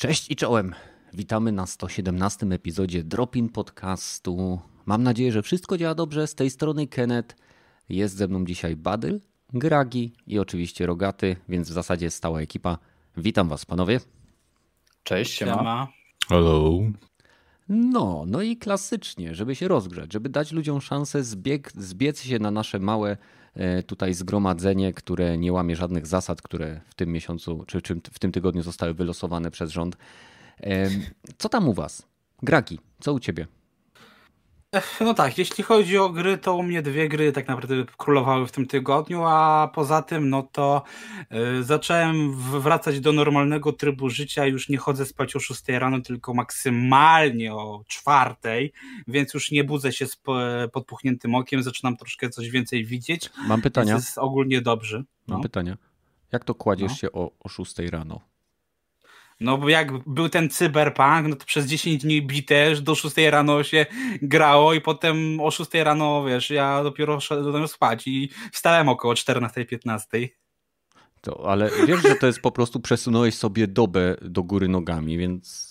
Cześć i czołem. Witamy na 117 epizodzie Dropin Podcastu. Mam nadzieję, że wszystko działa dobrze. Z tej strony Kenneth. Jest ze mną dzisiaj Badyl, Gragi i oczywiście Rogaty, więc w zasadzie stała ekipa. Witam was panowie. Cześć, siema. siema. Hello. No, no i klasycznie, żeby się rozgrzać, żeby dać ludziom szansę zbieg, zbiec się na nasze małe tutaj zgromadzenie, które nie łamie żadnych zasad, które w tym miesiącu czy, w tym tygodniu zostały wylosowane przez rząd. Co tam u was? Graki, co u ciebie? No tak, jeśli chodzi o gry, to u mnie dwie gry tak naprawdę królowały w tym tygodniu, a poza tym, no to y, zacząłem wracać do normalnego trybu życia. Już nie chodzę spać o 6 rano, tylko maksymalnie o 4, więc już nie budzę się z podpuchniętym okiem, zaczynam troszkę coś więcej widzieć. Mam pytania. Jest ogólnie dobrze. Mam no. pytania. Jak to kładziesz no. się o, o 6 rano? No bo jak był ten cyberpunk, no to przez 10 dni biteż, do 6 rano się grało i potem o 6 rano, wiesz, ja dopiero szedłem spać i wstałem około 14-15. To, ale wiesz, że to jest po prostu przesunąłeś sobie dobę do góry nogami, więc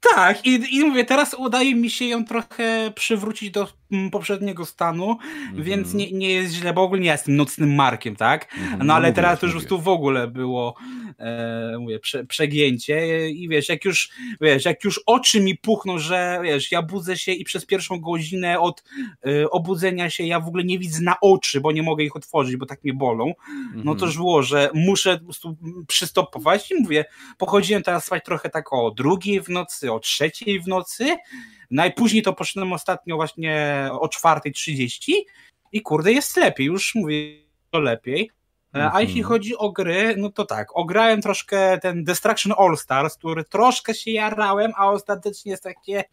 tak, i, i mówię, teraz udaje mi się ją trochę przywrócić do mm, poprzedniego stanu, mm -hmm. więc nie, nie jest źle, bo ogólnie ja jestem nocnym markiem, tak? Mm -hmm. No ale no, teraz już tu w ogóle było, e, mówię, prze, przegięcie i wiesz, jak już, wiesz, jak już oczy mi puchną, że wiesz, ja budzę się i przez pierwszą godzinę od e, obudzenia się ja w ogóle nie widzę na oczy, bo nie mogę ich otworzyć, bo tak mnie bolą, mm -hmm. no to już było, że muszę po prostu przystopować i mówię, pochodziłem teraz spać trochę tak o drugiej w nocy, o trzeciej w nocy. Najpóźniej to poszedłem ostatnio właśnie o czwartej trzydzieści i kurde jest lepiej, już mówię to lepiej. E, a jeśli mhm. chodzi o gry, no to tak, ograłem troszkę ten Destruction All Stars, który troszkę się jarałem, a ostatecznie jest takie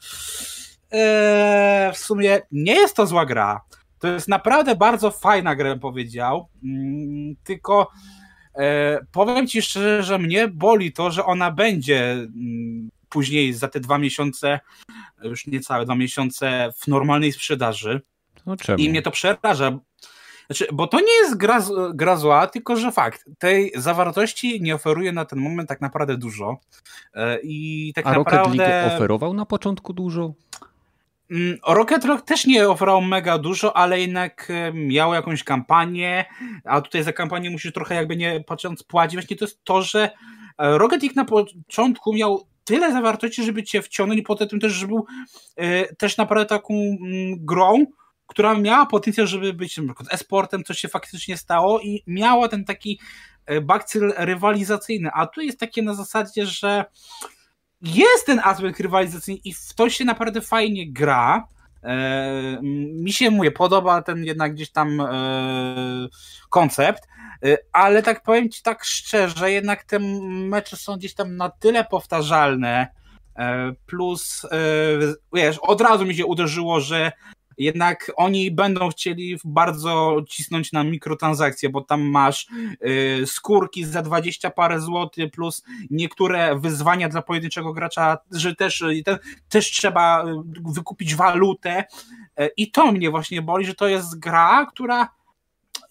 ee, w sumie nie jest to zła gra. To jest naprawdę bardzo fajna gra, bym powiedział. Mm, tylko e, powiem ci szczerze, że mnie boli to, że ona będzie mm, później za te dwa miesiące, już niecałe dwa miesiące w normalnej sprzedaży. No I mnie to przeraża. Znaczy, bo to nie jest gra, gra zła, tylko że fakt, tej zawartości nie oferuje na ten moment tak naprawdę dużo. E, I tak A naprawdę... Rocket League oferował na początku dużo? Mm, Rocket League też nie oferował mega dużo, ale jednak e, miał jakąś kampanię, a tutaj za kampanię musisz trochę jakby nie patrząc płacić. Właśnie to jest to, że e, Rocket League na początku miał tyle zawartości, żeby cię wciągnąć i poza tym też, żeby był e, też naprawdę taką mm, grą, która miała potencjał, żeby być esportem, co się faktycznie stało i miała ten taki e, bakcyl rywalizacyjny, a tu jest takie na zasadzie, że jest ten aspekt rywalizacyjny i w to się naprawdę fajnie gra, E, mi się, mówię, podoba ten jednak gdzieś tam koncept, ale tak powiem ci tak szczerze, jednak te mecze są gdzieś tam na tyle powtarzalne, plus wiesz, od razu mi się uderzyło, że jednak oni będą chcieli bardzo cisnąć na mikrotransakcje, bo tam masz y, skórki za 20 parę złotych, plus niektóre wyzwania dla pojedynczego gracza, że też, y, te, też trzeba y, wykupić walutę. Y, I to mnie właśnie boli, że to jest gra, która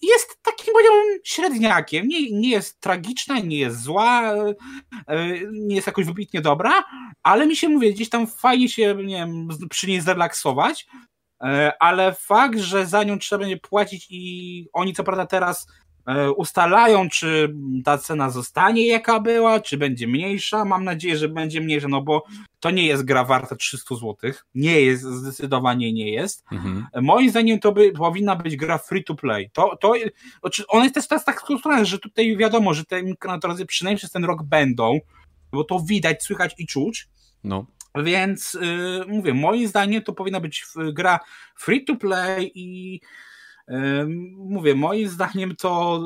jest takim powiedziałbym średniakiem. Nie, nie jest tragiczna, nie jest zła, y, nie jest jakoś wybitnie dobra, ale mi się mówi, gdzieś tam fajnie się nie wiem, przy niej zrelaksować. E, ale fakt, że za nią trzeba będzie płacić i oni co prawda teraz e, ustalają, czy ta cena zostanie jaka była, czy będzie mniejsza. Mam nadzieję, że będzie mniejsza, no bo to nie jest gra warta 300 zł. Nie jest, zdecydowanie nie jest. Mhm. Moim zdaniem to by, powinna być gra free to play. To, to, znaczy ona jest też teraz tak skonstruowana, że tutaj wiadomo, że te mikrotransakcje przynajmniej przez ten rok będą, bo to widać, słychać i czuć. No. Więc yy, mówię, moim zdaniem to powinna być gra free to play i mówię, moim zdaniem to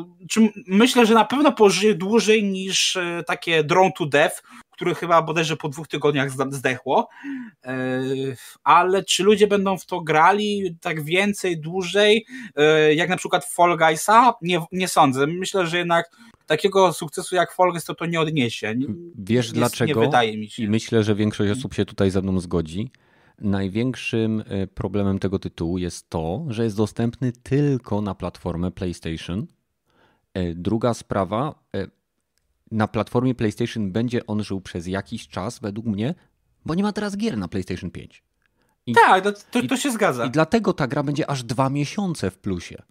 myślę, że na pewno pożyje dłużej niż yy, takie Drone to Death, które chyba bodajże po dwóch tygodniach zdechło. Yy, ale czy ludzie będą w to grali tak więcej, dłużej, yy, jak na przykład Fall Guysa? Nie, nie sądzę. Myślę, że jednak takiego sukcesu jak Folges to to nie odniesie. Wiesz dlaczego? Nie wydaje mi się. I myślę, że większość osób się tutaj ze mną zgodzi. Największym e, problemem tego tytułu jest to, że jest dostępny tylko na platformę PlayStation. E, druga sprawa, e, na platformie PlayStation będzie on żył przez jakiś czas, według mnie, bo nie ma teraz gier na PlayStation 5. I, tak, to, to, to się zgadza. I dlatego ta gra będzie aż dwa miesiące w plusie.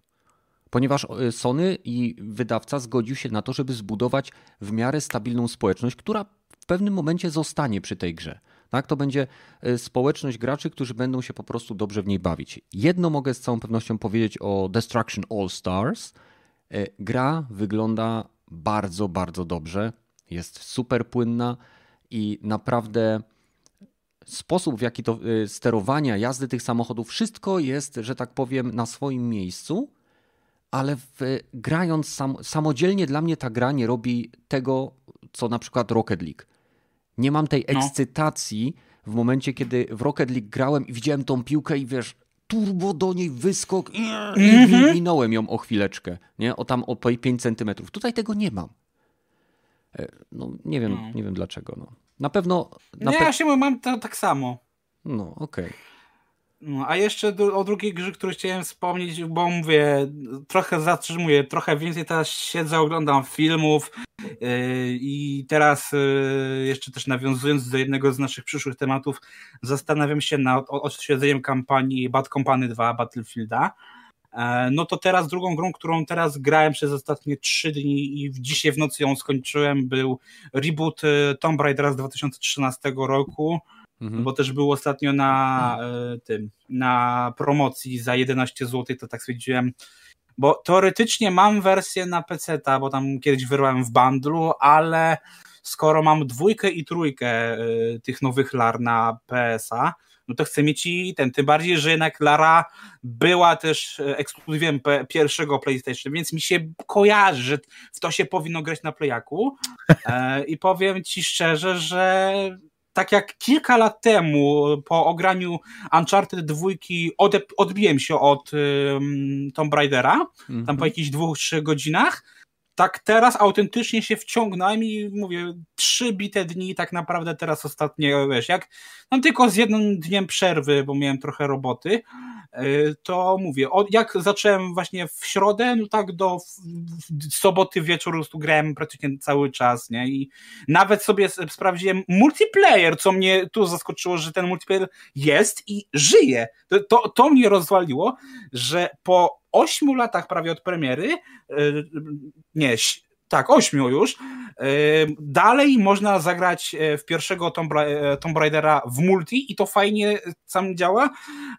Ponieważ Sony i wydawca zgodził się na to, żeby zbudować w miarę stabilną społeczność, która w pewnym momencie zostanie przy tej grze. Tak, to będzie e, społeczność graczy, którzy będą się po prostu dobrze w niej bawić. Jedno mogę z całą pewnością powiedzieć o Destruction All Stars. E, gra wygląda bardzo, bardzo dobrze. Jest super płynna i naprawdę sposób, w jaki to y, sterowania, jazdy tych samochodów, wszystko jest, że tak powiem, na swoim miejscu, ale w, grając sam, samodzielnie dla mnie ta gra nie robi tego, co na przykład Rocket League. Nie mam tej no. ekscytacji w momencie, kiedy w Rocket League grałem i widziałem tą piłkę i wiesz, turbo do niej wyskok i, mm -hmm. minąłem ją o chwileczkę, nie? O tam o 5 centymetrów. Tutaj tego nie mam. E, no nie wiem, no. nie wiem dlaczego. No. Na pewno. Na nie, pe... ja się mam to tak samo. No, okej. Okay. No, a jeszcze do, o drugiej grze, którą chciałem wspomnieć, bo mówię, trochę zatrzymuję, trochę więcej teraz siedzę, oglądam filmów i teraz yy, jeszcze też nawiązując do jednego z naszych przyszłych tematów, zastanawiam się nad odświedzeniem kampanii Bad Company 2 Battlefielda. E, no to teraz drugą grą, którą teraz grałem przez ostatnie trzy dni i dzisiaj w nocy ją skończyłem, był reboot e, Tomb Raidera z 2013 roku, mhm. bo też był ostatnio na e, tym, na promocji za 11 zł, to tak stwierdziłem, bo teoretycznie mam wersję na PC, bo tam kiedyś wyrwałem w bundlu, ale skoro mam dwójkę i trójkę tych nowych lar na PSA, no to chcę mieć i ten, tym bardziej, że jednak Lara była też e, ekskluzywem pierwszego PlayStation, więc mi się kojarzy, że w to się powinno grać na Playaku. E, i powiem ci szczerze, że tak jak kilka lat temu po ograniu Uncharted 2 odbiłem się od um, Tomb Raidera, mm -hmm. tam po mhm. jakichś dwóch, trzech godzinach, tak teraz autentycznie się wciągnąłem i mówię, trzy bite dni tak naprawdę teraz ostatnie, wiesz, jak mam tylko z jednym dniem przerwy, bo miałem trochę roboty, to mówię, jak zacząłem właśnie w środę, no tak do soboty wieczoru tu grałem praktycznie cały czas, nie, i nawet sobie sprawdziłem multiplayer, co mnie tu zaskoczyło, że ten multiplayer jest i żyje. To, to, to mnie rozwaliło, że po ośmiu latach prawie od premiery, e, nie, tak, ośmiu już, e, dalej można zagrać e, w pierwszego Tomb, Tomb Raidera w multi i to fajnie sam działa,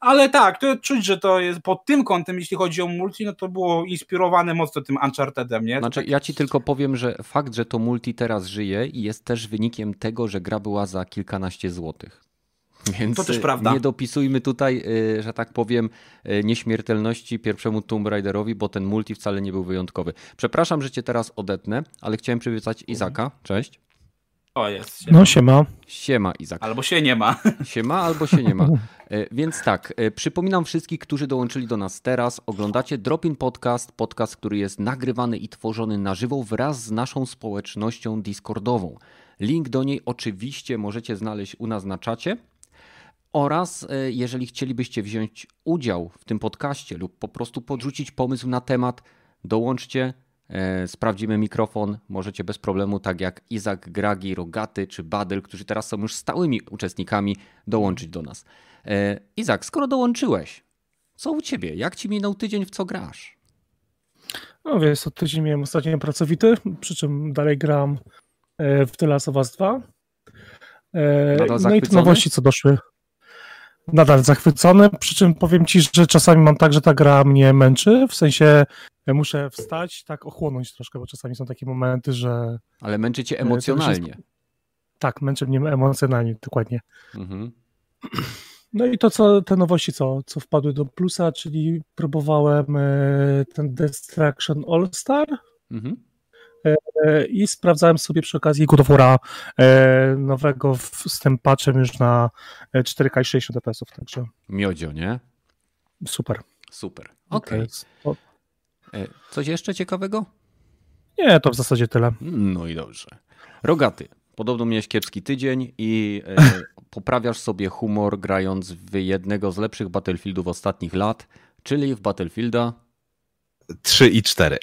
ale tak, to czuć, że to jest pod tym kątem, jeśli chodzi o multi, no to było inspirowane mocno tym Unchartedem, nie? Znaczy, ja ci tylko powiem, że fakt, że to multi teraz żyje jest też wynikiem tego, że gra była za kilkanaście złotych. Więc to też prawda. nie dopisujmy tutaj, y, że tak powiem, y, nieśmiertelności pierwszemu Tomb Raiderowi, bo ten multi wcale nie był wyjątkowy. Przepraszam, że cię teraz odetnę, ale chciałem przywitać Izaka. Cześć. O jest. Siema. No siema. Siema Izak. Albo się nie ma. Siema albo się nie ma. Y, więc tak, przypominam wszystkich, którzy dołączyli do nas teraz, oglądacie Dropin Podcast, podcast, który jest nagrywany i tworzony na żywo wraz z naszą społecznością Discordową. Link do niej oczywiście możecie znaleźć u nas na czacie. Oraz e, jeżeli chcielibyście wziąć udział w tym podcaście lub po prostu podrzucić pomysł na temat, dołączcie, e, sprawdzimy mikrofon. Możecie bez problemu, tak jak Izak, Gragi, Rogaty czy Badyl, którzy teraz są już stałymi uczestnikami, dołączyć do nas. E, Izak, skoro dołączyłeś, co u ciebie? Jak ci minął tydzień, w co grasz? No wiesz, od tydzień miałem ostatnio pracowity, przy czym dalej gram w The Last of Us 2. No i nowości, co doszły nadal zachwycony, przy czym powiem ci, że czasami mam tak, że ta gra mnie męczy, w sensie muszę wstać, tak ochłonąć troszkę, bo czasami są takie momenty, że... Ale męczy cię emocjonalnie. Tak, męczy mnie emocjonalnie, dokładnie. Mhm. No i to, co te nowości, co, co wpadły do plusa, czyli próbowałem e, ten Destruction All Star. Mhm. E, i sprawdzałem sobie przy okazji God of War'a e, nowego z tym patchem już na 4K 60 fps, także... Miodzio, nie? Super. Super, okej. Okay. E, coś jeszcze ciekawego? Nie, to w zasadzie tyle. No i dobrze. Rogaty, podobno miałeś kiepski tydzień i poprawiasz sobie humor grając w jednego z lepszych Battlefieldów ostatnich lat, czyli w Battlefielda 3 i 4.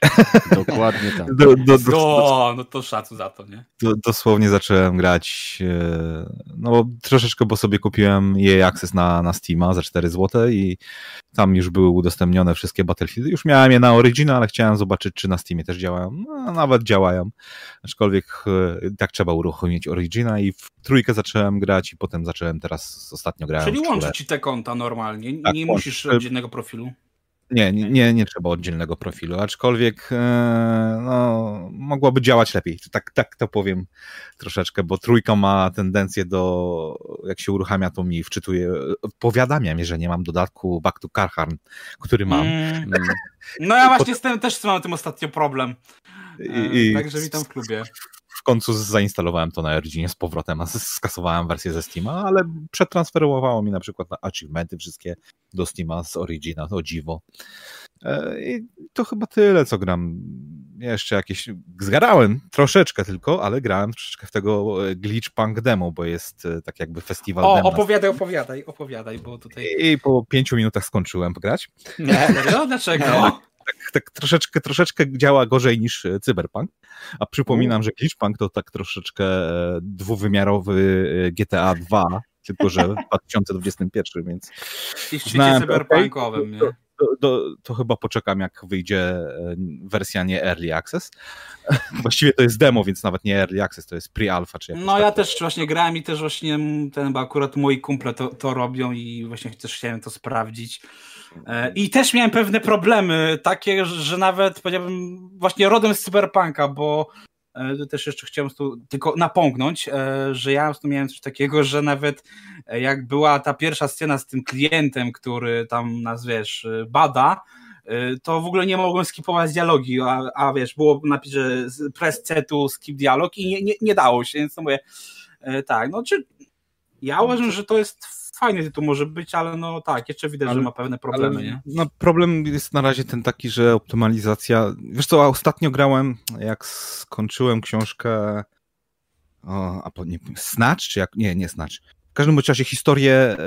Dokładnie tak. Do, do, do, o, no to szacu za to, nie? dosłownie zacząłem grać, e, no troszeczkę, bo sobie kupiłem jej Access na, na Steama za 4 zł i tam już były udostępnione wszystkie Battlefieldy. Już miałem je na Origin, ale chciałem zobaczyć, czy na Steamie też działają. No, nawet działają, aczkolwiek e, tak trzeba uruchomić Origina i w trójkę zacząłem grać i potem zacząłem teraz, ostatnio grałem Czyli łączy ci te konta normalnie, tak, nie musisz oddzielnego profilu. Nie, nie, nie trzeba oddzielnego profilu, aczkolwiek e, no, mogłoby działać lepiej. Tak, tak to powiem troszeczkę, bo trójka ma tendencję do, jak się uruchamia, to mi wczytuje, powiadamia mnie, że nie mam dodatku Back to Carharn, który mam. Mm. mm. No ja właśnie z tym, też mam tym ostatnio problem. I, i, Także witam w klubie w końcu zainstalowałem to na Originie z powrotem, a skasowałem wersję ze Steama, ale przetransferowało mi na przykład na achievementy wszystkie do Steama z Origina, o dziwo. E, I to chyba tyle, co gram. Jeszcze jakieś. Zgarałem troszeczkę tylko, ale grałem troszeczkę w tego e, Glitch Punk demo, bo jest e, tak jakby festiwal. O, demo. opowiadaj, opowiadaj, opowiadaj, bo tutaj. I po pięciu minutach skończyłem grać. Nie, no, dlaczego? tak, tak troszeczkę, troszeczkę działa gorzej niż e, Cyberpunk. A przypominam, że Glitchpunk to tak troszeczkę e, dwuwymiarowy e, GTA 2, tylko że w 2021, więc. I w świecie cyberpunkowym, nie? To, to, to, chyba poczekam, jak wyjdzie wersja nie Early Access. Właściwie to jest demo, więc nawet nie Early Access, to jest pre-alpha. Czy no ja też właśnie grałem i też właśnie ten, bo akurat moi kumple to, to robią i właśnie też chciałem to sprawdzić. E, I też miałem pewne problemy, takie, że nawet powiedziałbym właśnie rodem z cyberpunka, bo e, też jeszcze chciałem tu tylko napomknąć, e, że ja tu miałem coś takiego, że nawet jak była ta pierwsza scena z tym klientem, który tam nas, wiesz, bada, to w ogóle nie mogłem skipować dialogi, a, a wiesz, było napis, że press C tu skip dialog i nie, nie, nie dało się, więc to mówię, tak, no czy ja uważam, że to jest fajny tytuł może być, ale no tak, jeszcze widać, ale, że ma pewne problemy, nie? No problem jest na razie ten taki, że optymalizacja, wiesz co, ostatnio grałem, jak skończyłem książkę o, a po, nie, Snatch, czy jak, nie, nie Snatch, w każdym razie historię e,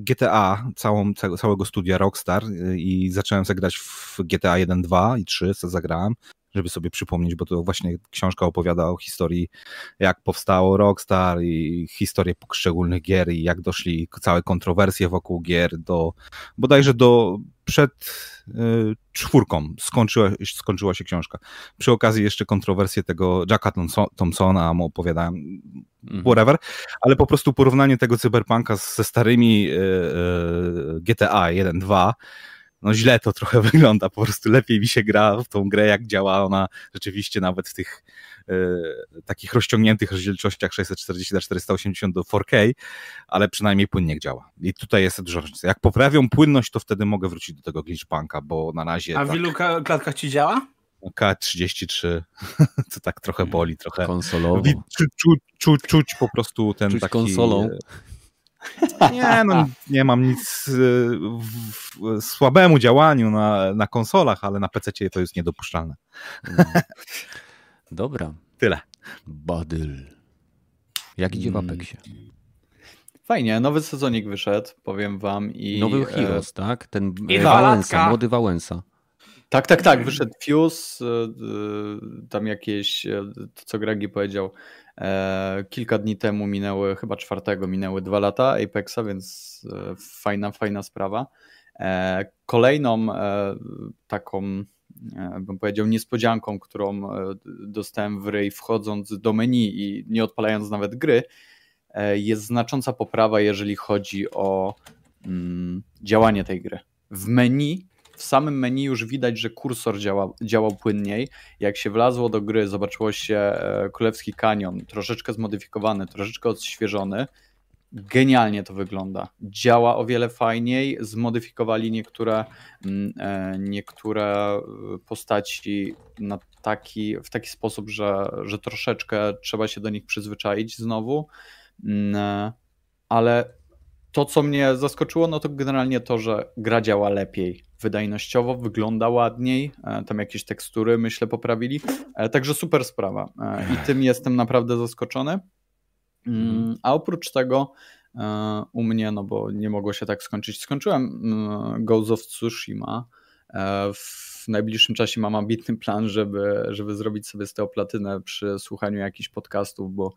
GTA, całą, całego studia Rockstar e, i zacząłem zagrać w GTA 1, 2 i 3, co zagrałem żeby sobie przypomnieć, bo to właśnie książka opowiada o historii, jak powstało Rockstar i historię poszczególnych gier i jak doszli całe kontrowersje wokół gier do, bodajże do przed y, czwórką skończyła, skończyła się książka. Przy okazji jeszcze kontrowersje tego Jacka Thompsona mu opowiadałem, mhm. whatever, ale po prostu porównanie tego cyberpunka ze starymi y, y, GTA 1, 2 no źle to trochę wygląda, po prostu lepiej mi się gra w tą grę, jak działa ona rzeczywiście nawet w tych e, takich rozciągniętych rozdzielczościach 640 na 480 do 4K, ale przynajmniej płynnie działa. I tutaj jest dużo różnicy. Jak poprawią płynność, to wtedy mogę wrócić do tego glitchpunka, bo na razie... A w tak... ilu klatkach ci działa? K33, to tak trochę boli, trochę. Konsolowo. Czuć, czuć, czuć, czuć po prostu ten czuć taki... konsolą. E, nie, no, nie mam nic y, w słabemu działaniu na, na konsolach, ale na PC to jest niedopuszczalne. Dobra. Tyle. Badyl. Jak idzie w mm. Apexie? Fajnie, nowy sezonik wyszedł, powiem wam. I, nowy e, Heroes, tak? Ten I Wałęsa, młody Wałęsa. Tak, tak, tak. Wyszedł Fuse, e, tam jakieś, e, to co Gregi powiedział, E, kilka dni temu minęły, chyba czwartego minęły dwa lata Apexa, więc e, fajna, fajna sprawa. E, kolejną taką, bym powiedział, niespodzianką, którą dostałem w ryj wchodząc do menu i nie odpalając nawet gry, jest znacząca poprawa, jeżeli chodzi o mm, działanie tej gry. W menu w samym menu już widać, że kursor działa, działał płynniej. Jak się wlazło do gry, zobaczyło się e, Królewski Kanion, troszeczkę zmodyfikowany, troszeczkę odświeżony. Genialnie to wygląda. Działa o wiele fajniej. Zmodyfikowali niektóre, mm, e, niektóre e, postaci na taki, w taki sposób, że, że troszeczkę trzeba się do nich przyzwyczaić znowu. Mm, ale to, co mnie zaskoczyło, no to generalnie to, że gra działa lepiej wydajnościowo, wygląda ładniej, e, tam jakieś tekstury myślę poprawili, e, także super sprawa e, i tym jestem naprawdę zaskoczony. Mm, mhm. A oprócz tego u mnie, no bo nie mogło się tak skończyć, skończyłem mm, Ghost of Tsushima, W najbliższym czasie mam ambitny plan, żeby, żeby zrobić sobie z tego platynę przy słuchaniu jakichś podcastów, bo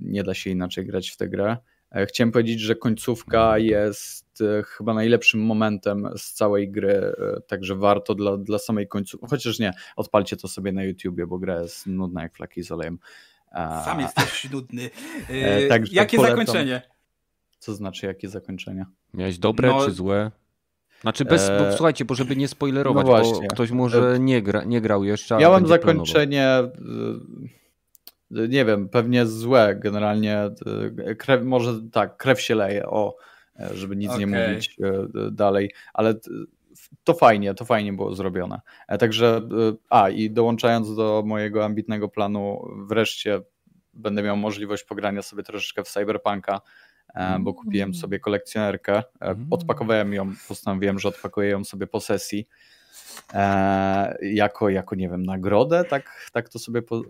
nie da się inaczej grać w tę grę. E, chciałem powiedzieć, że końcówka jest e, chyba najlepszym momentem z całej gry, e, także warto dla, dla samej końcówki, chociaż nie, odpalcie to sobie na YouTubie, bo gra jest nudna jak flaki z olejem. Sam jesteś nudny. Także jakie polecam. zakończenie? Co znaczy jakie zakończenie? Miałeś dobre no, czy złe? Znaczy bez, bo, słuchajcie, bo żeby nie spoilerować, no bo ktoś może nie, gra, nie grał jeszcze. Miałem zakończenie nie wiem, pewnie złe generalnie. E, krew, może tak, krew się leje, o, e, żeby nic okay. nie mówić e, dalej, ale to fajnie, to fajnie było zrobione. Także, a i dołączając do mojego ambitnego planu, wreszcie będę miał możliwość pogrania sobie troszeczkę w Cyberpunka, bo kupiłem mm. sobie kolekcjonerkę, mm. odpakowałem ją, postanowiłem, że odpakuję ją sobie po sesji jako, jako, nie wiem, nagrodę, tak, tak to sobie po,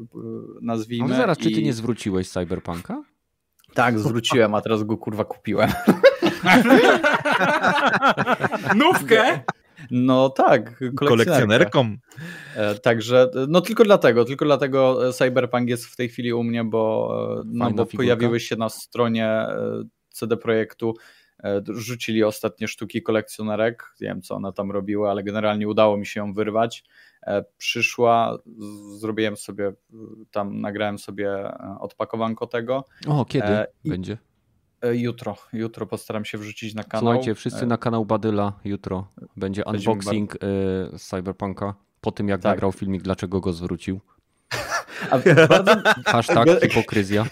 nazwijmy. Ale zaraz, I... czy ty nie zwróciłeś Cyberpunka? Tak, zwróciłem, a teraz go kurwa kupiłem. Nówkę? No tak, kolekcjonerką. E, także, no tylko dlatego, tylko dlatego Cyberpunk jest w tej chwili u mnie, bo, no, bo pojawiły się na stronie e, CD Projektu E, rzucili ostatnie sztuki kolekcjonerek. Nie wiem, co ona tam robiła, ale generalnie udało mi się ją wyrwać. E, przyszła, zrobiłem sobie tam, nagrałem sobie e, odpakowanko tego. O, kiedy I... będzie? Jutro, jutro postaram się wrzucić na kanał. Słuchajcie, wszyscy na kanał Badyla jutro będzie unboxing bardzo... Cyberpunka po tym jak tak. nagrał filmik, dlaczego go zwrócił. bardzo... Hashtag hipokryzja.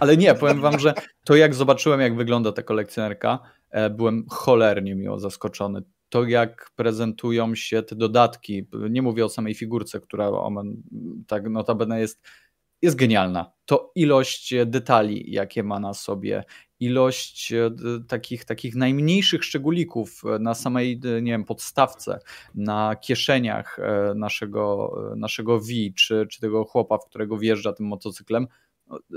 Ale nie, powiem wam, że to jak zobaczyłem, jak wygląda ta kolekcjonerka, e, byłem cholernie miło zaskoczony. To jak prezentują się te dodatki, nie mówię o samej figurce, która omen, tak notabene jest, jest genialna. To ilość detali, jakie ma na sobie, ilość e, takich, takich najmniejszych szczególików na samej, nie wiem, podstawce, na kieszeniach e, naszego, naszego V, czy, czy tego chłopa, w którego wjeżdża tym motocyklem,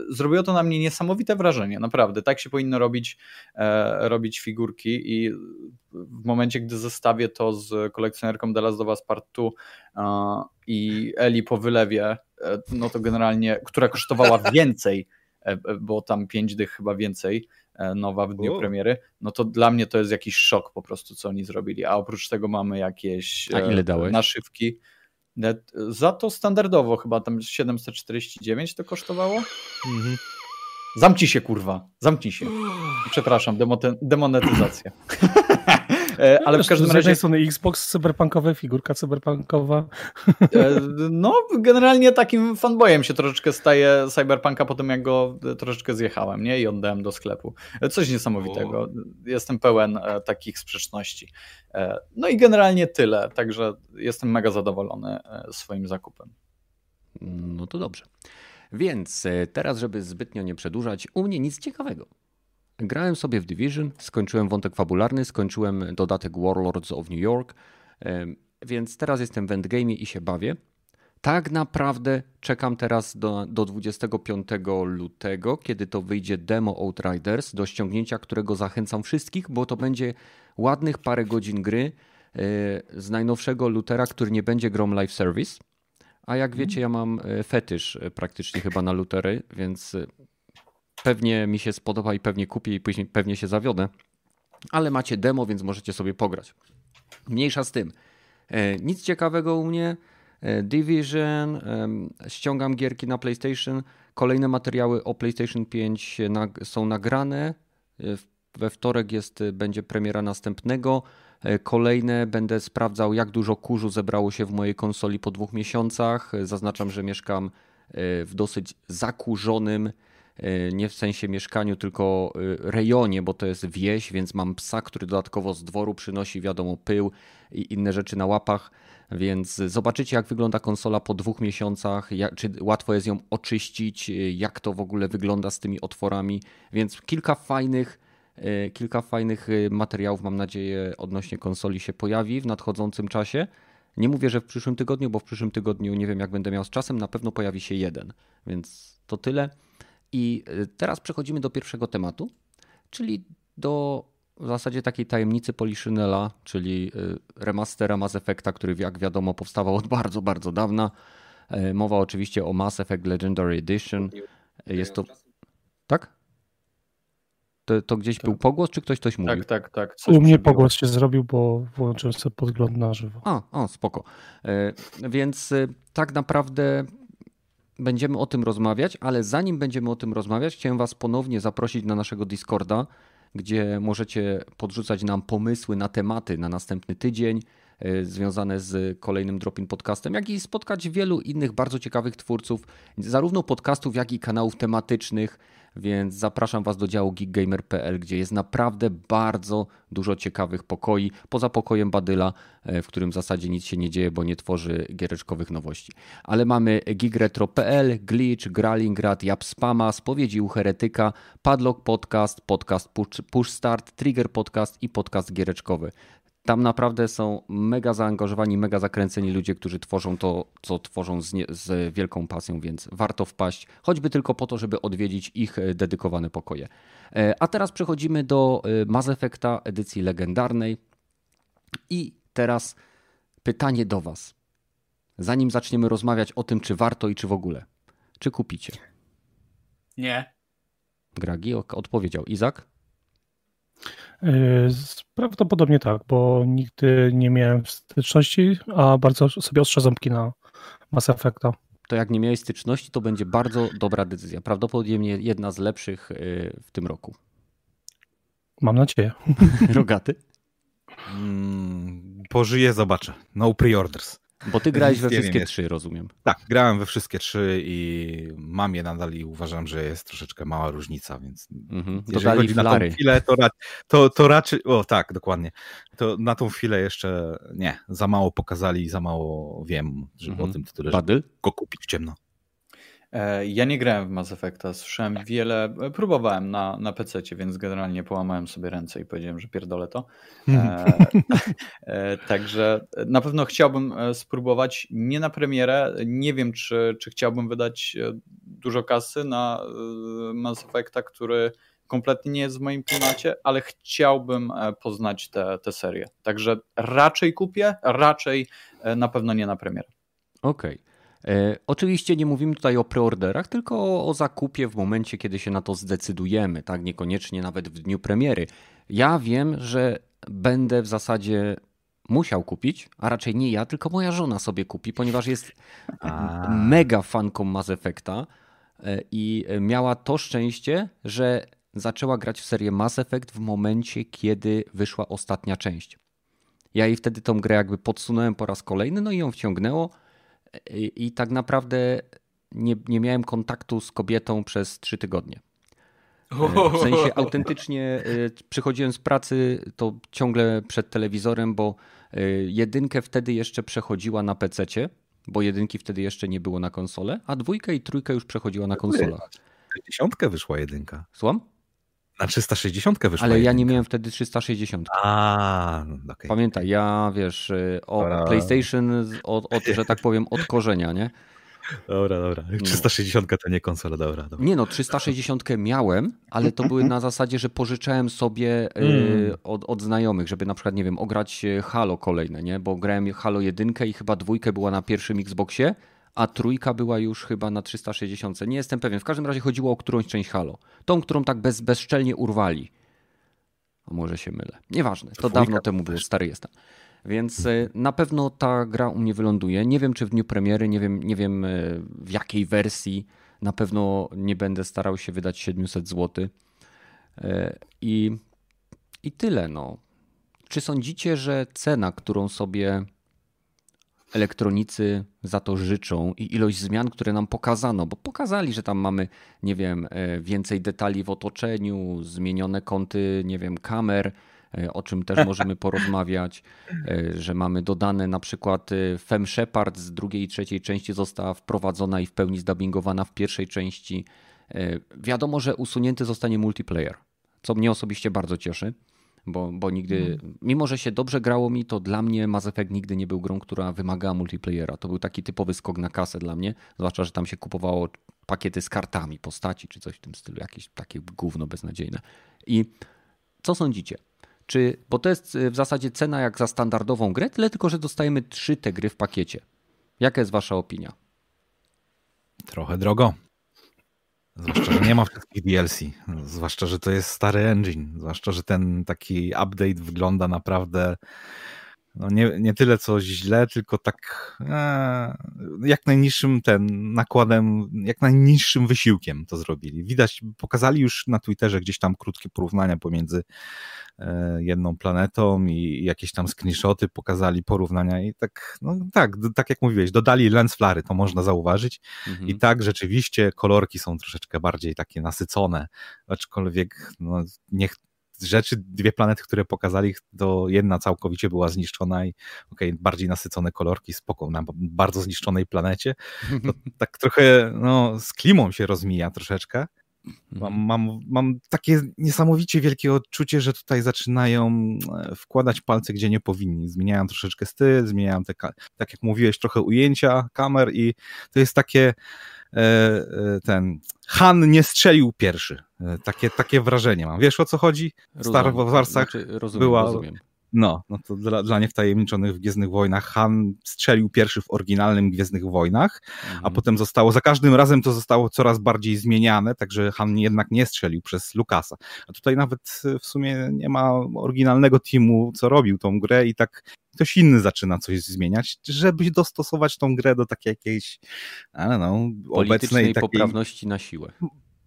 zrobiło to na mnie niesamowite wrażenie, naprawdę. Tak się powinno robić, e, robić figurki i w momencie, gdy zestawię to z kolekcjonerką The Last of Us Part 2 e, i Eli po wylewie, e, no to generalnie, która kosztowała więcej, e, bo tam 5 dych chyba więcej, e, nowa w dniu premiery, no to dla mnie to jest jakiś szok po prostu, co oni zrobili. A oprócz tego mamy jakieś A ile dałeś? naszywki. Za to standardowo chyba tam 749 to kosztowało. Mhm. Zamknij się, kurwa. Zamknij się. Przepraszam, demonetyzacja. E, ale w każdym razie. Z jednej strony Xbox cyberpunkowe, figurka cyberpunkowa. E, no, generalnie takim fanboyem się troszeczkę staje cyberpunka po tym, jak go troszeczkę zjechałem, nie? I oddałem do sklepu. E, coś niesamowitego. O. Jestem pełen takich sprzeczności. No i generalnie tyle. Także jestem mega zadowolony swoim zakupem. No to dobrze. Więc teraz, żeby zbytnio nie przedłużać, u mnie nic ciekawego. Grałem sobie w Division, skończyłem wątek fabularny, skończyłem dodatek Warlords of New York, więc teraz jestem w endgame i się bawię. Tak naprawdę czekam teraz do, do 25 lutego, kiedy to wyjdzie demo Outriders, do ściągnięcia którego zachęcam wszystkich, bo to będzie ładnych parę godzin gry e, z najnowszego Lutera, który nie będzie grom live service. A jak wiecie, ja mam e, fetysz e, praktycznie chyba na Lutery, więc Pewnie mi się spodoba i pewnie kupię i później pewnie się zawiodę. Ale macie demo, więc możecie sobie pograć. Mniejsza z tym. E, nic ciekawego u mnie. E, Division, ściągam gierki na PlayStation. Kolejne materiały o PlayStation 5 są nagrane. E, we wtorek jest, będzie premiera następnego. Kolejne będę sprawdzał, jak dużo kurzu zebrało się w mojej konsoli po dwóch miesiącach. Zaznaczam, że mieszkam w dosyć zakurzonym nie w sensie mieszkaniu, tylko e, rejonie, bo to jest wieś, więc mam psa, który dodatkowo z dworu przynosi, wiadomo, pył i inne rzeczy na łapach. Więc zobaczycie, jak wygląda konsola po dwóch miesiącach, jak, czy łatwo jest ją oczyścić, e, jak to w ogóle wygląda z tymi otworami. Więc kilka fajnych, kilka fajnych materiałów, mam nadzieję, odnośnie konsoli się pojawi w nadchodzącym czasie. Nie mówię, że w przyszłym tygodniu, bo w przyszłym tygodniu nie wiem, jak będę miał z czasem. Na pewno pojawi się jeden, więc to tyle. I y, teraz przechodzimy do pierwszego tematu, czyli do w zasadzie takiej tajemnicy Poliszynela, czyli remastera Mass Effecta, który jak wiadomo powstawał od bardzo, bardzo dawna. Mowa oczywiście o Mass Effect Legendary Edition. Jest to... Tak? To, to gdzieś tak. był pogłos, czy ktoś coś mówił? Tak, tak, tak. U mnie pogłos się zrobił, bo włączyłem sobie podgląd na żywo. A, o, spoko. E, więc e, tak naprawdę będziemy o tym rozmawiać, ale zanim będziemy o tym rozmawiać, chciałem Was ponownie zaprosić na naszego Discorda, gdzie możecie podrzucać nam pomysły na tematy na następny tydzień e, związane z kolejnym Dropin Podcastem, jak i spotkać wielu innych bardzo ciekawych twórców, zarówno podcastów, jak i kanałów tematycznych więc zapraszam Was do działu geekgamer.pl, gdzie jest naprawdę bardzo dużo ciekawych pokoi, poza pokojem Badyla, e, w którym w zasadzie nic się nie dzieje, bo nie tworzy giereczkowych nowości. Ale mamy gigretro.pl, Glitch, Gralingrad, Jap Spama, Spowiedzi u Heretyka, Padlock Podcast, Podcast Push Start, Trigger Podcast i Podcast Giereczkowy. Tam naprawdę są mega zaangażowani, mega zakręceni ludzie, którzy tworzą to, co tworzą z, nie, z, wielką pasją, więc warto wpaść, choćby tylko po to, żeby odwiedzić ich e, dedykowane pokoje. E, a teraz przechodzimy do e, Mass Effecta edycji legendarnej. I teraz pytanie do Was. Zanim zaczniemy rozmawiać o tym, czy warto i czy w ogóle. Czy kupicie? Nie. Gragi odpowiedział. Izak? Yy, prawdopodobnie tak, bo nigdy nie miałem styczności, a bardzo sobie ostrze ząbki na Mass Effecta. To jak nie miałeś styczności, to będzie bardzo dobra decyzja. Prawdopodobnie jedna z lepszych yy, w tym roku. Mam nadzieję. Rogaty? Mm, pożyję, zobaczę. No pre-orders. Bo ty grałeś we wszystkie trzy, rozumiem. Tak, grałem we wszystkie trzy i mam je nadal i uważam, że jest troszeczkę mała różnica, więc mhm. jeżeli chodzi flary. na tą chwilę, to, to, to raczej, o tak, dokładnie, to na tą chwilę jeszcze nie, za mało pokazali, za mało wiem żeby mhm. o tym tytule, żeby go kupić w ciemno. E, ja nie grałem w Mass Effecta, słyszałem wiele, e, próbowałem na, na PC, więc generalnie połamałem sobie ręce i powiedziałem, że pierdolę to. E, e, także na pewno chciałbym spróbować, nie na premierę, nie wiem czy, czy chciałbym wydać dużo kasy na Mass Effecta, który kompletnie nie jest w moim klimacie, ale chciałbym poznać tę serię. Także raczej kupię, raczej na pewno nie na premierę. Okej. Okay. E, oczywiście nie mówimy tutaj o preorderach, tylko o, zakupie w momencie, kiedy się na to zdecydujemy, tak? Niekoniecznie nawet w dniu premiery. Ja wiem, że będę w zasadzie musiał kupić, a raczej nie ja, tylko moja żona sobie kupi, ponieważ jest a. mega fanką Mass Effecta e, i miała to szczęście, że zaczęła grać w serię Mass Effect w momencie, kiedy wyszła ostatnia część. Ja jej wtedy tą grę jakby podsunąłem po raz kolejny, no i ją wciągnęło i, tak naprawdę nie, nie miałem kontaktu z kobietą przez trzy tygodnie. E, w sensie autentycznie e, przychodziłem z pracy to ciągle przed telewizorem, bo e, jedynkę wtedy jeszcze przechodziła na PC, bo jedynki wtedy jeszcze nie było na konsolę, a dwójkę i trójkę już przechodziła na konsolach. Dziesiątkę wyszła jedynka. Słucham? Na 360 wyszła. Ale ja nie miałem wtedy 360. A, okay. Pamiętaj, ja wiesz, y, o PlayStation od, od, że tak powiem, od korzenia, nie? Dobra, dobra. 360 no. to nie konsola, dobra, dobra. Nie no, 360 miałem, ale to były na zasadzie, że pożyczałem sobie y, mm. od, od, znajomych, żeby na przykład, nie wiem, ograć Halo kolejne, nie? Bo grałem Halo 1 i chyba dwójkę była na pierwszym Xboxie, a trójka była już chyba na 360. Nie jestem pewien. W każdym razie chodziło o którąś część Halo. Tą, którą tak bez, bezczelnie urwali. A może się mylę. Nieważne. To Dwójka dawno temu było. Stary jestem. Więc e, na pewno ta gra u mnie wyląduje. Nie wiem, czy w dniu premiery, nie wiem, nie wiem e, w jakiej wersji. Na pewno nie będę starał się wydać 700 zł. E, I, i tyle. No. Czy sądzicie, że cena, którą sobie elektronicy za to życzą i ilość zmian, które nam pokazano, bo pokazali, że tam mamy, nie wiem, e, więcej detali w otoczeniu, zmienione kąty, nie wiem, kamer, e, o czym też możemy porozmawiać, e, że mamy dodane na przykład Fem Shepard z drugiej i trzeciej części została wprowadzona i w pełni zdubbingowana w pierwszej części. Wiadomo, że usunięty zostanie multiplayer, co mnie osobiście bardzo cieszy bo, bo nigdy, mhm. mimo że się dobrze grało mi, to dla mnie Mass Effect nigdy nie był grą, która wymagała multiplayera. To był taki typowy skok na kasę dla mnie, zwłaszcza, że tam się kupowało pakiety z kartami postaci czy coś w tym stylu, jakieś takie gówno beznadziejne. I Co sądzicie? Czy, bo to jest w zasadzie cena jak za standardową grę, tyle tylko, że dostajemy trzy te gry w pakiecie. Jaka jest wasza opinia? Trochę drogo. Zwłaszcza, że nie ma wszystkich DLC. Zwłaszcza, że to jest stary engine. Zwłaszcza, że ten taki update wygląda naprawdę no nie, nie tyle co źle, tylko tak e, jak najniższym ten nakładem, jak najniższym wysiłkiem to zrobili. Widać, pokazali już na Twitterze gdzieś tam krótkie porównania pomiędzy e, jedną planetą i jakieś tam screenshoty pokazali porównania i tak, no tak, tak jak mówiłeś, dodali lens flary, to można zauważyć mhm. i tak rzeczywiście kolorki są troszeczkę bardziej takie nasycone, aczkolwiek no, niech rzeczy, dwie planety, które pokazali, to jedna całkowicie była zniszczona i okej, okay, bardziej nasycone kolorki, spoko, na bardzo zniszczonej planecie. To tak trochę no, z klimą się rozmija troszeczkę. Mam, mam, mam takie niesamowicie wielkie odczucie, że tutaj zaczynają e, wkładać palce, gdzie nie powinni. Zmieniają troszeczkę styl, zmieniają te, tak jak mówiłeś, trochę ujęcia kamer i to jest takie e, e, ten Han nie strzelił pierwszy. Takie, takie wrażenie mam. Wiesz o co chodzi? W Star Warsach znaczy, rozumiem, była, rozumiem. No, no to dla, dla niewtajemniczonych w Gwiezdnych Wojnach Han strzelił pierwszy w oryginalnym Gwiezdnych Wojnach, mhm. a potem zostało, za każdym razem to zostało coraz bardziej zmieniane, także Han jednak nie strzelił przez Lukasa. A tutaj nawet w sumie nie ma oryginalnego teamu, co robił tą grę i tak ktoś inny zaczyna coś zmieniać, żeby dostosować tą grę do takiej jakiejś, ale no, obecnej takiej... poprawności na siłę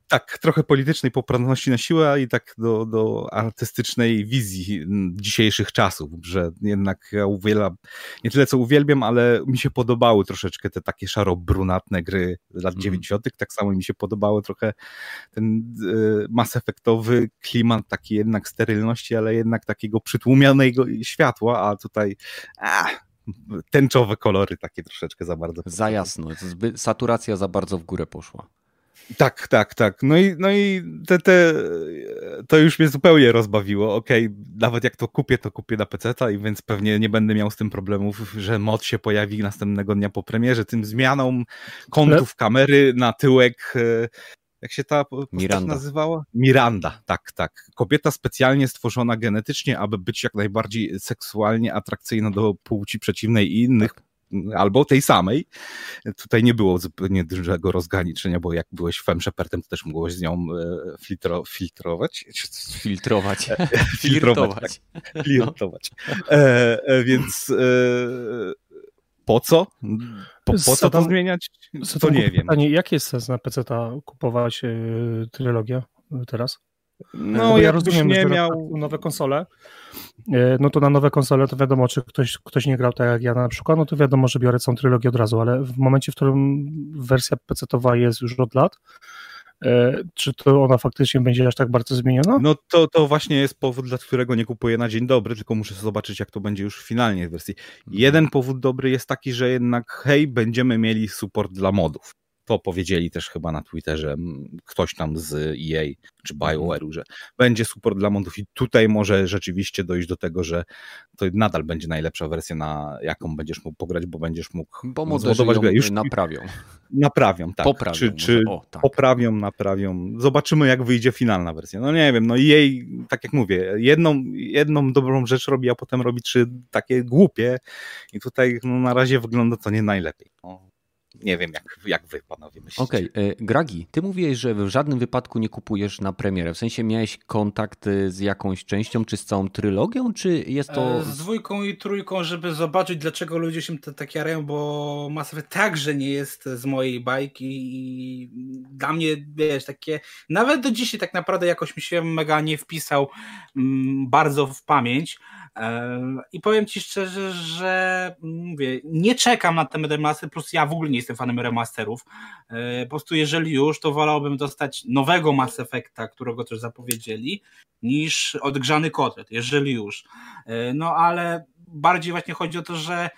tak, trochę politycznej poprawności na siłę i tak do, do artystycznej wizji dzisiejszych czasów, że jednak ja uwielbiam, nie tyle co uwielbiam, ale mi się podobały troszeczkę te takie szaro-brunatne gry lat mm. 90., tak samo mi się podobało trochę ten y, Mass Effectowy klimat taki jednak sterylności, ale jednak takiego przytłumionego światła, a tutaj a, tęczowe kolory takie troszeczkę za bardzo. Za jasno, saturacja za bardzo w górę poszła. Tak, tak, tak. No i, no i te, te, to już mnie zupełnie rozbawiło. Okej, okay, nawet jak to kupię, to kupię na PC, i więc pewnie nie będę miał z tym problemów, że mod się pojawi następnego dnia po premierze. Tym zmianą kątów kamery na tyłek. E, jak się ta Miranda. nazywała? Miranda, tak, tak. Kobieta specjalnie stworzona genetycznie, aby być jak najbardziej seksualnie atrakcyjna do płci przeciwnej i innych tak albo tej samej. Tutaj nie było zupełnie dużego rozgraniczenia, bo jak byłeś Fem to też mogłeś z nią e, filtro, filtrować. Filtrować. filtrować. Tak. Filtrować. No. E, e, więc e, po co? Po, po co to zmieniać? To nie wiem. Pytanie, jaki jest sens na PC kupować e, trylogię teraz? No, ja rozumiem, nie że miał nowe konsole. E, no to na nowe konsole to wiadomo, czy ktoś, ktoś nie grał tak jak ja na przykład, no to wiadomo, że biorę całą trylogię od razu, ale w momencie, w którym wersja PC-towa jest już od lat, e, czy to ona faktycznie będzie aż tak bardzo zmieniona? No to, to właśnie jest powód, dla którego nie kupuję na dzień dobry, tylko muszę zobaczyć, jak to będzie już finalnie w wersji. Jeden powód dobry jest taki, że jednak hej, będziemy mieli support dla modów to powiedzieli też chyba na Twitterze ktoś tam z EA czy. BioWare'u, że będzie support dla modów i tutaj może rzeczywiście dojść do tego, że to nadal będzie najlepsza wersja, na jaką będziesz mógł pograć, bo będziesz mógł bo zmodować grę. Już naprawią. Naprawią, tak. Poprawią. Czy, czy o, tak. poprawią, naprawią. Zobaczymy, jak wyjdzie finalna wersja. No nie wiem, no i jej, tak jak mówię, jedną, jedną dobrą rzecz robi, a potem robi trzy takie głupie i tutaj no, na razie wygląda to nie najlepiej. No, nie wiem, jak, jak wy panowie myślicie. Okej, okay. E, Gragi, ty mówiłeś, że w żadnym wypadku nie kupujesz na premierę. W sensie miałeś kontakt e, z jakąś częścią, czy z całą trylogią, czy jest to... E, z dwójką i trójką, żeby zobaczyć, dlaczego ludzie się tak jarają, bo Mass Effect także nie jest z mojej bajki i dla mnie, wiesz, takie... Nawet do dzisiaj tak naprawdę jakoś mi się mega nie wpisał mm, bardzo w pamięć, i powiem Ci szczerze, że mówię, nie czekam na ten remaster, plus ja w ogóle nie jestem fanem remasterów. E, po prostu jeżeli już, to wolałbym dostać nowego Mass Effecta, którego też zapowiedzieli, niż odgrzany kotlet, jeżeli już. E, no ale bardziej właśnie chodzi o to, że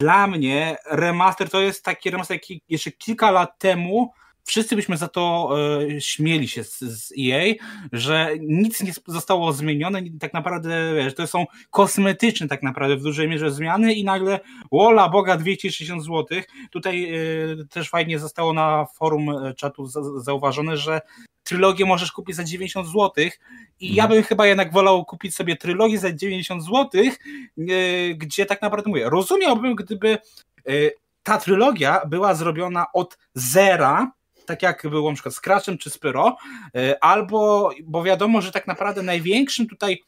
dla mnie remaster to jest taki remaster, jaki jeszcze kilka lat temu wszyscy byśmy za to e, śmieli się z, z, EA, że nic nie zostało zmienione, tak naprawdę, wiesz, to są kosmetyczne tak naprawdę w dużej mierze zmiany i nagle, wola Boga, 260 zł. Tutaj e, też fajnie zostało na forum e, czatu zauważone, że trylogię możesz kupić za 90 zł i mhm. ja bym chyba jednak wolał kupić sobie trylogię za 90 zł, gdzie tak naprawdę mówię, rozumiałbym, gdyby ta trylogia była zrobiona od zera, tak jak było na przykład z Crashem czy Spyro, albo, bo wiadomo, że tak naprawdę największym tutaj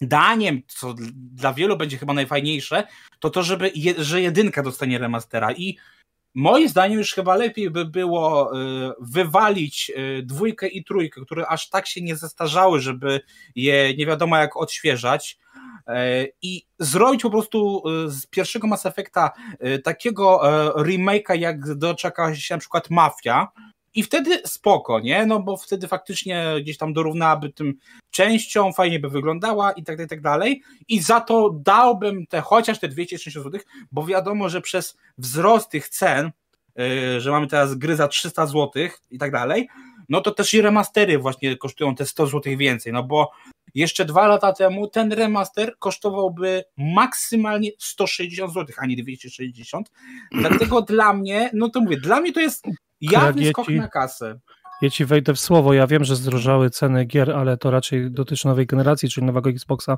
daniem, co dla wielu będzie chyba najfajniejsze, to to, żeby je, że jedynka dostanie remastera. I moim zdaniem już chyba lepiej by było y, wywalić y, dwójkę i trójkę, które aż tak się nie zestarzały, żeby je nie wiadomo jak odświeżać. y, i zrobić po prostu z pierwszego Mass Effecta takiego remake'a jak doczeka się na przykład Mafia, i wtedy spoko, nie? No bo wtedy faktycznie gdzieś tam dorównałaby tym częścią, fajnie by wyglądała i tak dalej, i tak dalej. I za to dałbym te chociaż te 260 zł, bo wiadomo, że przez wzrost tych cen, yy, że mamy teraz gry za 300 zł i tak dalej, no to też i remastery właśnie kosztują te 100 zł więcej, no bo jeszcze dwa lata temu ten remaster kosztowałby maksymalnie 160 zł, a nie 260. Dlatego dla mnie, no to mówię, dla mnie to jest Jawny ja skok na kasę. Ja ci wejdę w słowo. Ja wiem, że zdrożały ceny gier, ale to raczej dotyczy nowej generacji, czyli nowego Xboxa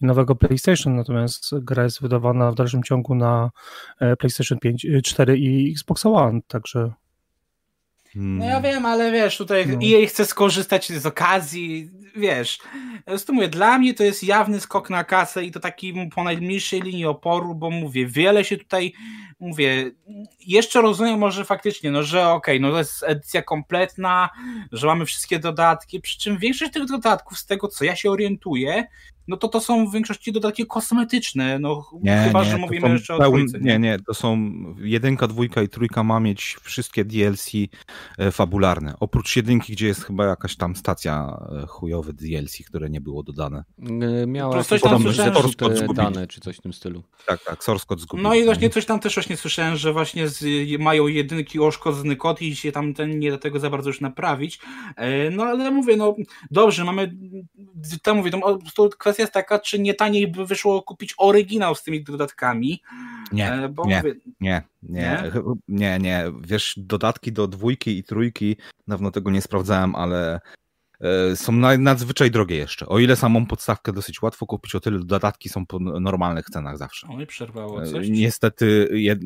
i nowego PlayStation. Natomiast gra jest wydawana w dalszym ciągu na e, PlayStation 5, 4 e, i Xbox One, także. Hmm. No ja wiem, ale wiesz, tutaj no. EA chce skorzystać z okazji, wiesz. Po mówię, dla mnie to jest jawny skok na kasę i to taki po najmniejszej linii oporu, bo mówię, wiele się tutaj mówię, jeszcze rozumiem może faktycznie, no że okej, okay, no to jest edycja kompletna, że mamy wszystkie dodatki, przy czym większość tych dodatków, z tego co ja się orientuję, no to to są w większości dodatki kosmetyczne, no nie, chyba, nie, że mówimy jeszcze o dwójce. Nie? nie, nie, to są jedynka, dwójka i trójka ma mieć wszystkie DLC e, fabularne, oprócz jedynki, gdzie jest chyba jakaś tam stacja e, chujowy DLC, które nie było dodane. E, miała coś tam słyszałem, że dane, czy coś w tym stylu. Tak, tak, source code zgubił. No i właśnie coś tam też właśnie słyszałem, że właśnie z, mają jedynki oszkodzny kod i się tam ten nie do tego za bardzo już naprawić. No ale mówię, no dobrze, mamy, tam mówię, to, to kwestia jest taka, czy nie taniej by wyszło kupić oryginał z tymi dodatkami. Nie, e, bo nie, mówię, nie, nie, nie, nie, Wiesz, dodatki do dwójki i trójki, dawno tego nie sprawdzałem, ale są nadzwyczaj drogie jeszcze. O ile samą podstawkę dosyć łatwo kupić, o tyle dodatki są po normalnych cenach zawsze. Oj, przerwało e, coś. Niestety jed...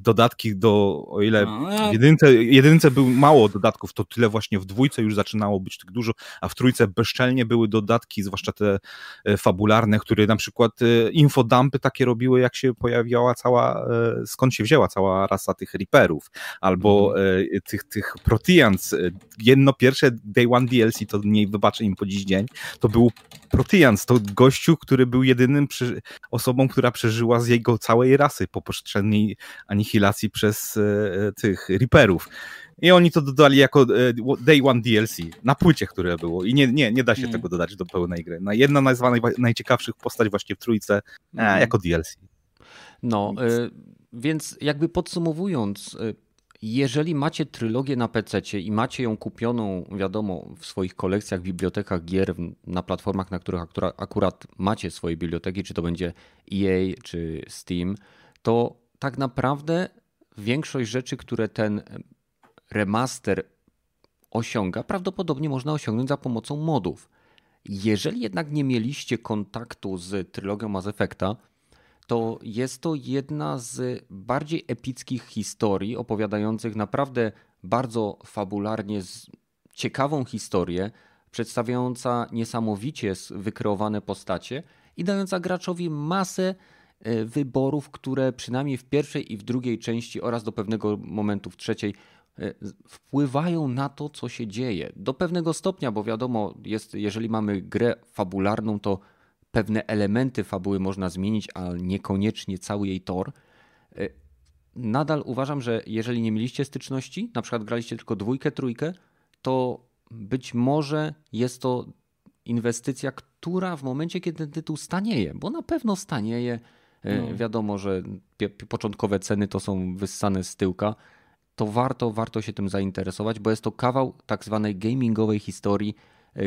dodatki do, o ile w jedynce, jedynce był mało dodatków, to tyle właśnie w dwójce już zaczynało być tak dużo, a w trójce bezczelnie były dodatki, zwłaszcza te e, fabularne, które na przykład infodumpy takie robiły, jak się pojawiała cała, skąd się wzięła cała rasa tych Reaperów, albo mhm. tych, tych Proteans. Jedno pierwsze Day One DLC to nie wybaczę im po dziś dzień, to był Proteans, to gościu, który był jedynym przy... osobą, która przeżyła z jego całej rasy po poprzedniej anihilacji przez e, tych Reaperów. I oni to dodali jako e, Day One DLC na płycie, które było. I nie, nie, nie da się mm. tego dodać do pełnej gry. Na jedna nazwa najciekawszych postać właśnie w trójce mm. jako DLC. No, y, więc jakby podsumowując, y, jeżeli macie trylogię na PC i macie ją kupioną, wiadomo, w swoich kolekcjach, bibliotekach gier, na platformach, na których akurat macie swoje biblioteki, czy to będzie EA, czy Steam, to tak naprawdę większość rzeczy, które ten remaster osiąga, prawdopodobnie można osiągnąć za pomocą modów. Jeżeli jednak nie mieliście kontaktu z trylogią Mass Effecta, to jest to jedna z bardziej epickich historii opowiadających naprawdę bardzo fabularnie ciekawą historię, przedstawiająca niesamowicie wykreowane postacie i dająca graczowi masę e, wyborów, które przynajmniej w pierwszej i w drugiej części oraz do pewnego momentu w trzeciej e, wpływają na to, co się dzieje. Do pewnego stopnia, bo wiadomo, jest, jeżeli mamy grę fabularną, to pewne elementy fabuły można zmienić, a niekoniecznie cały jej tor. E, nadal uważam, że jeżeli nie mieliście styczności, na przykład graliście tylko dwójkę, trójkę, to być może jest to inwestycja, która w momencie, kiedy ten tytuł stanieje, bo na pewno stanieje, e, no. wiadomo, że początkowe ceny to są wyssane z tyłka, to warto, warto się tym zainteresować, bo jest to kawał tak zwanej gamingowej historii,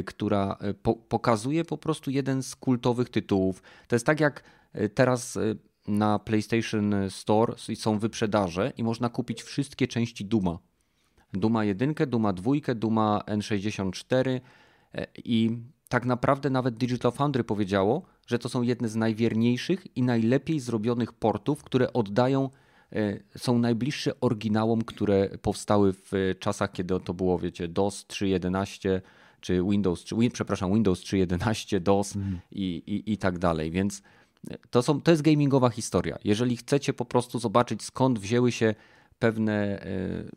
która e, po, pokazuje po prostu jeden z kultowych tytułów. To jest tak jak e, teraz na PlayStation Store są wyprzedaże i można kupić wszystkie części Duma. Duma 1, Duma 2, Duma N64 i tak naprawdę nawet Digital Foundry powiedziało, że to są jedne z najwierniejszych i najlepiej zrobionych portów, które oddają, są najbliższe oryginałom, które powstały w czasach, kiedy to było, wiecie, DOS 3.11 czy Windows, czy, przepraszam, Windows 3.11, DOS mhm. i, i, i tak dalej, więc to, są, to jest gamingowa historia. Jeżeli chcecie po prostu zobaczyć skąd wzięły się pewne, e,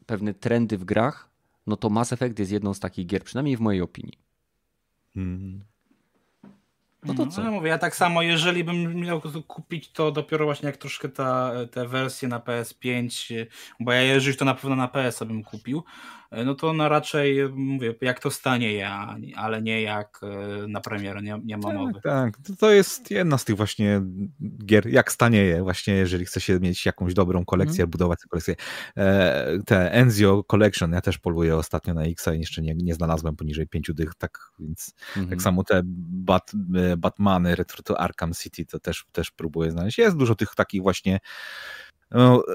pewne trendy w grach, no to Mass Effect jest jedną z takich gier, przynajmniej w mojej opinii. Hmm. No to co? No, mówię, ja tak samo, jeżeli bym miał kupić, to dopiero właśnie jak troszkę ta, te wersje na PS5, bo ja jeżeli to na pewno na PS bym kupił, no to no raczej mówię, jak to stanie ja, ale nie jak e, na premierę, nie, nie ma tak, mowy. Tak, to jest jedna z tych właśnie gier, jak stanieje właśnie, jeżeli chce się mieć jakąś dobrą kolekcję, mm. budować kolekcję. E, te Enzio Collection, ja też poluję ostatnio na X, jeszcze nie, nie znalazłem poniżej pięciu dych, tak więc mm -hmm. tak samo te Bat, e, Batmany, Retro to Arkham City, to też, też próbuję znaleźć. Jest dużo tych takich właśnie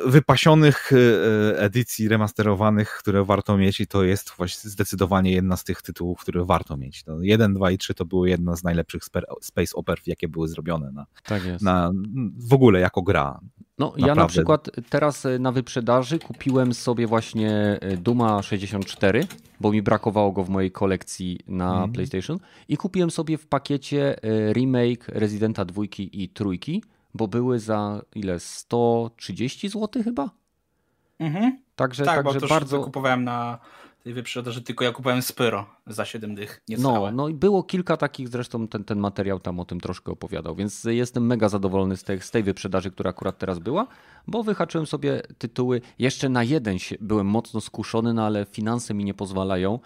wypasionych e, e, edycji remasterowanych, które warto mieć i to jest właśnie zdecydowanie jedna z tych tytułów, które warto mieć. No, 1, 2 i 3 to były jedna z najlepszych space opera, jakie były zrobione na, tak na w ogóle jako gra. No, Naprawdę. ja na przykład teraz e, na wyprzedaży kupiłem sobie właśnie Duma 64, bo mi brakowało go w mojej kolekcji na mm. PlayStation i kupiłem sobie w pakiecie remake Residenta 2 i trójki bo były za ile? 130 zł chyba? Mhm. Także, tak, także bo bardzo. kupowałem na tej wyprzedaży, tylko ja kupowałem Spyro za 7 dych. No, no i było kilka takich, zresztą ten, ten materiał tam o tym troszkę opowiadał, więc jestem mega zadowolony z tej, z tej wyprzedaży, która akurat teraz była, bo wyhaczyłem sobie tytuły. Jeszcze na jeden byłem mocno skuszony, no ale finanse mi nie pozwalają.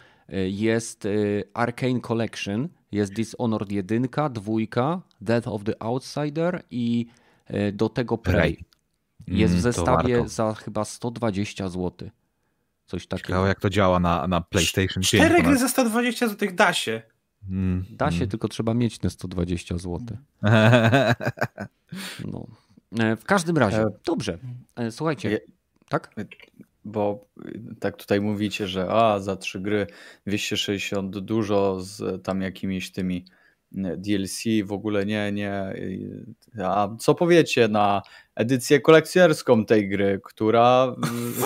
Jest y, Arcane Collection, jest Dishonored 1, 2, Death of the Outsider i do tego Prey. Jest w mm, zestawie za chyba 120 zł. Coś takiego. Ciekawe jak to działa na, na PlayStation 5. Cztery gry za 120 zł da się. Mm, da się, mm. tylko trzeba mieć te 120 zł. No. E, w każdym razie, e, dobrze. Słuchajcie, tak? Bo tak tutaj mówicie, że a za trzy gry 260 dużo z tam jakimiś tymi DLC, w ogóle nie, nie. A co powiecie na edycję kolekcjonerską tej gry, która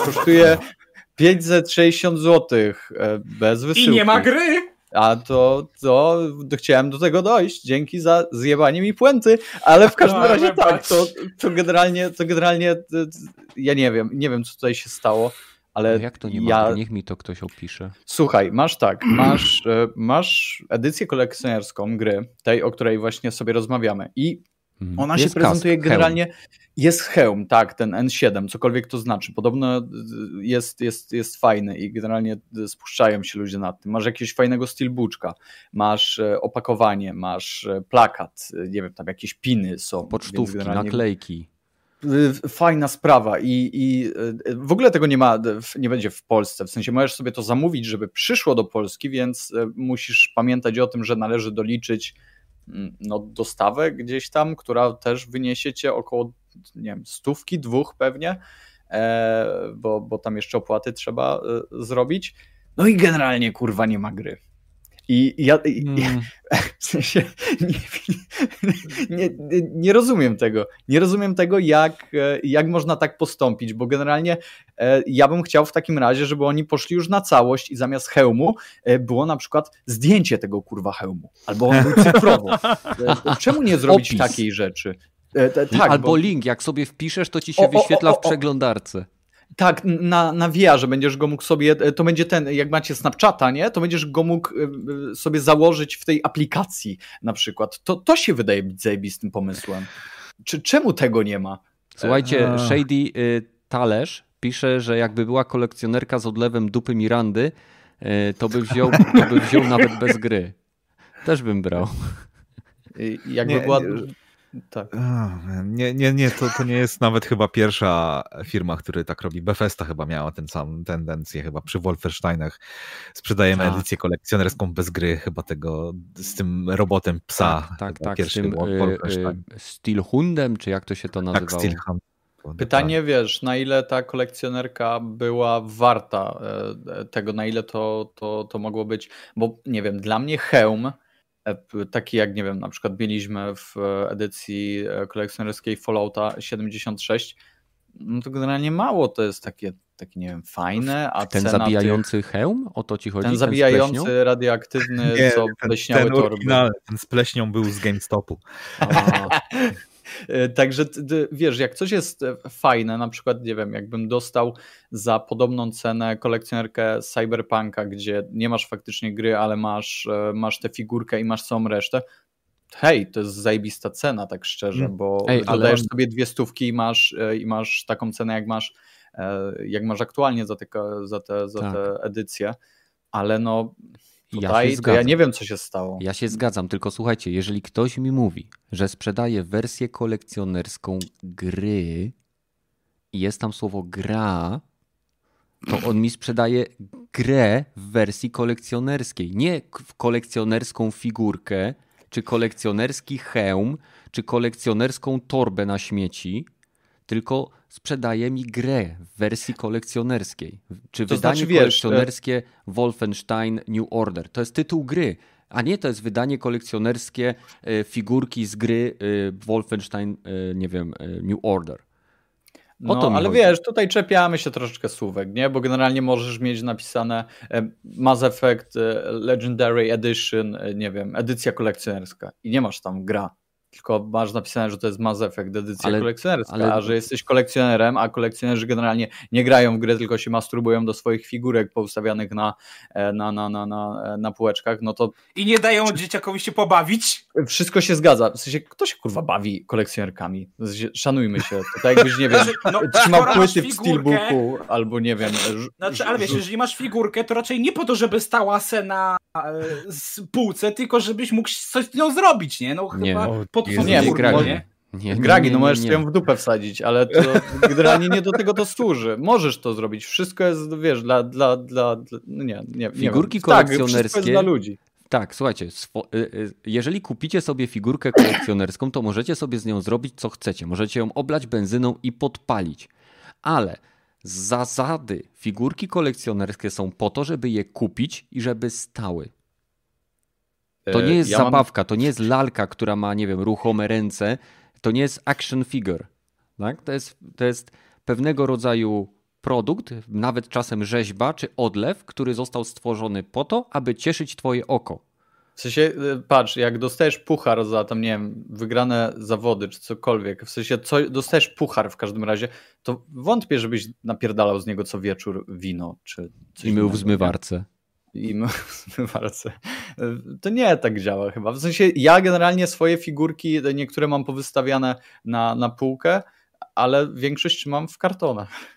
kosztuje 560 zł e, bez wysyłki. I nie ma gry! A to, to chciałem do tego dojść. Dzięki za zjebanie mi puenty, ale w każdym no, razie tak, to, to generalnie, to generalnie ja nie wiem, nie wiem co tutaj się stało. Ale jak to nie ma? Ja... Niech mi to ktoś opisze. Słuchaj, masz tak, masz, e, masz edycję kolekcjonerską gry, tej, o której właśnie sobie rozmawiamy i mhm. ona jest się prezentuje kask, generalnie, hełm. jest hełm, tak, ten N7, cokolwiek to znaczy, podobno jest, jest, jest fajny i generalnie spuszczają się ludzie nad tym. Masz jakiegoś fajnego steelbooka, masz e, opakowanie, masz e, plakat, nie wiem, tam jakieś piny są. Pocztówki, naklejki fajna sprawa i, i w ogóle tego nie ma, nie będzie w Polsce. W sensie możesz sobie to zamówić, żeby przyszło do Polski, więc e, musisz pamiętać o tym, że należy doliczyć mm, no, dostawę gdzieś tam, która też wyniesie cię około nie wiem, stówki, dwóch pewnie, e, bo, bo tam jeszcze opłaty trzeba zrobić. No i generalnie kurwa nie ma gry. I ja, hmm. w sensie nie, nie, nie, rozumiem tego. Nie rozumiem tego, jak, jak można tak postąpić, bo generalnie e, ja bym chciał w takim razie, żeby oni poszli już na całość i zamiast hełmu e, było na przykład zdjęcie tego kurwa hełmu. Albo on był cyfrowo. E, czemu nie zrobić Opis. takiej rzeczy? Tak, Albo bo... link, jak sobie wpiszesz, to ci się o, wyświetla o, o, w przeglądarce. Tak, na, na VR, będziesz go mógł sobie, to będzie ten, jak macie Snapchata, nie? To będziesz go mógł y, y, sobie założyć w tej aplikacji na przykład. To, to się wydaje być zajebistym pomysłem. Czy, czemu tego nie ma? Słuchajcie, A. Shady y, Talerz pisze, że jakby była kolekcjonerka z odlewem dupy Mirandy, y, to by wziął, to by wziął nawet bez gry. Też bym brał. Jakby nie, była... Nie tak. Nie, nie, nie to, to nie jest nawet chyba pierwsza firma, która tak robi. Bethesda chyba miała ten sam tendencję, chyba przy Wolfensteinach. Sprzedajemy tak. edycję kolekcjonerską bez gry, chyba tego z tym robotem psa. Tak, tak, tak z tym y, y, Steelhundem, czy jak to się to nazywało? Tak, Steelhund. Pytanie, tak. wiesz, na ile ta kolekcjonerka była warta e, tego, na ile to, to, to mogło być, bo nie wiem, dla mnie hełm, taki jak, nie wiem, na przykład mieliśmy w edycji kolekcjonerskiej Fallouta 76, no to generalnie mało to jest takie, takie nie wiem, fajne, a Ten zabijający tych... hełm? O to ci chodzi? Ten, ten zabijający radioaktywny, nie, co pleśniały ten, torby. Ten z pleśnią był z GameStopu. E, także wiesz, jak coś jest e, fajne, na przykład, nie wiem, jakbym dostał za podobną cenę kolekcjonerkę Cyberpunka, gdzie nie masz faktycznie gry, ale masz, e, masz tę figurkę i masz całą resztę, hej, to jest zajebista cena, tak szczerze, mm. bo Ej, ale dodajesz on... sobie dwie stówki i masz, i masz taką cenę, jak masz, jak masz aktualnie za te, za te, za tak. te edycje, ale no Tutaj ja, to ja nie wiem, co się stało. Ja się zgadzam, tylko słuchajcie, jeżeli ktoś mi mówi, że sprzedaje wersję kolekcjonerską gry i jest tam słowo gra, to on mi sprzedaje grę w wersji kolekcjonerskiej. Nie kolekcjonerską figurkę, czy kolekcjonerski hełm, czy kolekcjonerską torbę na śmieci, tylko sprzedaje mi grę w wersji kolekcjonerskiej. Czy to wydanie znaczy, kolekcjonerskie wiesz, Wolfenstein New Order. To jest tytuł gry, a nie to jest wydanie kolekcjonerskie e, figurki z gry e, Wolfenstein, e, nie wiem, New Order. O no, ale chodzi. wiesz, tutaj czepiamy się troszeczkę słówek, nie? Bo generalnie możesz mieć napisane Mass Effect Legendary Edition, nie wiem, edycja kolekcjonerska i nie masz tam gra tylko masz napisane, że to jest Mass Effect, edycja ale, kolekcjonerska, ale... a że jesteś kolekcjonerem, a kolekcjonerzy generalnie nie grają w grę, tylko się masturbują do swoich figurek poustawianych na, e, na, na, na, na, na półeczkach, no to... I nie dają dzieciakowi się pobawić? Wszystko się zgadza. W sensie, kto się kurwa bawi kolekcjonerkami? Szanujmy się. To tak jakbyś, nie wiem, no, trzymał płyty w steelbooku, albo nie wiem... Znaczy, ale wiesz, jeżeli masz figurkę, to raczej nie po to, żeby stała se na e, półce, tylko żebyś mógł coś z nią zrobić, nie? No chyba nie. po to nie, Gragi. Nie? Nie, Gragi, no możesz ją w dupę wsadzić, ale to generalnie nie do tego to służy. Możesz to zrobić. Wszystko jest, wiesz, dla, dla, dla, dla no nie, nie, Figurki nie kolekcjonerskie. Tak, dla ludzi. Tak, słuchajcie, y, y, jeżeli kupicie sobie figurkę kolekcjonerską, to możecie sobie z nią zrobić co chcecie. Możecie ją oblać benzyną i podpalić. Ale zasady figurki kolekcjonerskie są po to, żeby je kupić i żeby stały. To nie e, jest ja zabawka, mam... to nie jest lalka, która ma, nie wiem, ruchome ręce. To nie jest action figure. Tak? To, jest, to jest pewnego rodzaju produkt, nawet czasem rzeźba czy odlew, który został stworzony po to, aby cieszyć twoje oko. W sensie, e, patrz, jak dostajesz puchar za tam, nie wiem, wygrane zawody czy cokolwiek, w sensie, co, dostajesz puchar w każdym razie, to wątpię, żebyś napierdalał z niego co wieczór wino czy coś I mył w zmywarce. I zmywarce. To nie tak działa chyba. W sensie ja generalnie swoje figurki, niektóre mam powystawiane na, na półkę, ale większość mam w kartonach.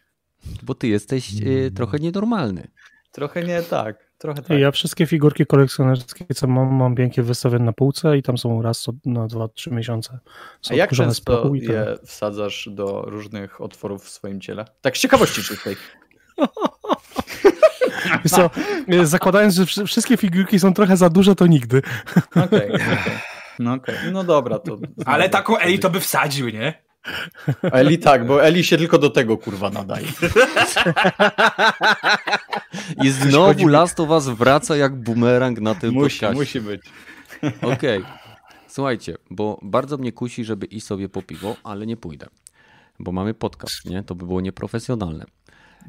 Bo ty jesteś y, trochę nienormalny. Trochę nie tak. Trochę tak. Ja wszystkie figurki kolekcjonerskie, co mam, mam pięknie wystawione na półce i tam są raz na 2-3 miesiące. Są A jak często je wsadzasz do różnych otworów w swoim ciele? Tak z ciekawości czystej. co, e, zakładając, że wszystkie figurki są trochę za duże, to nigdy. Okej, okay, okay. no, okay. no dobra. To... Ale taką Eli to by wsadził, nie? Eli tak, bo Eli się tylko do tego kurwa nadaje. I znowu Last of Us wraca jak bumerang na tym musi, podcaście. Musi być. Okej. Okay. Słuchajcie, bo bardzo mnie kusi, żeby iść sobie po piwo, ale nie pójdę. Bo mamy podcast, nie? To by było nieprofesjonalne.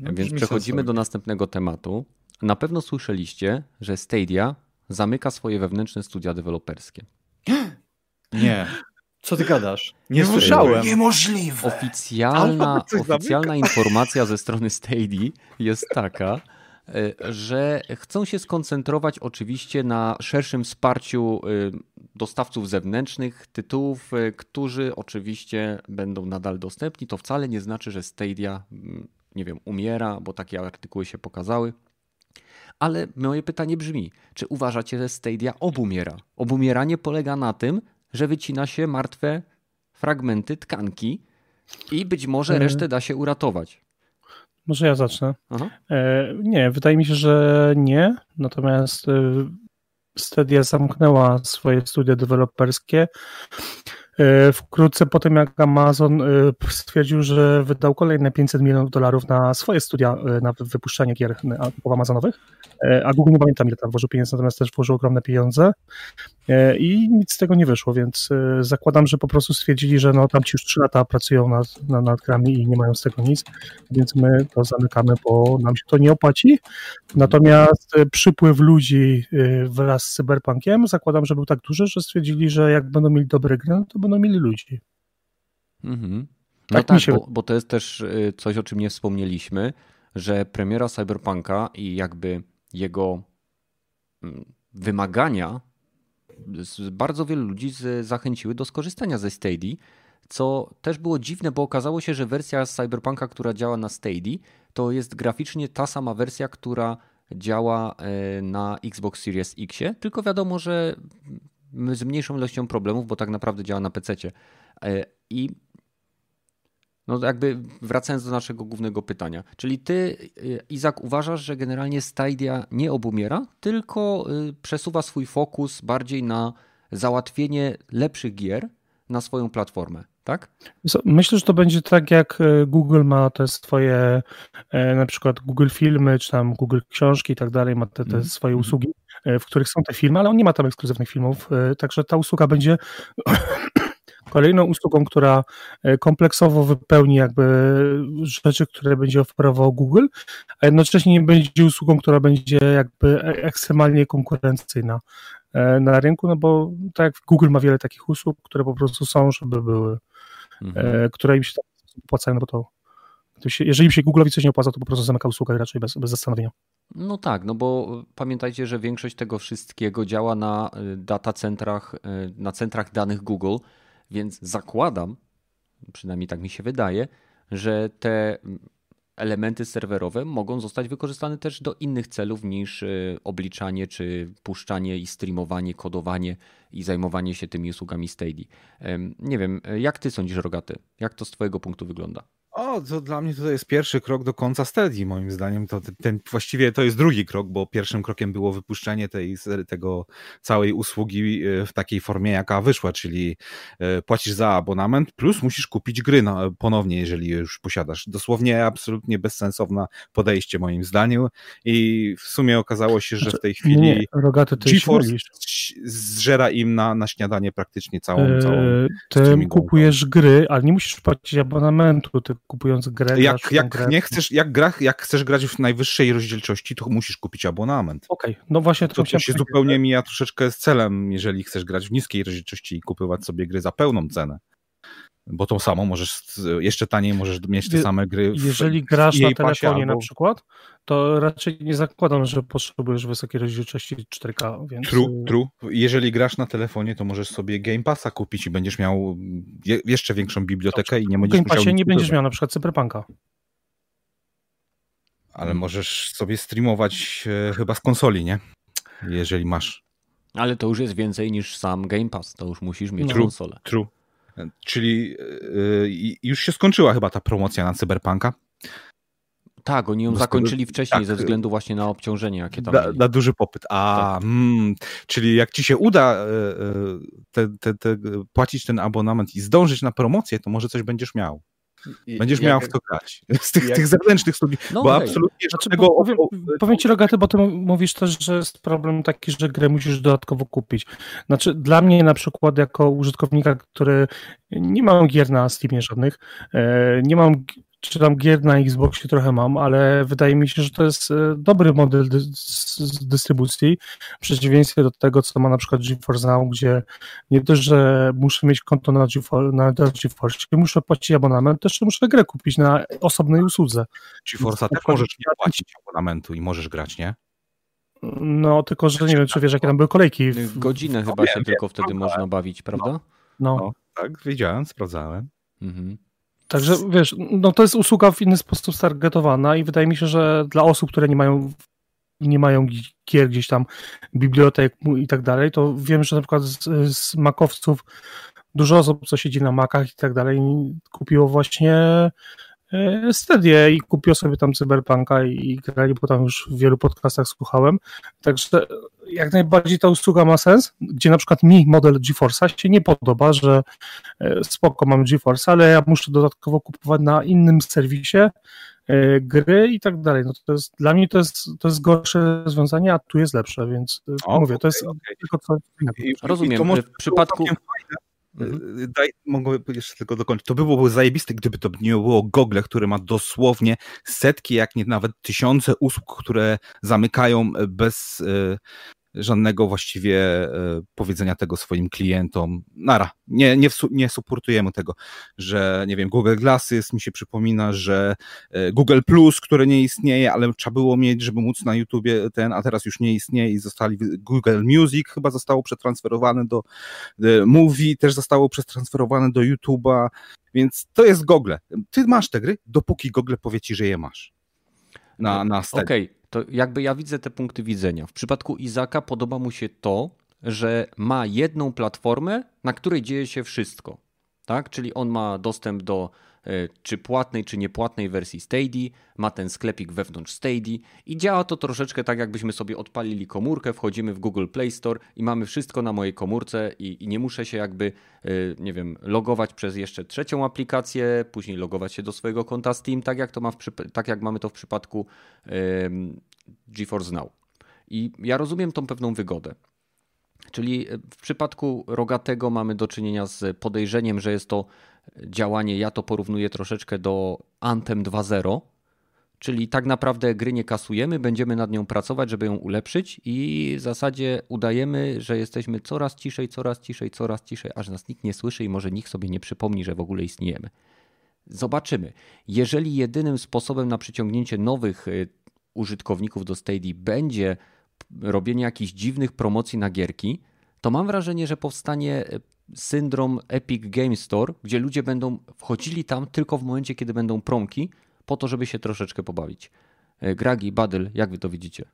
No, Więc przechodzimy do następnego tematu. Na pewno słyszeliście, że Stadia zamyka swoje wewnętrzne studia deweloperskie. Nie. Co ty gadasz? Nie słyszałem. Niemożliwe. Oficjalna, oficjalna informacja ze strony Stadia jest taka, e, że chcą się skoncentrować oczywiście na szerszym wsparciu e, dostawców zewnętrznych, tytułów, e, którzy oczywiście będą nadal dostępni. To wcale nie znaczy, że Stadia mm, nie wiem, umiera, bo takie artykuły się pokazały. Ale moje pytanie brzmi, czy uważacie, że Stadia obumiera? Obumieranie polega na tym, że wycina się martwe fragmenty tkanki i być może mhm. resztę da się uratować. Może ja zacznę. E, nie, wydaje mi się, że nie. Natomiast e, Stadia zamknęła swoje studia deweloperskie E, wkrótce po tym, jak Amazon e, stwierdził, że wydał kolejne 500 milionów dolarów na swoje studia, e, na wypuszczanie gier Amazonowych, a Google nie pamiętam ile tam włożył pieniędzy, natomiast też włożył ogromne pieniądze i nic z tego nie wyszło, więc zakładam, że po prostu stwierdzili, że no tam ci już 3 lata pracują nad, nad, nad grami i nie mają z tego nic, więc my to zamykamy, bo nam się to nie opłaci. Natomiast przypływ ludzi wraz z Cyberpunkiem zakładam, że był tak duży, że stwierdzili, że jak będą mieli dobre gry, no to będą mieli ludzi. Mhm. No tak, tak się... bo, bo to jest też coś, o czym nie wspomnieliśmy, że premiera Cyberpunka i jakby jego mm, wymagania bardzo wielu ludzi zachęciły do skorzystania ze Stadia, co też było dziwne, bo okazało się, że wersja Cyberpunka, która działa na Stadia, to jest graficznie ta sama wersja, która działa e, na Xbox Series X, tylko wiadomo, że z mniejszą ilością problemów, bo tak naprawdę działa na PC. E, I no jakby wracając do naszego głównego pytania, czyli ty, e, Izak, uważasz, że generalnie Stadia nie obumiera, tylko e, przesuwa swój fokus bardziej na załatwienie lepszych gier na swoją platformę, tak? Myślę, że to będzie tak, jak Google ma te swoje, na przykład Google Filmy, czy tam Google Książki i tak dalej, ma te, te mm. swoje mhm. usługi E, w których są te filmy, ale on nie ma tam ekskluzywnych filmów, e, także ta usługa będzie kolejną usługą, która e, kompleksowo wypełni jakby rzeczy, które będzie oferował Google, a jednocześnie nie będzie usługą, która będzie jakby ekstremalnie konkurencyjna na rynku, no bo tak jak Google ma wiele takich usług, które po prostu są, żeby były, mhm. które im się opłacają, no bo to, jeżeli im się Google'owi coś nie opłaca, to po prostu zamyka usługę raczej bez, bez zastanowienia. No tak, no bo pamiętajcie, że większość tego wszystkiego działa na y, data centrach, y, na centrach danych Google, więc zakładam, przynajmniej tak mi się wydaje, że te elementy serwerowe mogą zostać wykorzystane też do innych celów niż y, obliczanie czy puszczanie i streamowanie, kodowanie i zajmowanie się tymi usługami Stadia. Nie wiem, jak ty sądzisz, Rogaty? Jak to z twojego punktu wygląda? O, to dla mnie to jest pierwszy krok do końca Steady, moim zdaniem. To ten, właściwie to jest drugi krok, bo pierwszym krokiem było wypuszczenie tej, tego całej usługi e, w takiej formie, jaka wyszła, czyli e, płacisz za abonament, plus musisz kupić gry na, ponownie, jeżeli już posiadasz. Dosłownie absolutnie bezsensowne podejście, moim zdaniem. I w sumie okazało się, że w tej chwili nie, Rogaty, ty GeForce zżera im na, na śniadanie praktycznie całą, całą Ty kupujesz gry, ale nie musisz płacić abonamentu, ty kupując grę. Jak, jak, grę. Nie chcesz, jak, gra, jak chcesz grać w najwyższej rozdzielczości, to musisz kupić abonament. Okej, okay. no właśnie to, to, to się zupełnie mija troszeczkę z celem, jeżeli chcesz grać w niskiej rozdzielczości i kupować sobie gry za pełną cenę bo tą samą możesz, jeszcze taniej możesz mieć te same gry. W, Jeżeli grasz na telefonie albo... na przykład, to raczej nie zakładam, że potrzebujesz wysokiej rozdzielczości 4K. Więc... True, true. Jeżeli grasz na telefonie, to możesz sobie Game Passa kupić i będziesz miał jeszcze większą bibliotekę Dobrze. i nie będziesz W Game Passie nie będziesz miał na przykład Cyberpunka. Ale możesz sobie streamować e, chyba z konsoli, nie? Jeżeli masz. Ale to już jest więcej niż sam Game Pass, to już musisz mieć true, konsolę. True. Czyli yy, już się skończyła chyba ta promocja na Cyberpunka. Tak, oni ją zakończyli wcześniej tak, ze względu właśnie na obciążenie, jakie tam na, na duży popyt. A, tak. mm, czyli jak ci się uda e, te, te, te, płacić ten abonament i zdążyć na promocję, to może coś będziesz miał. Będziesz miał w to grać. Z tych, jak, tych zewnętrznych studiów, no bo okay. absolutnie znaczy, tego... Powiem, powiem ci Rogaty, bo ty mówisz też, że jest problem taki, że grę musisz dodatkowo kupić. Znaczy dla mnie na przykład jako użytkownika, który nie mam gier na Steamie żadnych, e, nie mam czy tam gier na Xboxie trochę mam, ale wydaje mi się, że to jest e, dobry model dy dystrybucji, w przeciwieństwie do tego, co ma na przykład GeForce Now, gdzie nie dość, że muszę mieć konto na GeForce, na GeForce muszę płacić abonament, też muszę grę kupić na osobnej usłudze. GeForce'a też możesz nie płacić abonamentu i możesz grać, nie? No, tylko że nie wiem, czy wiesz, jakie tam były kolejki. W... Godzinę chyba się tylko wtedy można bawić, prawda? No, no. no tak, wiedziałem, sprawdzałem. Mhm. Także wiesz, no to jest usługa w inny sposób stargetowana i wydaje mi się, że dla osób, które nie mają nie mają gier gdzieś tam, bibliotek i tak dalej, to wiem, że na przykład z, z makowców dużo osób, co siedzi na makach i tak dalej, kupiło właśnie E, Stedię i kupił sobie tam Cyberpunka i, i grali, bo tam już w wielu podcastach słuchałem. Także jak najbardziej ta usługa ma sens, gdzie na przykład mi model GeForce'a się nie podoba, że e, spoko mam GeForce, ale ja muszę dodatkowo kupować na innym serwisie e, gry i tak dalej. No to jest, dla mnie to jest, to jest gorsze rozwiązanie, a tu jest lepsze, więc o, mówię, okay, to jest okay. tylko co... Rozumiem, I w przypadku... Mhm. Y, daj, mogę jeszcze tylko dokończyć. To by było zajebiste, gdyby to nie było Google, które ma dosłownie setki, jak nie nawet tysiące usług, które zamykają bez y, żadnego właściwie e, powiedzenia tego swoim klientom. Nara, nie, nie, nie supportujemy tego, że nie wiem, Google Glasses mi się przypomina, że e, Google Plus, które nie istnieje, ale trzeba było mieć, żeby móc na YouTubie ten, a teraz już nie istnieje i zostali Google Music chyba zostało przetransferowane do e, Movie, też zostało przetransferowane do YouTube'a, więc to jest Google. Ty masz te gry, dopóki Google powie ci, że je masz. Na, na Okej, okay to jakby ja widzę te punkty widzenia. W przypadku Izaka podoba mu się to, że ma jedną platformę, na której dzieje się wszystko. Tak? Czyli on ma dostęp do E, czy płatnej, czy niepłatnej wersji Stadia, ma ten sklepik wewnątrz Stadia i działa to troszeczkę tak, jakbyśmy sobie odpalili komórkę, wchodzimy w Google Play Store i mamy wszystko na mojej komórce i, i nie muszę się jakby, e, nie wiem, logować przez jeszcze trzecią aplikację, później logować się do swojego konta Steam, tak jak, to ma w, tak jak mamy to w przypadku um, GeForce Now. I ja rozumiem tą pewną wygodę. Czyli w przypadku Rogatego mamy do czynienia z podejrzeniem, że jest to działanie, ja to porównuję troszeczkę do Anthem 2.0, czyli tak naprawdę gry nie kasujemy, będziemy nad nią pracować, żeby ją ulepszyć i w zasadzie udajemy, że jesteśmy coraz ciszej, coraz ciszej, coraz ciszej, aż nas nikt nie słyszy i może nikt sobie nie przypomni, że w ogóle istniejemy. Zobaczymy. Jeżeli jedynym sposobem na przyciągnięcie nowych y, użytkowników do Stadia będzie robienie jakichś dziwnych promocji na gierki, to mam wrażenie, że powstanie y, syndrom Epic Game Store, gdzie ludzie będą wchodzili tam tylko w momencie, kiedy będą promki, po to, żeby się troszeczkę pobawić. E, Gragi, Badyl, jak wy to widzicie?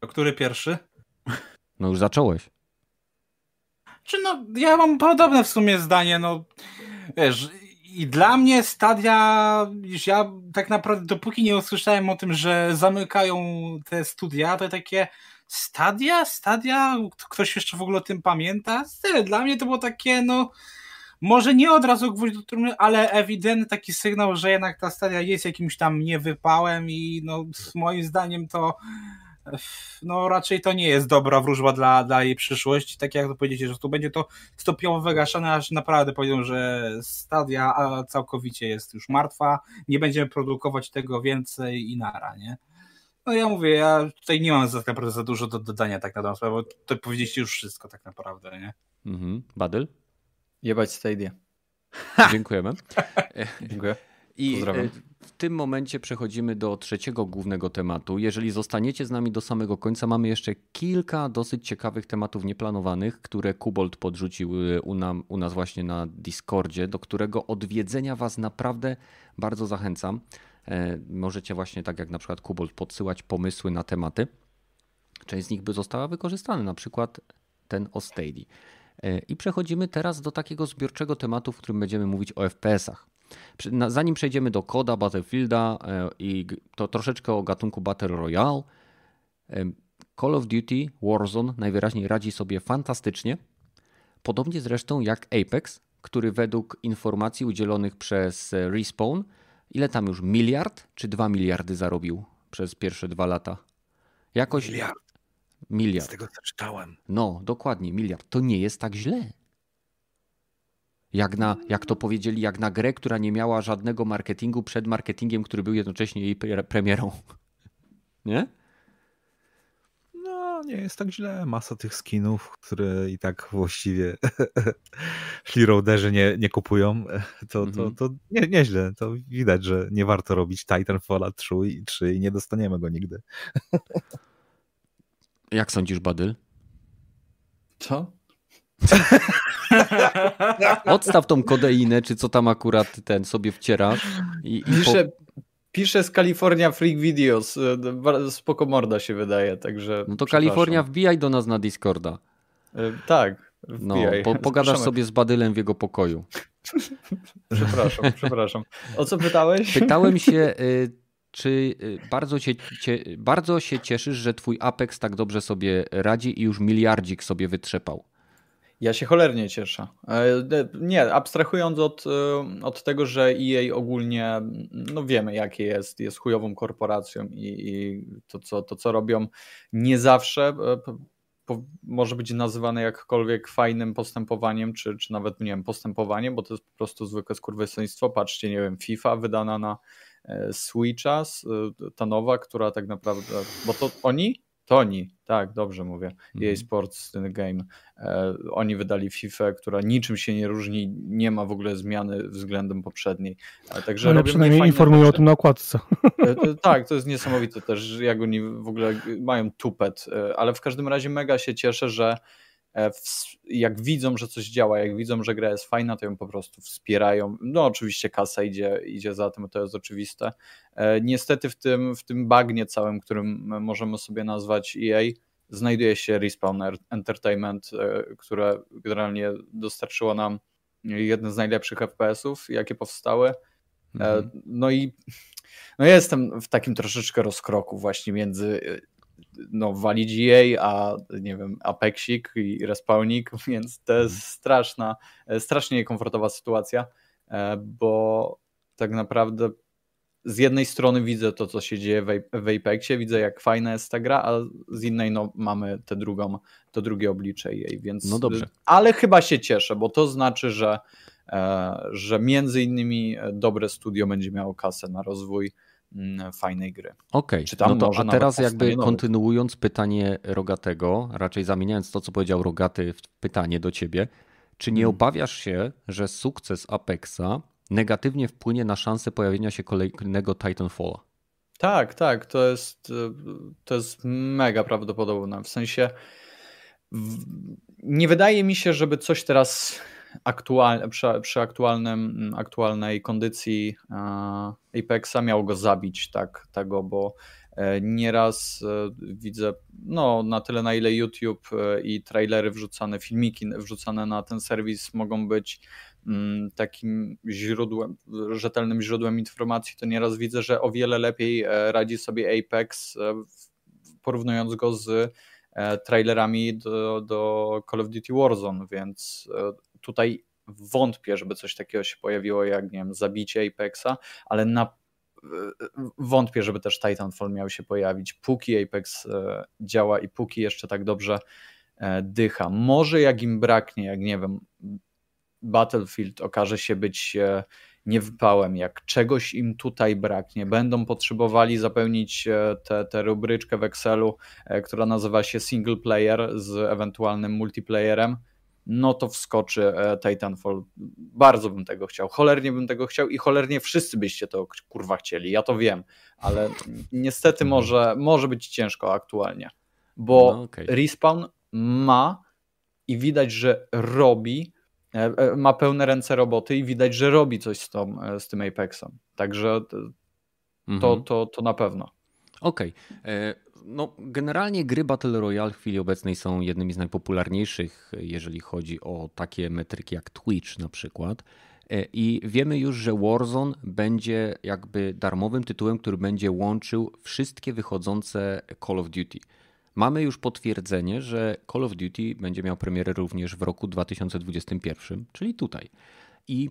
A który pierwszy? No już zacząłeś. Czy no, ja mam podobne w sumie zdanie, no wiesz, i dla mnie Stadia, już ja tak naprawdę dopóki nie usłyszałem o tym, że zamykają te studia, to takie Stadia? Stadia? Ktoś jeszcze w ogóle o tym pamięta? Dla mnie to było takie, no może nie od razu gwóźdź do trumny, ale ewidentny taki sygnał, że jednak ta Stadia jest jakimś tam niewypałem i no moim zdaniem to no raczej to nie jest dobra wróżba dla, dla jej przyszłości. Tak jak to powiedziecie, że tu będzie to stopniowo wygaszane, aż naprawdę powiedzą, że Stadia całkowicie jest już martwa, nie będziemy produkować tego więcej i nara, nie? No ja mówię, ja tutaj nie mam za, tak naprawdę za dużo do dodania tak na sprawę, bo to powiedzieliście już wszystko tak naprawdę, nie? Mhm. Badyl? Jebać Stadia. Dziękujemy. Dziękuję. I Pozdrawiam. W tym momencie przechodzimy do trzeciego głównego tematu. Jeżeli zostaniecie z nami do samego końca, mamy jeszcze kilka dosyć ciekawych tematów nieplanowanych, które Kubold podrzucił e, u, nam, u nas właśnie na Discordzie, do którego odwiedzenia Was naprawdę bardzo zachęcam. E, możecie właśnie tak jak na przykład Kubold podsyłać pomysły na tematy. Część z nich by została wykorzystana, na przykład ten o Stadia. E, I przechodzimy teraz do takiego zbiorczego tematu, w którym będziemy mówić o FPS-ach. Zanim przejdziemy do koda Battlefielda e, i to troszeczkę o gatunku Battle Royale, Call of Duty Warzone najwyraźniej radzi sobie fantastycznie. Podobnie zresztą jak Apex, który według informacji udzielonych przez Respawn Ile tam już? Miliard czy dwa miliardy zarobił przez pierwsze dwa lata? Jakoś. Miliard. Miliard. Z tego co czytałem. No, dokładnie, miliard. To nie jest tak źle. Jak, na, jak to powiedzieli, jak na grę, która nie miała żadnego marketingu przed marketingiem, który był jednocześnie jej premierą. Nie? nie jest tak źle. Masa tych skinów, które i tak właściwie freeloaderzy nie, nie kupują, to, to, mhm. to nie, nieźle. To widać, że nie warto robić Titanfalla 3, 3 i nie dostaniemy go nigdy. Jak sądzisz, Badyl? Co? Odstaw tą kodeinę, czy co tam akurat ten sobie wcierasz. I, i Piszę, po... Pisze z California Freak Videos. E, spoko morda się wydaje, także. No to Kalifornia wbijaj do nas na Discorda. E, tak. Wbijaj. No, po, pogadasz sobie z Badylem w jego pokoju. przepraszam, przepraszam. O co pytałeś? Pytałem się, y, czy y, bardzo, cię, cie, bardzo się cieszysz, że twój Apex tak dobrze sobie radzi i już miliardzik sobie wytrzepał? Ja się cholernie cieszę. E, nie, abstrahując od, e, od tego, że EA ogólnie, no wiemy jakie jest, jest chujową korporacją i, i to, co, to, co robią, nie zawsze e, po, może być nazywane jakkolwiek fajnym postępowaniem, czy, czy nawet, nie wiem, postępowaniem, bo to jest po prostu zwykłe skurwysyństwo. Patrzcie, nie wiem, FIFA wydana na Switcha, ta nowa, która tak naprawdę, bo to oni Toni, tak, dobrze mówię. Mhm. EA Sports ten game. E, oni wydali FIFA, która niczym się nie różni, nie ma w ogóle zmiany względem poprzedniej. E, także no, przynajmniej informują o tym na okładce. E, tak, to jest niesamowite też, jak oni w ogóle mają tupet, ale w każdym razie mega się cieszę, że jak widzą, że coś działa, jak widzą, że gra jest fajna, to ją po prostu wspierają. No oczywiście kasa idzie, idzie za tym, to jest oczywiste. E, niestety w tym, w tym bagnie całym, którym możemy sobie nazwać EA, znajduje się Respawn Entertainment, e, które generalnie dostarczyło nam jedne z najlepszych FPS-ów, jakie powstały. Mhm. No i no jestem w takim troszeczkę rozkroku właśnie między no, walić jej, a nie wiem, Apexik i Respawnik, więc to jest mhm. straszna, strasznie niekomfortowa sytuacja, e, bo tak naprawdę z jednej strony widzę to, co się dzieje w Apexie, widzę jak fajna jest ta gra, a z innej no, mamy tę drugą, to drugie oblicze jej, więc... No dobrze. Ale chyba się cieszę, bo to znaczy, że, e, że między innymi dobre studio będzie miało kasę na rozwój fajnej gry. Okej, okay. no to, a teraz jakby kontynuując pytanie Rogatego, raczej zamieniając to, co powiedział Rogaty w pytanie do ciebie, czy nie hmm. obawiasz się, że sukces Apexa negatywnie wpłynie na szansę pojawienia się kolejnego Titanfalla? Tak, tak, to jest, to jest mega prawdopodobne. W sensie nie wydaje mi się, żeby coś teraz aktual, przy, przy aktualnym, aktualnej kondycji e, Apexa miał go zabić tak, tego, bo e, nieraz e, widzę, no na tyle na ile YouTube i trailery wrzucane, filmiki wrzucane na ten serwis mogą być mm, takim źródłem, rzetelnym źródłem informacji, to nieraz widzę, że o wiele lepiej radzi sobie Apex porównując go z trailerami do, do Call of Duty Warzone, więc tutaj wątpię, żeby coś takiego się pojawiło jak, nie wiem, zabicie Apexa, ale na wątpię, żeby też Titanfall miał się pojawić, póki Apex e, działa i póki jeszcze tak dobrze e, dycha. Może jak im braknie, jak nie wiem, Battlefield okaże się być e, niewypałem, jak czegoś im tutaj braknie, będą potrzebowali zapełnić tę rubryczkę w Excelu, która nazywa się single player z ewentualnym multiplayerem, no to wskoczy e, Titanfall. Bardzo bym tego chciał. Cholernie bym tego chciał i cholernie wszyscy byście to kurwa chcieli. Ja to wiem, ale niestety może, może być ciężko aktualnie, bo no, okay. Respawn ma i widać, że robi, e, e, ma pełne ręce roboty i widać, że robi coś z, tą, z tym Apexem. Także to, mhm. to, to na pewno. Okej. Okay. No, generalnie gry Battle Royale w chwili obecnej są jednymi z najpopularniejszych, jeżeli chodzi o takie metryki jak Twitch na przykład. E, I wiemy już, że Warzone będzie jakby darmowym tytułem, który będzie łączył wszystkie wychodzące Call of Duty. Mamy już potwierdzenie, że Call of Duty będzie miał premierę również w roku 2021, czyli tutaj. I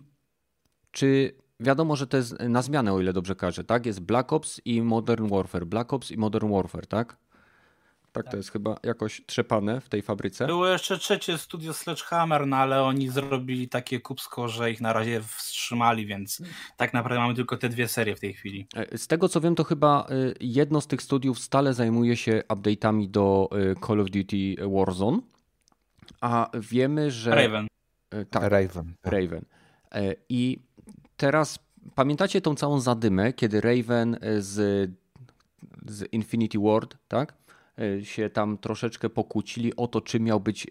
czy wiadomo, że to jest na zmianę, o ile dobrze każę, tak? Jest Black Ops i Modern Warfare. Black Ops i Modern Warfare, tak? Tak, to jest chyba jakoś trzepane w tej fabryce. Było jeszcze trzecie studio Sledgehammer, no ale oni zrobili takie kupsko, że ich na razie wstrzymali, więc tak naprawdę mamy tylko te dwie serie w tej chwili. E, z tego co wiem, to chyba e, jedno z tych studiów stale zajmuje się update'ami do e, Call of Duty Warzone, a wiemy, że... Raven. Tak, Raven. Raven. I teraz pamiętacie tą całą zadymę, kiedy Raven z, z Infinity Ward, tak? E, się tam troszeczkę pokłócili o to, czym miał być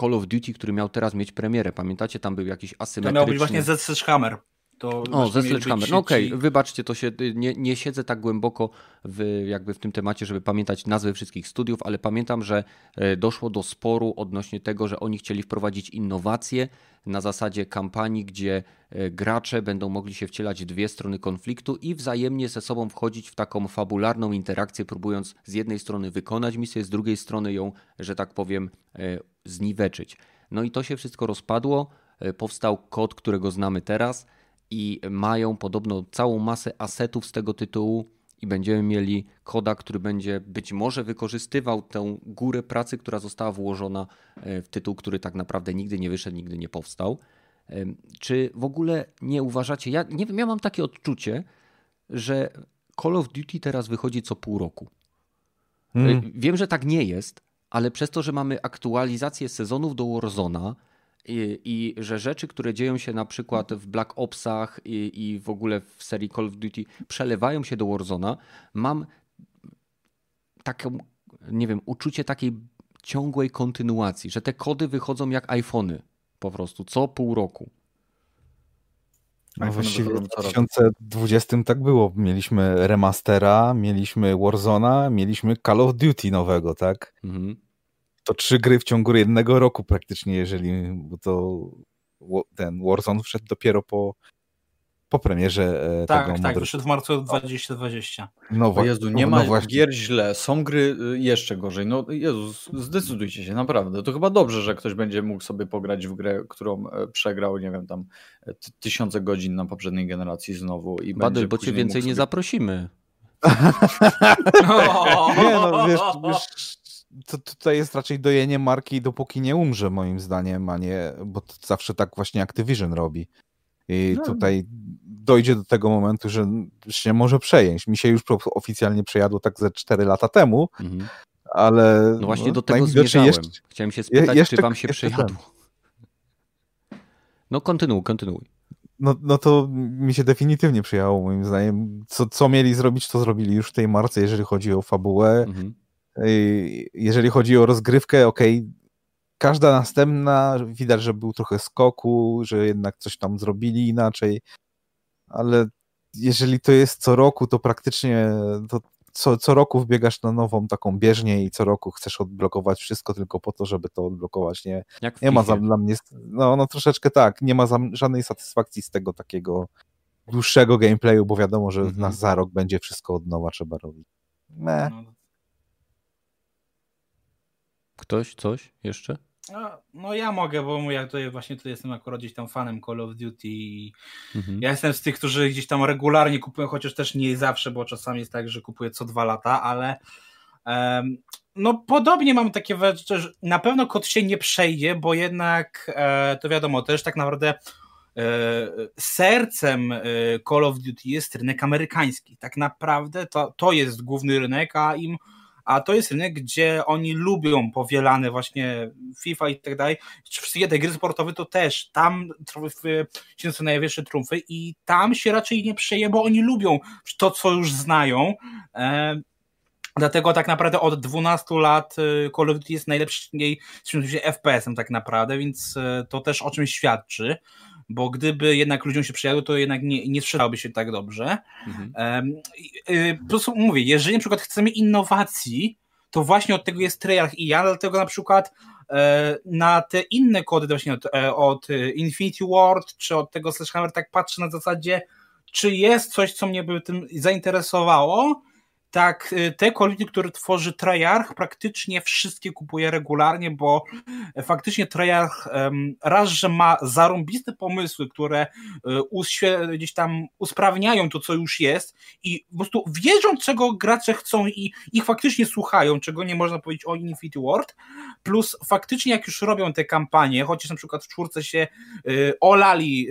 Call of Duty, który miał teraz mieć premierę. Pamiętacie, tam był jakiś asymetryczny... To miał być właśnie Hammer. To o, ze Sledgehammer. No okej, okay. wybaczcie, to się nie, nie siedzę tak głęboko w, jakby w tym temacie, żeby pamiętać nazwy wszystkich studiów, ale pamiętam, że e, doszło do sporu odnośnie tego, że oni chcieli wprowadzić innowacje na zasadzie kampanii, gdzie e, gracze będą mogli się wcielać w dwie strony konfliktu i wzajemnie ze sobą wchodzić w taką fabularną interakcję, próbując z jednej strony wykonać misję, z drugiej strony ją, że tak powiem, zniweczyć. No i to się wszystko rozpadło. Powstał kod, którego znamy teraz i mają podobno całą masę asetów z tego tytułu i będziemy mieli koda, który będzie być może wykorzystywał tę górę pracy, która została włożona e, w tytuł, który tak naprawdę nigdy nie wyszedł, nigdy nie powstał. Czy w ogóle nie uważacie? Ja nie wiem, ja mam takie odczucie, że Call of Duty teraz wychodzi co pół roku. Hmm. Wiem, że tak nie jest, ale przez to, że mamy aktualizację sezonów do Warzona, i, I, że rzeczy, które dzieją się na przykład w Black Opsach i, i w ogóle w serii Call of Duty przelewają się do Warzona, mam taką, nie wiem, uczucie takiej ciągłej kontynuacji, że te kody wychodzą jak iPhony po prostu co pół roku. No właściwie w 2020 tak było. Mieliśmy remastera, mieliśmy Warzona, mieliśmy Call of Duty nowego, tak? Mhm to trzy gry w ciągu jednego roku praktycznie, jeżeli, bo to ten Warzone wszedł dopiero po, po premierze tak, tego Tak, wyszedł w marcu 2020. No, o Jezu, nie no, ma no gier źle, są gry y, jeszcze gorzej. No Jezu, zdecydujcie się, naprawdę. To chyba dobrze, że ktoś będzie mógł sobie pograć w grę, którą e, przegrał, nie wiem, tam e, tysiące godzin na poprzedniej generacji znowu. I Badyl, bo cię więcej nie zaprosimy. nie no, wiesz, wiesz to tutaj jest raczej dojenie marki dopóki nie umrze moim zdaniem, a nie, bo zawsze tak właśnie Activision robi. I no. tutaj dojdzie do tego momentu, że się może przejąć. Mi się już oficjalnie przejadło tak ze 4 lata temu, mhm. ale... No właśnie no, do tego zmierzałem. Jeszcze, Chciałem się spytać, jeszcze, czy wam się przejadło. No kontynuuj, kontynuuj. No, no to mi się definitywnie przyjęło moim zdaniem. Co, co mieli zrobić, to zrobili już w tej marce, jeżeli chodzi o fabułę. Mhm jeżeli chodzi o rozgrywkę, ok, każda następna widać, że był trochę skoku, że jednak coś tam zrobili inaczej, ale jeżeli to jest co roku, to praktycznie to co, co roku wbiegasz na nową taką bieżnię i co roku chcesz odblokować wszystko tylko po to, żeby to odblokować. Nie, nie ma za, dla mnie, no, no troszeczkę tak, nie ma za, żadnej satysfakcji z tego takiego dłuższego gameplayu, bo wiadomo, że mm -hmm. na za rok będzie wszystko od nowa trzeba robić. Me. No, Ktoś, coś jeszcze? No, no, ja mogę, bo ja tutaj właśnie tutaj jestem akurat gdzieś tam fanem Call of Duty i mhm. ja jestem z tych, którzy gdzieś tam regularnie kupują, chociaż też nie zawsze, bo czasami jest tak, że kupuję co dwa lata, ale um, no podobnie mam takie rzeczy, że na pewno kod się nie przejdzie, bo jednak e, to wiadomo, też tak naprawdę e, sercem e, Call of Duty jest rynek amerykański. Tak naprawdę to, to jest główny rynek, a im a to jest rynek, gdzie oni lubią powielane właśnie FIFA i tak dalej, wszystkie te gry sportowe to też, tam się są najwyższe trumfy i tam się raczej nie przeje, bo oni lubią to, co już znają, e, Dlatego tak naprawdę od 12 lat e, Call of Duty jest najlepszym FPS-em tak naprawdę, więc e, to też o czymś świadczy bo gdyby jednak ludziom się przyjadło, to jednak nie, nie sprzedałby się tak dobrze. Mhm. Um, po prostu mówię, jeżeli na przykład chcemy innowacji, to właśnie od tego jest Treyarch i ja, dlatego na przykład e, na te inne kody właśnie od, e, od Infinity Ward, czy od tego Slashhammer tak patrzę na zasadzie, czy jest coś, co mnie by tym zainteresowało, tak, y, te kolity, które tworzy Treyarch, praktycznie wszystkie kupuje regularnie, bo faktycznie Treyarch raz, że ma zarąbiste pomysły, które y, gdzieś tam usprawniają to, co już jest i po prostu wierzą, czego gracze chcą i ich faktycznie słuchają, czego nie można powiedzieć o Infinity Ward, plus faktycznie jak już robią te kampanie, chociaż na przykład w czwórce się y, olali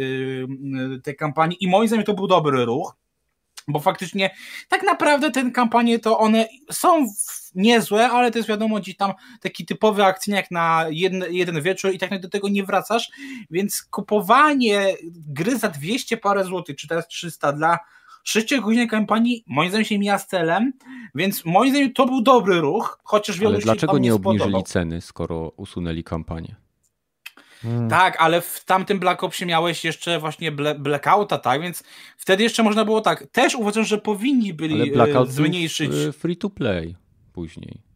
te kampanie i moim zdaniem to był dobry ruch, bo faktycznie tak naprawdę te kampanie to one są niezłe, ale to jest wiadomo gdzieś tam taki typowy akcyjniak na jeden, jeden wieczór i tak do tego nie wracasz, więc kupowanie gry za 200 parę złotych, czy teraz 300 dla 6 godzin kampanii moim zdaniem się mija z celem, więc moim zdaniem to był dobry ruch, chociaż wielu Ale dlaczego nie obniżyli ceny, skoro usunęli kampanię? Hmm. Tak, ale w tamtym Black Opsie miałeś jeszcze właśnie Blackouta, tak? Więc wtedy jeszcze można było tak. Też uważam, że powinni byli ale Blackout zmniejszyć. free to play później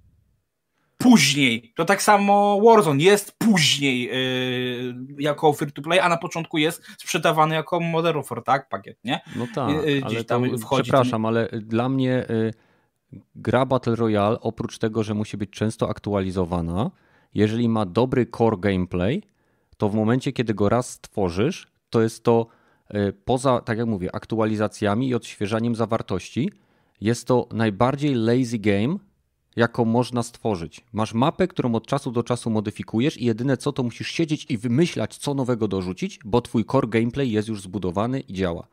później. To tak samo Warzone jest później yy, jako free to play, a na początku jest sprzedawany jako Modern Warfare, tak? Pakiet, nie? No tak, yy, ale tam wchodzi przepraszam, ten... ale dla mnie yy, gra Battle Royale oprócz tego, że musi być często aktualizowana, jeżeli ma dobry core gameplay, to w momencie, kiedy go raz stworzysz, to jest to y, poza, tak jak mówię, aktualizacjami i odświeżaniem zawartości, jest to najbardziej lazy game, jaką można stworzyć. Masz mapę, którą od czasu do czasu modyfikujesz i jedyne co to musisz siedzieć i wymyślać, co nowego dorzucić, bo twój core gameplay jest już zbudowany i działa.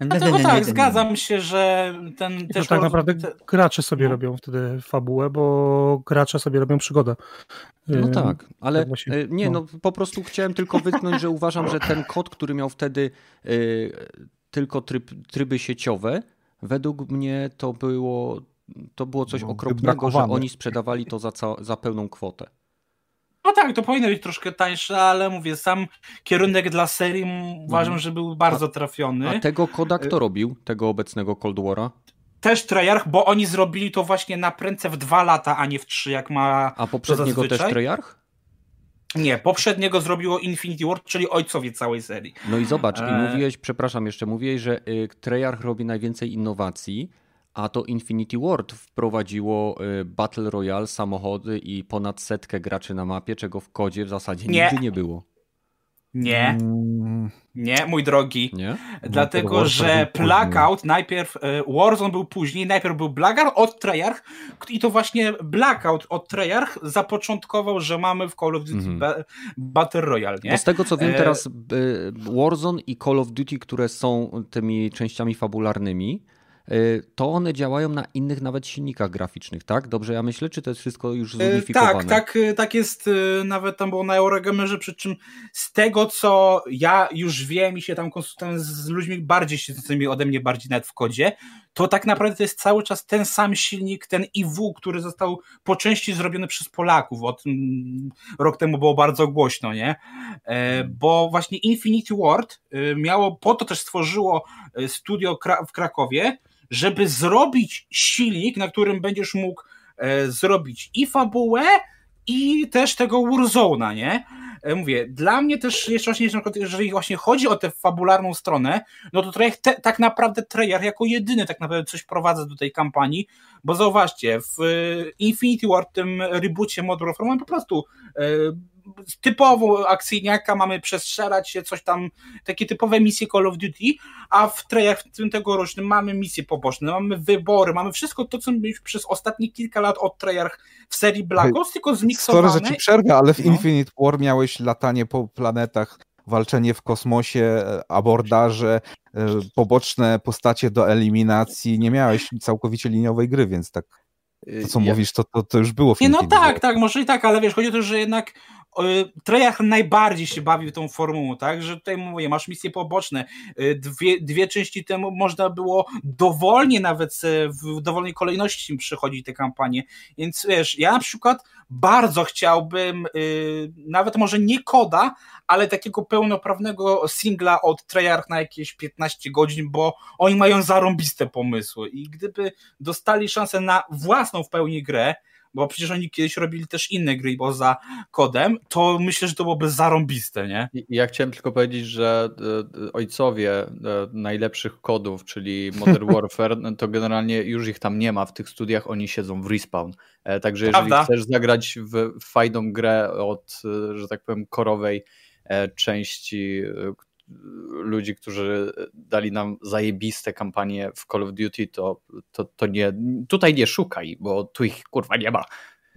Dlatego tak, zgadzam się, że ten też... tak naprawdę gracze sobie no. robią wtedy fabułę, bo gracze sobie robią przygodę. No tak, ale tak właśnie, nie, no. no po prostu chciałem tylko wytknąć, że uważam, że ten kod, który miał wtedy y, tylko tryb, tryby sieciowe, według mnie to było to było coś okropnego, że oni sprzedawali to za, za pełną kwotę. No tak, to powinno być troszkę tańsze, ale mówię, sam kierunek dla serii uważam, mhm. że był bardzo trafiony. A tego koda kto robił, tego obecnego Cold War'a? Też Treyarch, bo oni zrobili to właśnie na prędce w dwa lata, a nie w trzy, jak ma A poprzedniego też Treyarch? Nie, poprzedniego zrobiło Infinity War, czyli ojcowie całej serii. No i zobacz, i e- mówiłeś, przepraszam jeszcze, mówiłeś, że y, Treyarch robi najwięcej innowacji, a to Infinity Ward wprowadziło y, Battle Royale, samochody i ponad setkę graczy na mapie, czego w kodzie w zasadzie nie. nigdy nie było. Nie. Mm. Nie, mój drogi. Nie? Dlatego, no, że Blackout najpierw, y, Warzone był później, najpierw był Blackout od Treyarch i to właśnie Blackout od Treyarch zapoczątkował, że mamy w Call of Duty -hmm. Battle Royale, nie? Bo z tego co wiem e, teraz Warzone i Call of Duty, które są tymi częściami fabularnymi, Y, to one działają na innych nawet silnikach graficznych, tak? Dobrze ja myślę, czy to jest wszystko już y, zunifikowane? Tak, tak, y, tak jest, nawet tam było na Eurogamerze, przy czym z tego, co ja już wiem i się tam konsultuję z ludźmi bardziej siedzącymi ode mnie, bardziej nawet w kodzie, to tak naprawdę to jest cały czas ten sam silnik, ten IW, który został po części zrobiony przez Polaków. O tym rok temu było bardzo głośno, nie? E, bo właśnie Infinity Ward miało, po to też stworzyło studio w Krakowie, żeby zrobić silnik, na którym będziesz mógł e, zrobić i fabułę, i też tego Warzone'a, nie? E, mówię, dla mnie też jeszcze ważniejsze, jeżeli właśnie chodzi o tę fabularną stronę, no to te, tak naprawdę Treyarch jako jedyny tak naprawdę coś prowadza do tej kampanii, bo zauważcie, w Infinity War, tym reboocie Modern Warfare, po prostu e, typową akcyjniaka, mamy przestrzelać się, coś tam, takie typowe misje Call of Duty, a w trejach w tym tegorocznym mamy misje poboczne, mamy wybory, mamy wszystko to, co mieliśmy przez ostatnie kilka lat od Treyarch w serii Black Ops, tylko zmiksowane. Sorry, że ci przerwę, ale w no. Infinite War miałeś latanie po planetach, walczenie w kosmosie, abordaże, e, poboczne postacie do eliminacji, nie miałeś całkowicie liniowej gry, więc tak to, co ja... mówisz, to, to, to, już było w Nie, no tak, tak, może i tak, ale wiesz, chodzi o to, że jednak Treyarch najbardziej się bawi tą formułą, tak, że tutaj mówię, masz misje poboczne, y, dwie, dwie części temu można było dowolnie nawet w dowolnej kolejności przychodzić te kampanie, więc wiesz, ja na przykład bardzo chciałbym yy, nawet może nie koda, ale takiego pełnoprawnego singla od Treyarch na jakieś 15 godzin, bo oni mają zarąbiste pomysły. I gdyby dostali szansę na własną w pełni grę, bo przecież oni kiedyś robili też inne gry poza kodem, to myślę, że to byłoby zarąbiste, nie? Ja chciałem tylko powiedzieć, że e, e, ojcowie e, najlepszych kodów, czyli Modern Warfare, no to generalnie już ich tam nie ma w tych studiach, oni siedzą w Respawn. Także jeżeli Prawda? chcesz zagrać w fajną grę od, że tak powiem, korowej części, ludzi, którzy dali nam zajebiste kampanie w Call of Duty, to, to, to nie, tutaj nie szukaj, bo tu ich kurwa nie ma.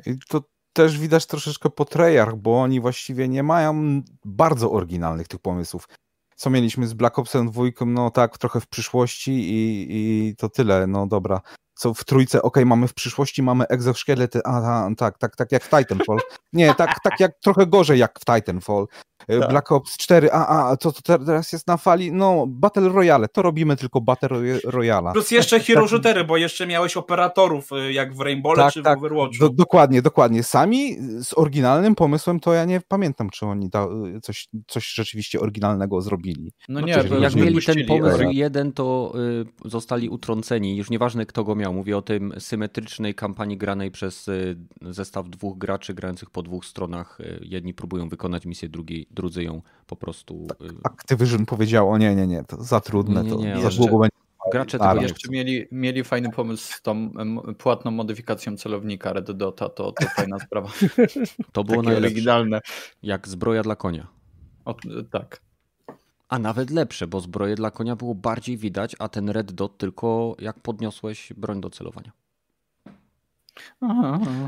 I to też widać troszeczkę po Treyarch, bo oni właściwie nie mają bardzo oryginalnych tych pomysłów. Co mieliśmy z Black Opsem 2, no tak, trochę w przyszłości i, i to tyle, no dobra. Co w trójce, ok, mamy w przyszłości, mamy egzoszkielety, a, a tak, tak, tak jak w Titanfall. Nie, tak, tak jak trochę gorzej jak w Titanfall. E, tak. Black Ops 4, a, a co to teraz jest na fali? No, Battle Royale, to robimy tylko Battle Royale. Plus jeszcze Hero tak. Shootery, bo jeszcze miałeś operatorów, y, jak w Rainbow tak, czy tak. w Overwatchu. Do, dokładnie, dokładnie. Sami z oryginalnym pomysłem to ja nie pamiętam, czy oni da, coś, coś rzeczywiście oryginalnego zrobili. No, no nie, jak, jak mieli ten pomysł jeden, to y, zostali utrąceni. Już nieważne kto go miał. Mówię o tym symetrycznej kampanii granej przez y, zestaw dwóch graczy grających po dwóch stronach. Y, jedni próbują wykonać misję, drugi, drudzy ją po prostu... Tak, Activision powiedziało, nie, nie, nie, to za trudne, nie, nie, to za długo będzie. Gracze tego jeszcze mieli, mieli fajny pomysł z tą płatną modyfikacją celownika Red Dota, to, to fajna sprawa. To było najlepsze. oryginalne. Jak zbroja dla konia. O, tak. A nawet lepsze, bo zbroje dla konia było bardziej widać, a ten red dot tylko jak podniosłeś broń do celowania.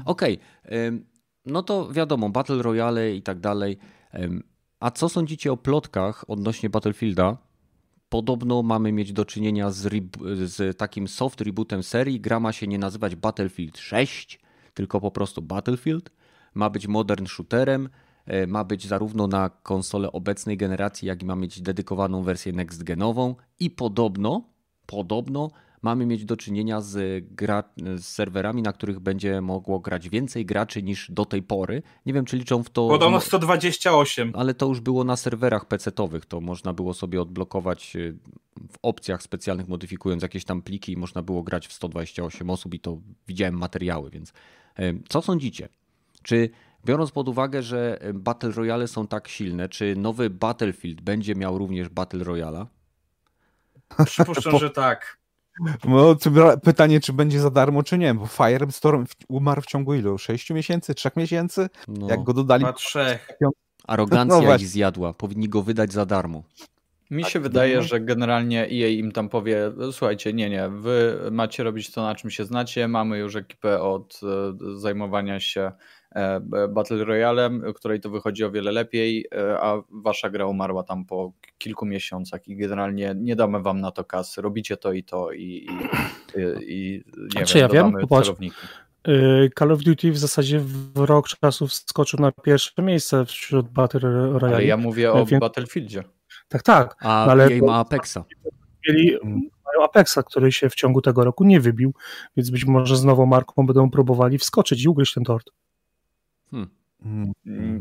Okej, okay. no to wiadomo, Battle Royale i tak dalej. A co sądzicie o plotkach odnośnie Battlefielda? Podobno mamy mieć do czynienia z, z takim soft rebootem serii. Gra ma się nie nazywać Battlefield 6, tylko po prostu Battlefield. Ma być modern shooterem E, ma być zarówno na konsolę obecnej generacji, jak i ma mieć dedykowaną wersję next genową i podobno, podobno mamy mieć do czynienia z, gra, z serwerami, na których będzie mogło grać więcej graczy niż do tej pory. Nie wiem, czy liczą w to. Podobno 128. Ale to już było na serwerach PC-owych. To można było sobie odblokować e, w opcjach specjalnych, modyfikując jakieś tam pliki, i można było grać w 128 osób, i to widziałem materiały, więc e, co sądzicie? Czy Biorąc pod uwagę, że Battle Royale są tak silne, czy nowy Battlefield będzie miał również Battle Royale? Przypuszczam, że tak. No, pytanie, czy będzie za darmo, czy nie, bo Firestorm umarł w ciągu ilu? 6 miesięcy? 3 miesięcy? No. Jak go dodali? Na trzech. Arogancja no ich zjadła. Powinni go wydać za darmo. Mi się wydaje, że generalnie EA im tam powie, słuchajcie, nie, nie, wy macie robić to, na czym się znacie, mamy już ekipę od e, zajmowania się Battle Royale, której to wychodzi o wiele lepiej, e, a wasza gra umarła tam po kilku miesiącach i generalnie nie damy wam na to kasy, robicie to i to i, i, i nie Czy wiem, ja wiem? Y, Call of Duty w zasadzie w rok czasu wskoczył na pierwsze miejsce wśród Battle Royale. Ale ja mówię o Więc... Battlefieldzie. Tak, tak. A no ale ma Apexa. Mieli, mają Apexa, który się w ciągu tego roku nie wybił, więc być może z nową marką będą próbowali wskoczyć i ugryźć ten tort. Hmm.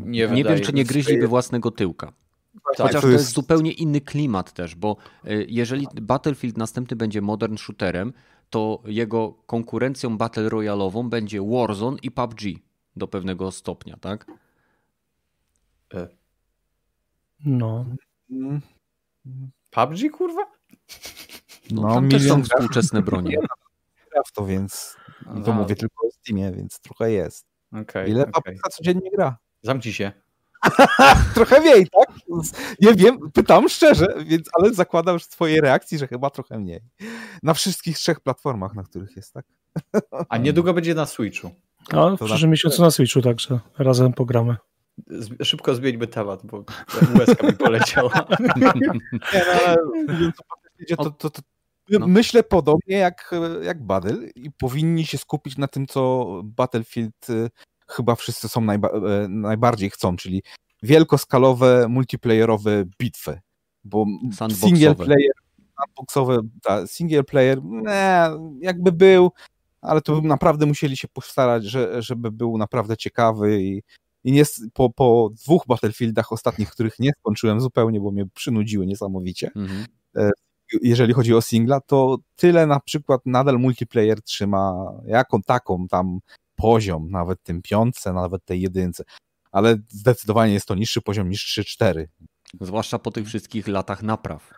Nie, nie wiem, czy nie gryźliby własnego tyłka. Tak, Chociaż to jest... to jest... zupełnie inny klimat też, bo y, jeżeli Battlefield następny będzie modern shooterem, to jego konkurencją battle royalową będzie Warzone i PUBG do pewnego stopnia, tak? E. No. PUBG, kurwa? No, no tam też są współczesne bronie. w to, więc to mówię tylko o Steamie, więc trochę jest. Okay, Ile okay. codziennie gra? Zamknij się. trochę mniej, tak? Nie wiem, pytam szczerze, więc, ale zakładam z twojej reakcji, że chyba trochę mniej. Na wszystkich trzech platformach, na których jest, tak? A niedługo będzie na Switchu. No, w przyszłym miesiącu na Switchu, także razem pogramy. Szybko zmieńmy temat, bo łezka mi poleciała. Nie, no, to, to, to, no. Myślę podobnie jak, jak Battle i powinni się skupić na tym, co Battlefield y, chyba wszyscy są najba e, najbardziej chcą, czyli wielkoskalowe, multiplayerowe bitwy. Bo single player, sandboxowe, ta, single player, nie, jakby był, ale to naprawdę musieli się postarać, że, żeby był naprawdę ciekawy i, i nie, po, po dwóch Battlefieldach ostatnich, których nie skończyłem zupełnie, bo mnie przynudziły niesamowicie, mhm jeżeli chodzi o singla, to tyle na przykład nadal multiplayer trzyma jaką taką tam poziom, nawet tym piątce, nawet tej jedynce. Ale zdecydowanie jest to niższy poziom niż 3-4. Zwłaszcza po tych wszystkich latach napraw.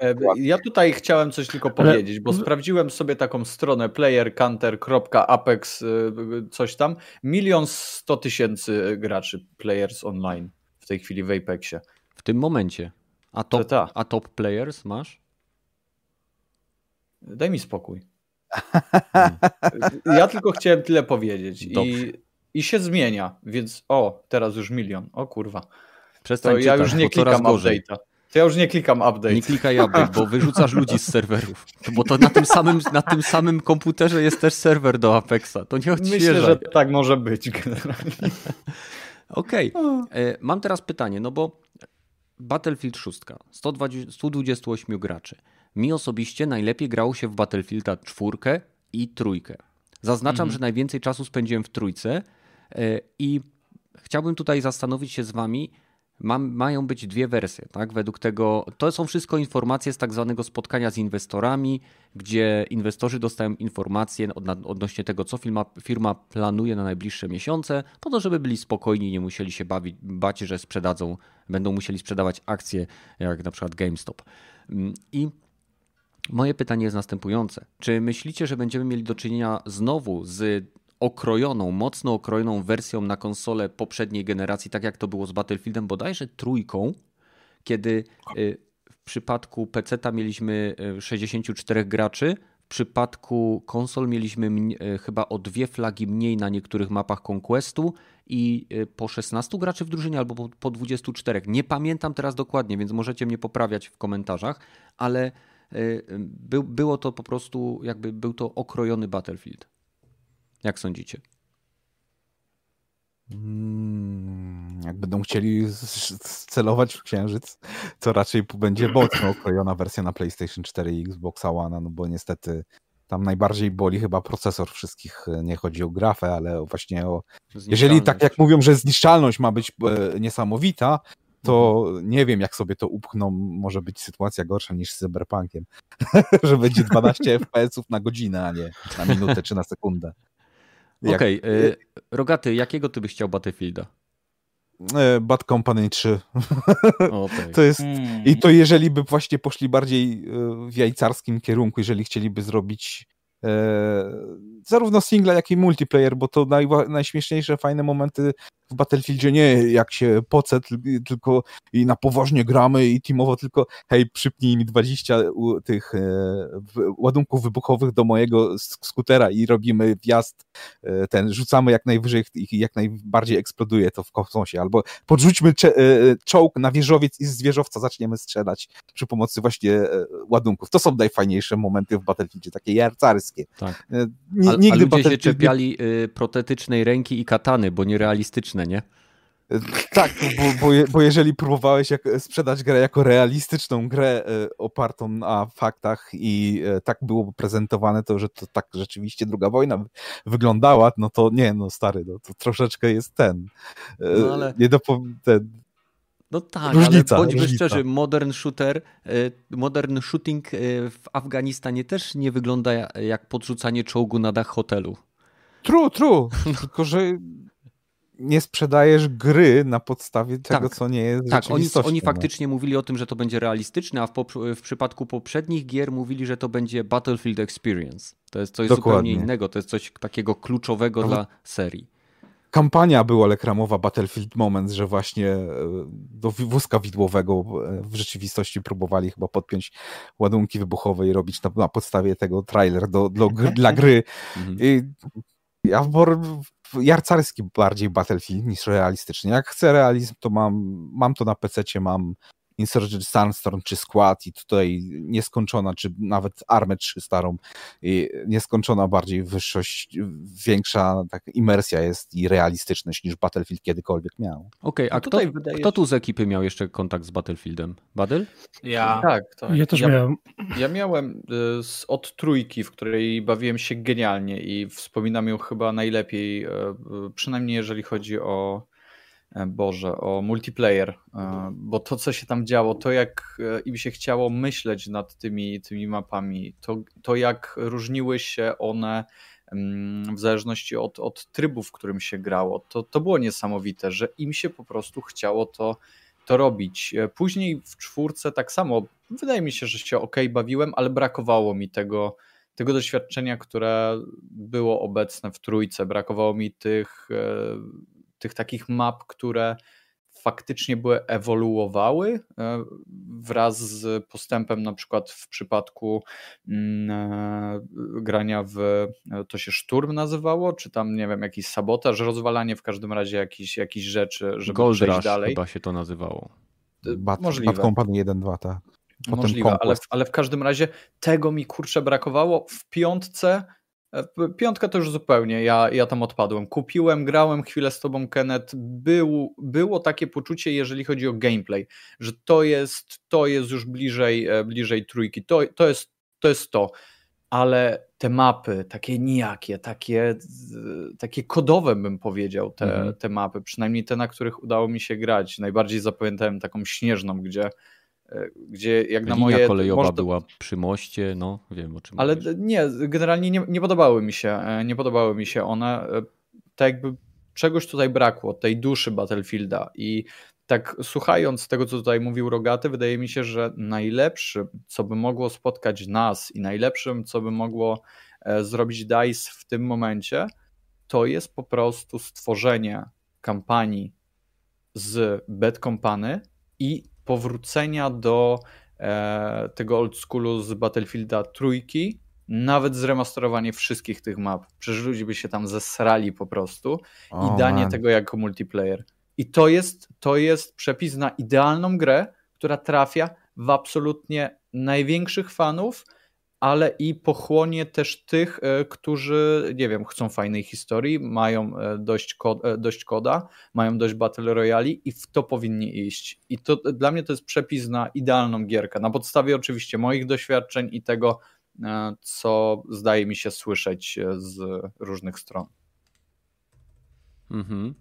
E, ja tutaj chciałem coś tylko powiedzieć, bo sprawdziłem sobie taką stronę playercounter.apex e, coś tam. Milion sto tysięcy graczy players online w tej chwili w Apexie. W tym momencie. A top, a top players masz? Daj mi spokój. Ja tylko chciałem tyle powiedzieć. I, I się zmienia, więc o, teraz już milion. O kurwa. Przestań to ja już nie klikam update'a. To ja już nie klikam update. Nie klikaj update, bo wyrzucasz ludzi z serwerów. Bo to na tym samym, na tym samym komputerze jest też serwer do Apexa. To nie odświeżaj. Myślę, że tak może być generalnie. Okej, okay. mam teraz pytanie, no bo Battlefield 6, 120, 128 graczy. Mi osobiście najlepiej grało się w Battlefielda 4 i trójkę. Zaznaczam, mhm. że najwięcej czasu spędziłem w trójce e, i chciałbym tutaj zastanowić się z wami, mają być dwie wersje, tak? Według tego, to są wszystko informacje z tak zwanego spotkania z inwestorami, gdzie inwestorzy dostają informacje od, odnośnie tego, co firma, firma planuje na najbliższe miesiące, po to, żeby byli spokojni i nie musieli się bawić, bać, że sprzedadzą, będą musieli sprzedawać akcje, jak na przykład GameStop. Mm, I moje pytanie jest następujące. Czy myślicie, że będziemy mieli do czynienia znowu z okrojoną, mocno okrojoną wersją na konsolę poprzedniej generacji, tak jak to było z Battlefieldem bodajże trójką, kiedy y, w przypadku PC-ta mieliśmy 64 y, graczy, w przypadku konsol mieliśmy y, chyba o dwie flagi mniej na niektórych mapach Conquestu i po 16 graczy w drużynie albo po 24. Nie pamiętam teraz dokładnie, więc możecie mnie poprawiać w komentarzach, ale był, było to po prostu jakby był to okrojony Battlefield. Jak sądzicie? Hmm, jak będą chcieli celować w księżyc, to raczej będzie mocno okrojona wersja na PlayStation 4 i Xbox One, no bo niestety tam najbardziej boli chyba procesor wszystkich. Nie chodzi o grafę, ale właśnie o. Jeżeli tak jak mówią, że zniszczalność ma być e, niesamowita, to mhm. nie wiem, jak sobie to upchną. Może być sytuacja gorsza niż z Cyberpunkiem, że będzie 12 FPS-ów na godzinę, a nie na minutę czy na sekundę. Okej, okay. Y, Rogaty, jakiego ty byś chciał Battlefielda? E, Bad Company 3. Okay. To jest, hmm. I to jeżeli by właśnie poszli bardziej e, w jajcarskim kierunku, jeżeli chcieliby zrobić e, zarówno single, jak i multiplayer, bo to naj, najśmieszniejsze, fajne momenty w Battlefieldzie nie jak się poce, tylko i na poważnie gramy i teamowo, tylko hej, przypnij mi 20 tych e, ładunków wybuchowych do mojego skutera i robimy wjazd e, ten, rzucamy jak najwyżej i jak najbardziej eksploduje to w kosmosie, albo podrzućmy e, czołg na wieżowiec i z wieżowca zaczniemy strzelać przy pomocy właśnie ładunków. To są najfajniejsze momenty w Battlefieldzie, takie jarcarskie. Tak. N a, nigdy a ludzie Battlefield... się czepiali y, protetycznej ręki i katany, bo nierealistyczne nie? Tak, bo, bo, bo, jeżeli próbowałeś jak, sprzedać grę jako realistyczną grę e, opartą na faktach i e, tak było prezentowane to, że to tak rzeczywiście druga wojna wyglądała, no to nie, no stary, no, to troszeczkę jest ten. E, no ale... Nie do, ten no tak, różnica, ale bądźmy różnica. szczerzy, modern shooter, modern shooting w Afganistanie też nie wygląda jak podrzucanie czołgu na dach hotelu. True, true. Tylko, że nie sprzedajesz gry na podstawie tego, tak, co nie jest Tak, oni, oni faktycznie mówili o tym, że to będzie realistyczne, a w, w, przypadku poprzednich gier mówili, że to będzie Battlefield Experience. To jest coś Dokładnie. zupełnie innego, to jest coś takiego kluczowego dla serii. Kampania była lekramowa Battlefield Moments, że właśnie e, do wózka widłowego e, w rzeczywistości próbowali chyba podpiąć ładunki wybuchowe i robić na, na podstawie tego trailer do, do, dla gry. Mhm. I ja jarcarski bardziej Battlefield niż realistyczny. Jak chcę realizm, to mam, mam to na PC, mam Insurgent Sandstorm czy Squad i tutaj nieskończona, czy nawet Armę 3 starą, i nieskończona bardziej wyższość, większa tak, imersja jest i realistyczność niż Battlefield kiedykolwiek miał. Okej, okay, a no kto, wydaje... kto tu z ekipy miał jeszcze kontakt z Battlefieldem? Badel? Ja. Tak, tak. Ja też ja, miałem. Ja miałem y, z, od trójki, w której bawiłem się genialnie i wspominam ją chyba najlepiej, y, y, przynajmniej jeżeli chodzi o Boże, o multiplayer, e, bo to, co się tam działo, to jak e, im się chciało myśleć nad tymi, tymi mapami, to, to jak różniły się one mm, w zależności od, od trybu, w którym się grało, to, to było niesamowite, że im się po prostu chciało to, to robić. Później w czwórce tak samo, wydaje mi się, że się ok bawiłem, ale brakowało mi tego, tego doświadczenia, które było obecne w trójce. Brakowało mi tych tych takich map, które faktycznie były ewoluowały e, wraz z postępem na przykład w przypadku mm, e, grania w e, to się szturm nazywało, czy tam nie wiem, jakiś sabotaż, rozwalanie w każdym razie jakichś, jakichś rzeczy, żeby Gold przejść Rush dalej. chyba się to nazywało. Bad, Możliwe. Bad Company 1-2, tak. Możliwe, ale, ale w każdym razie tego mi kurczę brakowało. W piątce piątka to już zupełnie, ja, ja tam odpadłem. Kupiłem, grałem chwilę z tobą, Kenneth. Był, było takie poczucie, jeżeli chodzi o gameplay, że to jest, to jest już bliżej, e, bliżej trójki. To, to, jest, to jest to. Ale te mapy, takie nijakie, takie, takie kodowe bym powiedział, te, mhm. te mapy, przynajmniej te, na których udało mi się grać. Najbardziej zapamiętałem taką śnieżną, gdzie gdzie jak na moje... kolejowa była przy moście, no wiem o czym Ale mówisz. nie, generalnie nie, nie podobały mi się, e, nie podobały mi się one, e, tak jakby czegoś tutaj brakło, tej duszy Battlefielda i tak słuchając tego, co tutaj mówił Rogaty, wydaje mi się, że najlepszym, co by mogło spotkać nas i najlepszym, co by mogło e, zrobić DICE w tym momencie, to jest po prostu stworzenie kampanii z Bad Company i powrócenia do e, tego old schoolu z Battlefielda trójki, nawet zremasterowanie wszystkich tych map. Przecież ludzie by się tam zesrali po prostu oh, i danie man. tego jako multiplayer. I to jest, to jest przepis na idealną grę, która trafia w absolutnie największych fanów, ale i pochłonie też tych, e, którzy, nie wiem, chcą fajnej historii, mają e, dość, e, dość koda, mają dość Battle Royale i w to powinni iść. I to dla mnie to jest przepis na idealną gierkę. Na podstawie oczywiście moich doświadczeń i tego, co zdaje mi się słyszeć z różnych stron. Mhm.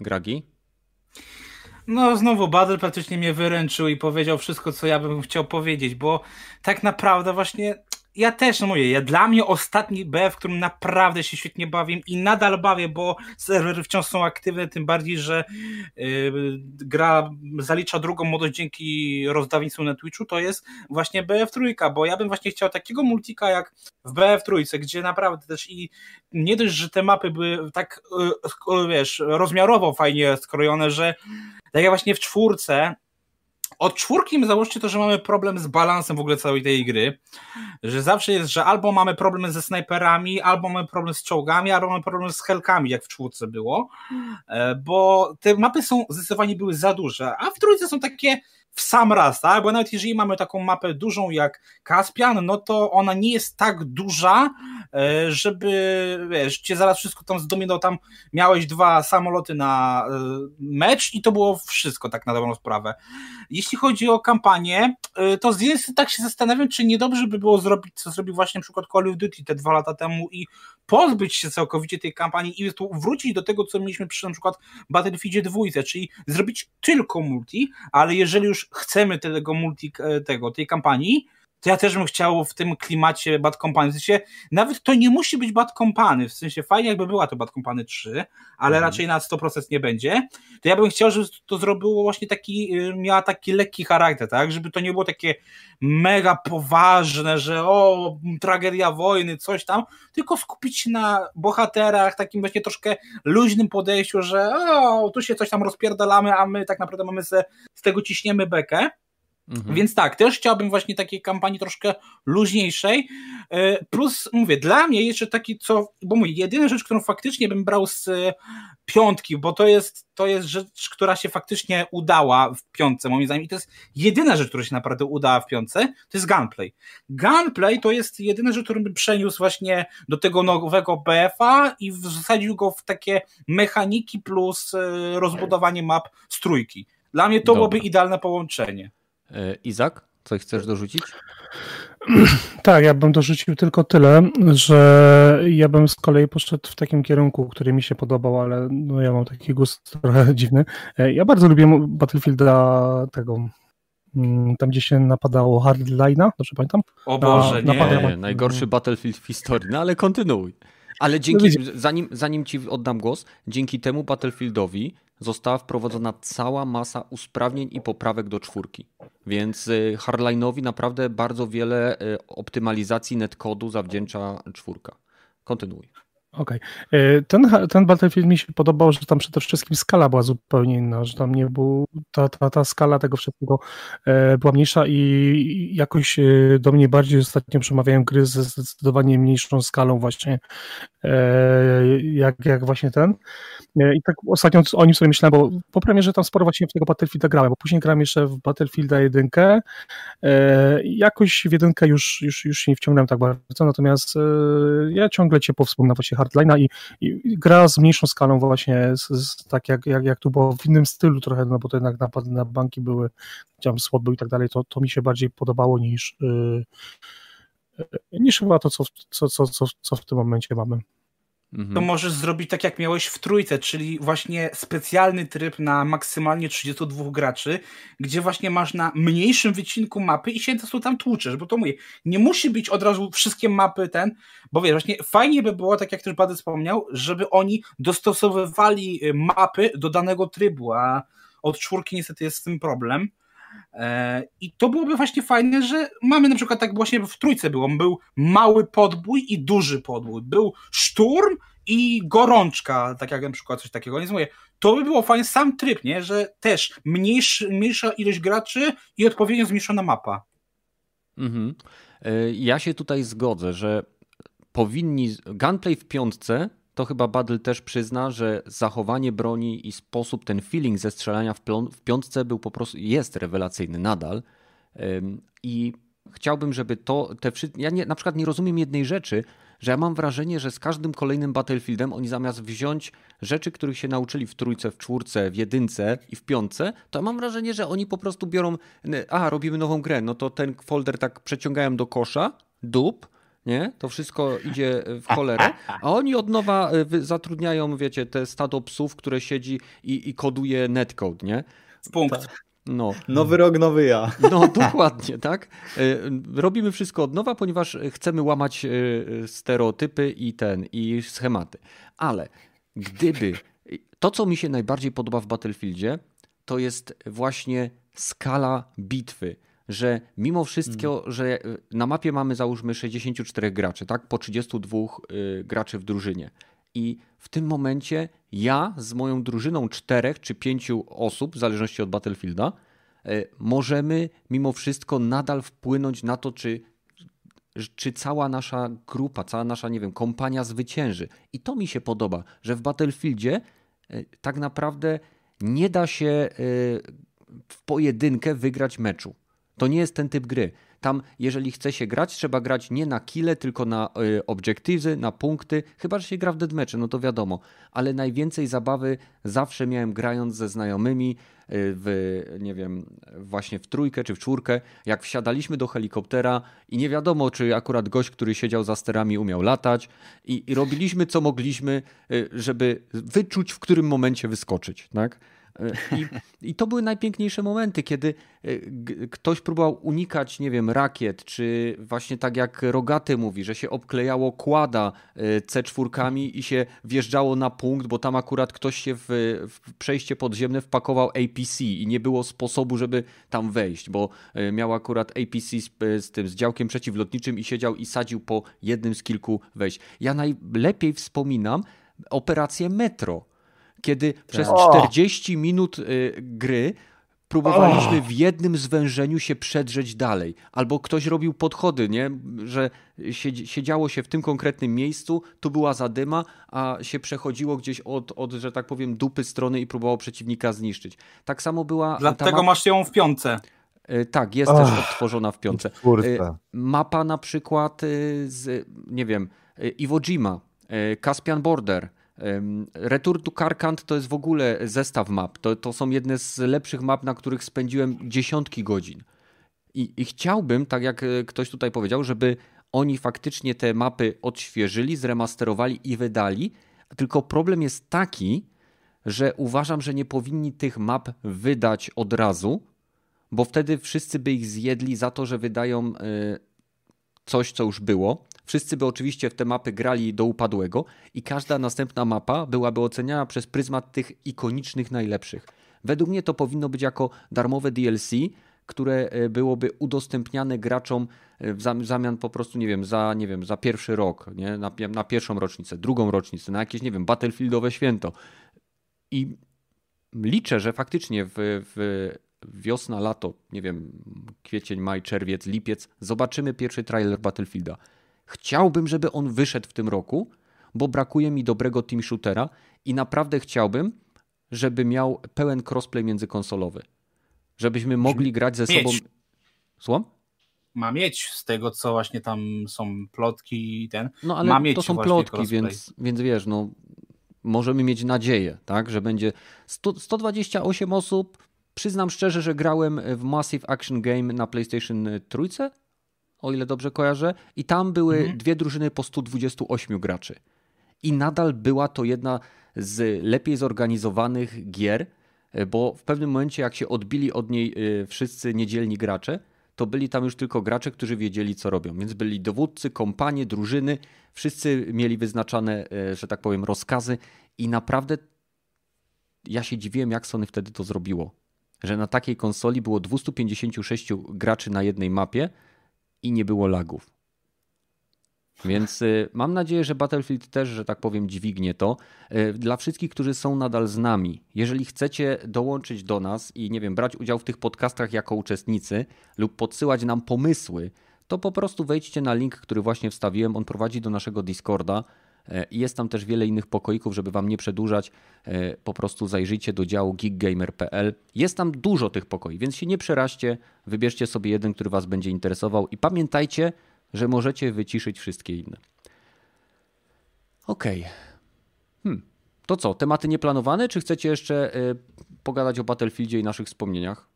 Gragi? No, znowu Badel praktycznie mnie wyręczył i powiedział wszystko, co ja bym chciał powiedzieć, bo tak naprawdę właśnie ja też, no mówię, ja, dla mnie ostatni BF, w którym naprawdę się świetnie bawię i nadal bawię, bo serwery wciąż są aktywne, tym bardziej, że yy, gra zalicza drugą młodość dzięki rozdawnictwu na Twitchu, to jest właśnie BF trójka, bo ja bym właśnie chciał takiego multika jak w BF trójce, gdzie naprawdę też i nie dość, że te mapy były tak, yy, wiesz, rozmiarowo fajnie skrojone, że tak jak właśnie w czwórce, od czwórki założcie to, że mamy problem z balansem w ogóle całej tej gry, że zawsze jest, że albo mamy problem ze snajperami, albo mamy problem z czołgami, albo mamy problem z helkami, jak w czwórce było, e, bo te mapy są zdecydowanie były za duże, a w trójce są takie w sam raz, tak? Bo nawet jeżeli mamy taką mapę dużą jak Caspian, no to ona nie jest tak duża, żeby, wiesz, cię zaraz wszystko tam zdominował, tam miałeś dwa samoloty na e, mecz i to było wszystko tak na dobrą sprawę. Jeśli chodzi o kampanię, e, to z jednej strony tak się zastanawiam, czy niedobrze by było zrobić, co zrobił właśnie na przykład Call of Duty te dwa lata temu i pozbyć się całkowicie tej kampanii i wrócić do tego, co mieliśmy przy na przykład Battlefieldzie 2, czyli zrobić tylko multi, ale jeżeli już chcemy tego multi, e, tego, tej kampanii, to ja też bym chciał w tym klimacie Bad Company. W sensie, nawet to nie musi być Bad Company, w sensie fajnie jakby była to Bad Company 3, ale mhm. raczej na 100% nie będzie. To ja bym chciał, żeby to zrobiło właśnie taki, y, miała taki lekki charakter, tak? Żeby to nie było takie mega poważne, że o, tragedia wojny, coś tam, tylko skupić się na bohaterach, takim właśnie troszkę luźnym podejściu, że o, tu się coś tam rozpierdalamy, a my tak naprawdę mamy se, z tego ciśniemy bekę. Mhm. Więc tak, też chciałbym właśnie takiej kampanii troszkę luźniejszej. E, plus, mówię, dla mnie jeszcze taki, co, bo mówię, jedyna rzecz, którą faktycznie bym brał z e, piątki, bo to jest, to jest rzecz, która się faktycznie udała w piątce, moim zdaniem, i to jest jedyna rzecz, która się naprawdę udała w piątce, to jest gunplay. Gunplay to jest jedyna rzecz, którą bym przeniósł właśnie do tego nowego BF-a i wsadził go w takie mechaniki plus e, rozbudowanie map z trójki. Dla mnie to Dobra. byłoby idealne połączenie. E, Izak, coś chcesz dorzucić? Tak, ja bym dorzucił tylko tyle, że ja bym z kolei poszedł w takim kierunku, który mi się podobał, ale no ja mam taki gust trochę dziwny. E, ja bardzo lubię Battlefielda tego, mm, tam gdzie się napadało Hardline'a, dobrze pamiętam? O Boże, na, nie. nie. Najgorszy Battlefield w historii, no ale kontynuuj. Ale dzięki, no zanim, zanim ci oddam głos, dzięki temu Battlefieldowi została wprowadzona cała masa usprawnień i poprawek do czwórki. Więc y, Hardline'owi naprawdę bardzo wiele y, optymalizacji netcodu zawdzięcza czwórka. Kontynuuj. Okej. Okay. Ten, ten Battlefield mi się podobał, że tam przede wszystkim skala była zupełnie inna, że tam nie był, ta, ta, ta skala tego wszystkiego e, była mniejsza i jakoś e, do mnie bardziej ostatnio przemawiają gry ze zdecydowanie mniejszą skalą właśnie, e, jak, jak właśnie ten. I tak ostatnio o nim sobie myślałem, bo po premierze tam sporo właśnie w tego Battlefielda grałem, bo później grałem jeszcze w Battlefielda 1, jakoś w jedynkę już, już, już nie wciągnąłem tak bardzo, natomiast ja ciągle ciepło wspominam właśnie Hardline'a i, i, gra z mniejszą skalą właśnie, z, z, tak jak, jak, jak tu było w innym stylu trochę, no bo to jednak napady na banki były, tam SWAT był i tak dalej, to, to mi się bardziej podobało niż, yy, niż chyba to, co, co, co, co w tym momencie mamy. Mhm. To możesz zrobić tak, jak miałeś w trójce, czyli właśnie specjalny tryb na maksymalnie 32 graczy, gdzie właśnie masz na mniejszym wycinku mapy i się to tam tłuczesz, bo to mówię, nie musi być od razu wszystkie mapy ten, bo wiesz, właśnie fajnie by było, tak jak też Bady wspomniał, żeby oni dostosowywali y, mapy do danego trybu, a od czwórki niestety jest z tym problem. E, I to byłoby właśnie fajne, że mamy na przykład tak właśnie w trójce było, był mały podbój i duży podbój, był szturm i gorączka, tak jak na przykład coś takiego, nie mówię, to by było fajnie, sam tryb, nie, że też mniejszy, mniejsza ilość graczy i odpowiednio zmniejszona mapa. Mhm. E, ja się tutaj zgodzę, że powinni, gunplay w piątce to chyba Badl też przyzna, że zachowanie broni i sposób, ten feeling ze strzelania w, w piątce był po prostu, jest rewelacyjny nadal. I chciałbym, żeby to, te wszystkie, ja nie, na przykład nie rozumiem jednej rzeczy, że ja mam wrażenie, że z każdym kolejnym Battlefieldem oni zamiast wziąć rzeczy, których się nauczyli w trójce, w czwórce, w jedynce i w piątce, to ja mam wrażenie, że oni po prostu biorą, a robimy nową grę, no to ten folder tak przeciągają do kosza, dup, nie? To wszystko idzie w cholerę, a oni od nowa e, zatrudniają, wiecie, te stado psów, które siedzi i, i koduje netcode, nie? W punkt. No. Nowy rok, nowy ja. No, dokładnie, tak? E, robimy wszystko od nowa, ponieważ chcemy łamać e, stereotypy i ten, i schematy. Ale gdyby to, co mi się najbardziej podoba w Battlefieldzie, to jest właśnie skala bitwy że mimo wszystko, hmm. że y, na mapie mamy załóżmy 64 graczy, tak? Po 32 y, graczy w drużynie. I w tym momencie ja z moją drużyną czterech czy pięciu osób, w zależności od Battlefielda, y, możemy mimo wszystko nadal wpłynąć na to, czy, czy cała nasza grupa, cała nasza, nie wiem, kompania zwycięży. I to mi się podoba, że w Battlefieldzie tak naprawdę nie da się w pojedynkę wygrać meczu. To nie jest ten typ gry. Tam, jeżeli chce się grać, trzeba grać nie na kile, tylko na y, obiektywy, na punkty. Chyba, że się gra w deadmatche, no to wiadomo. Ale najwięcej zabawy zawsze miałem grając ze znajomymi y, w, nie wiem, właśnie w trójkę czy w czwórkę. Jak wsiadaliśmy do helikoptera i nie wiadomo, czy akurat gość, który siedział za sterami umiał latać i, i robiliśmy co mogliśmy, y, żeby wyczuć, w którym momencie wyskoczyć, tak? E, I, I, to były najpiękniejsze momenty, kiedy e, ktoś próbował unikać, nie wiem, rakiet, czy właśnie tak jak Rogaty mówi, że się obklejało kłada e, C4 i się wjeżdżało na punkt, bo tam akurat ktoś się w, w przejście podziemne wpakował APC i nie było sposobu, żeby tam wejść, bo miał akurat APC z, z tym, z działkiem przeciwlotniczym i siedział i sadził po jednym z kilku wejść. Ja najlepiej wspominam operację Metro kiedy tak. przez 40 minut y, gry próbowaliśmy w jednym zwężeniu się przedrzeć dalej. Albo ktoś robił podchody, nie? że siedziało się w tym konkretnym miejscu, tu była zadyma, a się przechodziło gdzieś od, od że tak powiem, dupy strony i próbowało przeciwnika zniszczyć. Tak samo była... Dlatego masz ją w piątce. Y, tak, jest oh, też odtworzona w piątce. Y, mapa na przykład z, nie wiem, Iwo Jima, Caspian Border, Return to Karkand to jest w ogóle zestaw map. To, to są jedne z lepszych map, na których spędziłem dziesiątki godzin. I, I chciałbym, tak jak e, ktoś tutaj powiedział, żeby oni faktycznie te mapy odświeżyli, zremasterowali i wydali. Tylko problem jest taki, że uważam, że nie powinni tych map wydać od razu, bo wtedy wszyscy by ich zjedli za to, że wydają e, coś, co już było. Wszyscy by oczywiście w te mapy grali do upadłego i każda następna mapa byłaby oceniana przez pryzmat tych ikonicznych najlepszych. Według mnie to powinno być jako darmowe DLC, które byłoby udostępniane graczom w zamian po prostu, nie wiem, za, nie wiem, za pierwszy rok, nie? Na, na pierwszą rocznicę, drugą rocznicę, na jakieś, nie wiem, battlefieldowe święto. I liczę, że faktycznie w, w wiosna, lato, nie wiem, kwiecień, maj, czerwiec, lipiec, zobaczymy pierwszy trailer Battlefielda. Chciałbym, żeby on wyszedł w tym roku, bo brakuje mi dobrego team shootera i naprawdę chciałbym, żeby miał pełen crossplay międzykonsolowy. Żebyśmy mogli grać ze sobą. Słucham? Ma mieć z tego, co właśnie tam są plotki i ten. No ale ma mieć to są plotki, więc, więc wiesz, no możemy mieć nadzieję, tak, że będzie 100, 128 osób. Przyznam szczerze, że grałem w Massive Action Game na PlayStation Trójce, o ile dobrze kojarzę, i tam były mhm. dwie drużyny po 128 graczy. I nadal była to jedna z lepiej zorganizowanych gier, bo w pewnym momencie, jak się odbili od niej y, wszyscy niedzielni gracze, to byli tam już tylko gracze, którzy wiedzieli, co robią. Więc byli dowódcy, kompanie, drużyny, wszyscy mieli wyznaczane, e, że tak powiem, rozkazy i naprawdę ja się dziwiłem, jak Sony wtedy to zrobiło. Że na takiej konsoli było 256 graczy na jednej mapie i nie było lagów. Więc y, mam nadzieję, że Battlefield też, że tak powiem, dźwignie to. Y, dla wszystkich, którzy są nadal z nami, jeżeli chcecie dołączyć do nas i nie wiem, brać udział w tych podcastach jako uczestnicy lub podsyłać nam pomysły, to po prostu wejdźcie na link, który właśnie wstawiłem. On prowadzi do naszego Discorda. Y, jest tam też wiele innych pokoików, żeby wam nie przedłużać. Po prostu zajrzyjcie do działu geekgamer.pl. Jest tam dużo tych pokoi, więc się nie przeraźcie. Wybierzcie sobie jeden, który was będzie interesował i pamiętajcie, że możecie wyciszyć wszystkie inne. Okej. Okay. Hmm. To co, tematy nieplanowane, czy chcecie jeszcze y, pogadać o Battlefieldzie i naszych wspomnieniach?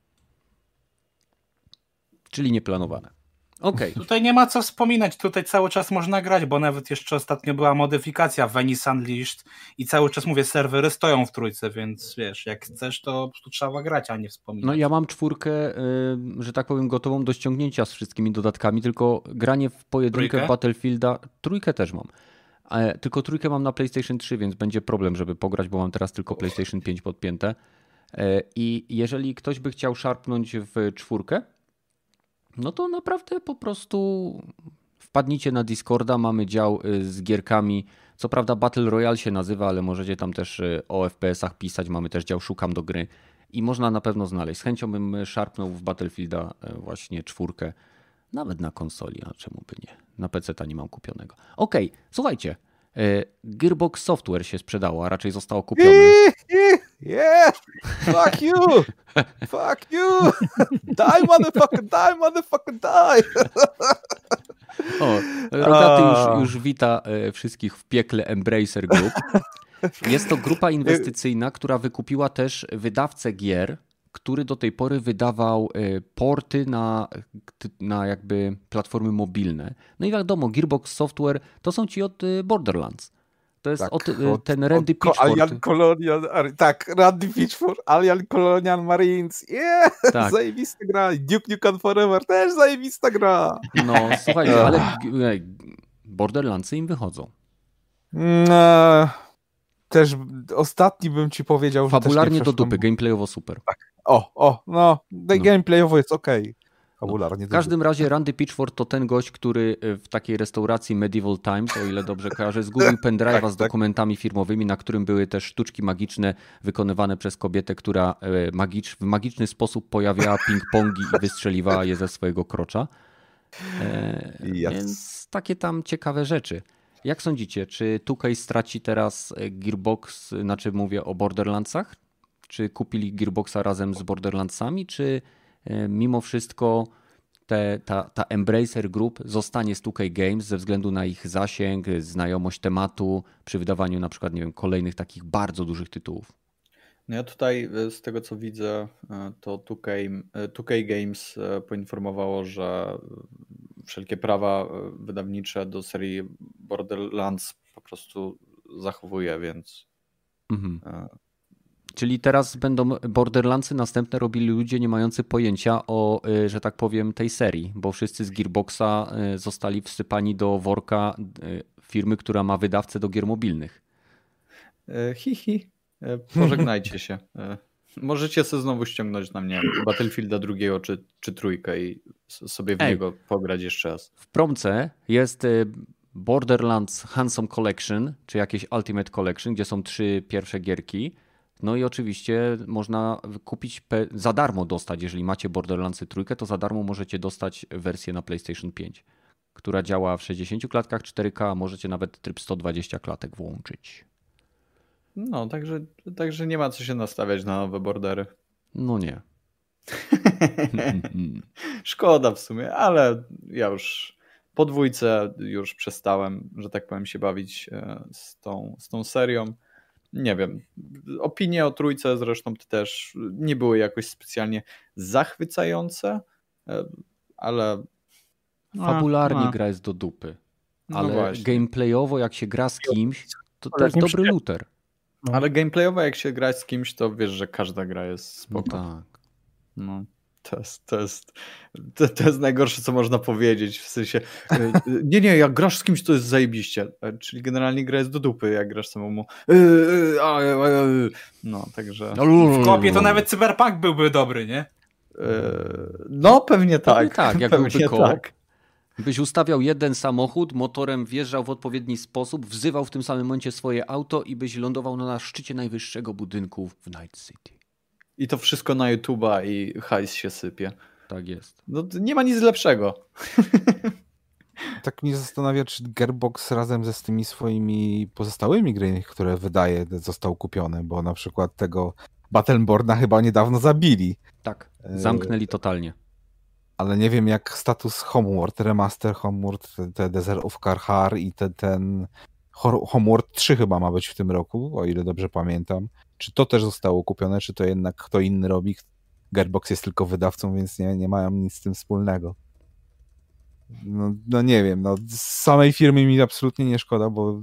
Czyli nieplanowane. Okay. Tutaj nie ma co wspominać, tutaj cały czas można grać, bo nawet jeszcze ostatnio była modyfikacja Venice Unleashed i cały czas mówię, serwery stoją w trójce, więc wiesz, jak chcesz, to tu trzeba grać, a nie wspominać. No ja mam czwórkę, y, że tak powiem, gotową do ściągnięcia z wszystkimi dodatkami, tylko granie w pojedynkę trójkę? Battlefielda, trójkę też mam. Tylko trójkę mam na PlayStation 3, więc będzie problem, żeby pograć, bo mam teraz tylko PlayStation 5 podpięte. E, I jeżeli ktoś by chciał szarpnąć w czwórkę, no to naprawdę po prostu wpadnijcie na Discorda, mamy dział y, z gierkami. Co prawda Battle Royale się nazywa, ale możecie tam też y, o FPS-ach pisać. Mamy też dział Szukam do gry i można na pewno znaleźć. Z chęcią bym szarpnął w Battlefielda y, właśnie czwórkę, nawet na konsoli, a czemu by nie? Na PC ta nie mam kupionego. Okej, okay, słuchajcie. Gearbox Software się sprzedało, a raczej zostało kupione. Yeah! Fuck you! Fuck you! Die, motherfucker, die, motherfucker, die! O, Rogaty już, już wita e, wszystkich w piekle Embracer Group. Jest to grupa inwestycyjna, która wykupiła też wydawcę gier, który do tej pory wydawał e, porty na, na jakby platformy mobilne. No i wiadomo, Gearbox Software to są ci od e, Borderlands. To jest tak, od, od, ten Randy Pitchford. Alien Colonial, tak, Randy Pitchford, Alien Colonial Marines, yeah, tak. zajebista gra. Duke Nukem Forever też zajebista gra. No, słuchajcie, ale Borderlandsy im wychodzą. No, też ostatni bym ci powiedział, Fabularnie do dupy, gameplayowo super. Tak. O, o, no, no. gameplayowo jest ok. No, w każdym razie Randy Pitchford to ten gość, który e, w takiej restauracji Medieval Times, o ile dobrze kojarzę, zgubił pendrive'a tak, z tak. dokumentami firmowymi, na którym były też sztuczki magiczne wykonywane przez kobietę, która e, magicz, w magiczny sposób pojawiała ping-pongi i wystrzeliwała je ze swojego krocza. E, yes. Więc takie tam ciekawe rzeczy. Jak sądzicie, czy Tukaj straci teraz Gearbox, znaczy mówię o Borderlandsach? Czy kupili Gearboxa razem z Borderlandsami, czy E, mimo wszystko te, ta, ta Embracer Group zostanie z 2K Games ze względu na ich zasięg, znajomość tematu przy wydawaniu na przykład nie wiem, kolejnych takich bardzo dużych tytułów. No ja tutaj e, z tego co widzę, e, to 2K, 2K Games poinformowało, że wszelkie prawa wydawnicze do serii Borderlands po prostu zachowuje, więc mhm. Czyli teraz będą Borderlandsy następne robili ludzie nie mający pojęcia o, y, że tak powiem, tej serii, bo wszyscy z Gearboxa y, zostali wsypani do worka y, firmy, która ma wydawcę do gier mobilnych. Hihi. Hi. Pożegnajcie się. Możecie sobie znowu ściągnąć na mnie Battlefielda drugiego czy, czy trójkę i sobie w Ej, niego pograć jeszcze raz. W promce jest Borderlands Handsome Collection, czy jakieś Ultimate Collection, gdzie są trzy pierwsze gierki. No i oczywiście można kupić za darmo dostać, jeżeli macie Borderlandsy trójkę, to za darmo możecie dostać wersję na PlayStation 5, która działa w 60 klatkach 4K, możecie nawet tryb 120 klatek włączyć. No, także, także nie ma co się nastawiać na nowe bordery. No nie. Szkoda w sumie, ale ja już po dwójce już przestałem, że tak powiem, się bawić e, z tą, z tą serią. Nie wiem. Opinie o trójce zresztą też nie były jakoś specjalnie zachwycające, e, ale. Fabularnie a, a. gra jest do dupy. No ale no gameplayowo, jak się gra z kimś, to to jest dobry looter. No. Ale gameplayowo, jak się gra z kimś, to wiesz, że każda gra jest spoko. No tak. No. To jest, to, jest, to, to, jest najgorsze, co można powiedzieć. W sensie, e, e, nie, nie, jak grasz z kimś, to jest zajebiście. E, czyli generalnie gra jest do dupy, jak grasz samemu. No, także. W kopie to nawet cyberpunk byłby dobry, nie? No, pewnie tak. Pewnie tak, jak pewnie byłby tak. Byś ustawiał jeden samochód, motorem wjeżdżał w odpowiedni sposób, wzywał w tym samym momencie swoje auto i byś lądował na szczycie najwyższego budynku w Night City. I to wszystko na YouTube'a i hajs się sypie. Tak jest. No nie ma nic lepszego. Tak mnie zastanawia, czy Gearbox razem ze z tymi swoimi pozostałymi gry, które wydaje, został kupiony, bo na przykład tego Battleborna chyba niedawno zabili. Tak, zamknęli totalnie. Ale nie wiem jak status Homeworld, remaster Homeworld, te Desert of Karhar i te, ten Homeworld 3 chyba ma być w tym roku, o ile dobrze pamiętam. Czy to też zostało kupione, czy to jednak kto inny robi? Gearbox jest tylko wydawcą, więc nie, nie mają nic z tym wspólnego. No, no nie wiem, no z samej firmy mi absolutnie nie szkoda, bo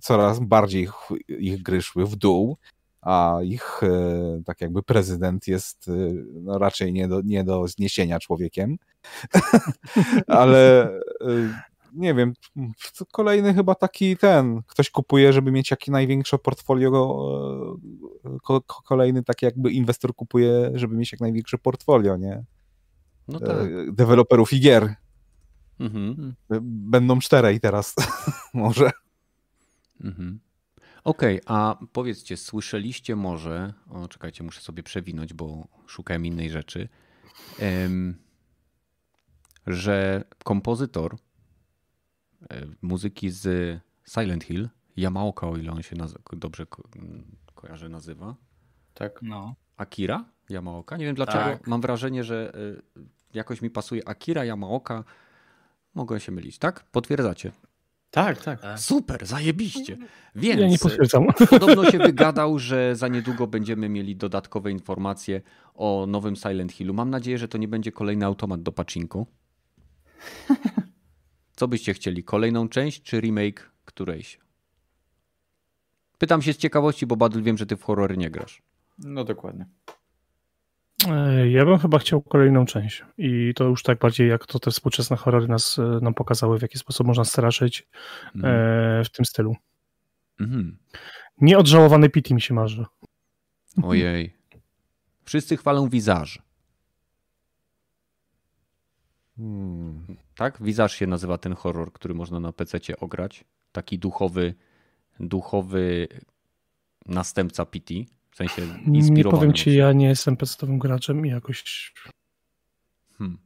coraz bardziej ich, ich gry szły w dół, a ich e, tak jakby prezydent jest e, no, raczej nie do, nie do zniesienia człowiekiem. Ale e, nie wiem, kolejny chyba taki ten, ktoś kupuje, żeby mieć jakie największe portfolio, e, kolejny taki jakby inwestor kupuje, żeby mieć jak największe portfolio, nie? No e, tak. Deweloperów i gier. Mhm. Będą czterej teraz, może. Mhm. Okej, okay, a powiedzcie, słyszeliście może, o czekajcie, muszę sobie przewinąć, bo szukałem innej rzeczy, że kompozytor muzyki z Silent Hill, Yamaoka, o ile on się dobrze ko kojarzy, nazywa. Tak. No. Akira Yamaoka. Nie wiem dlaczego. Tak. Mam wrażenie, że e, jakoś mi pasuje Akira Yamaoka. Mogę się mylić, tak? Potwierdzacie. Tak, tak. Super, zajebiście. Więc ja nie potwierdzam. Podobno się wygadał, że za niedługo będziemy mieli dodatkowe informacje o nowym Silent Hillu. Mam nadzieję, że to nie będzie kolejny automat do pacinku. Co byście chcieli? Kolejną część czy remake którejś? Pytam się z ciekawości, bo Badul wiem, że ty w horrory nie grasz. No dokładnie. E, ja bym chyba chciał kolejną część i to już tak bardziej jak to te współczesne horrory nas, e, nam pokazały, w jaki sposób można straszyć mm. w tym stylu. Mm. Nieodżałowany Pity mi się marzy. Ojej. Wszyscy chwalą wizaż. Hmm. Tak? Wizarz się nazywa ten horror, który można na PC ograć. Taki duchowy, duchowy następca PT. W sensie inspirowany. Nie powiem ci, ja nie jestem PC-owym graczem i jakoś... Hmm.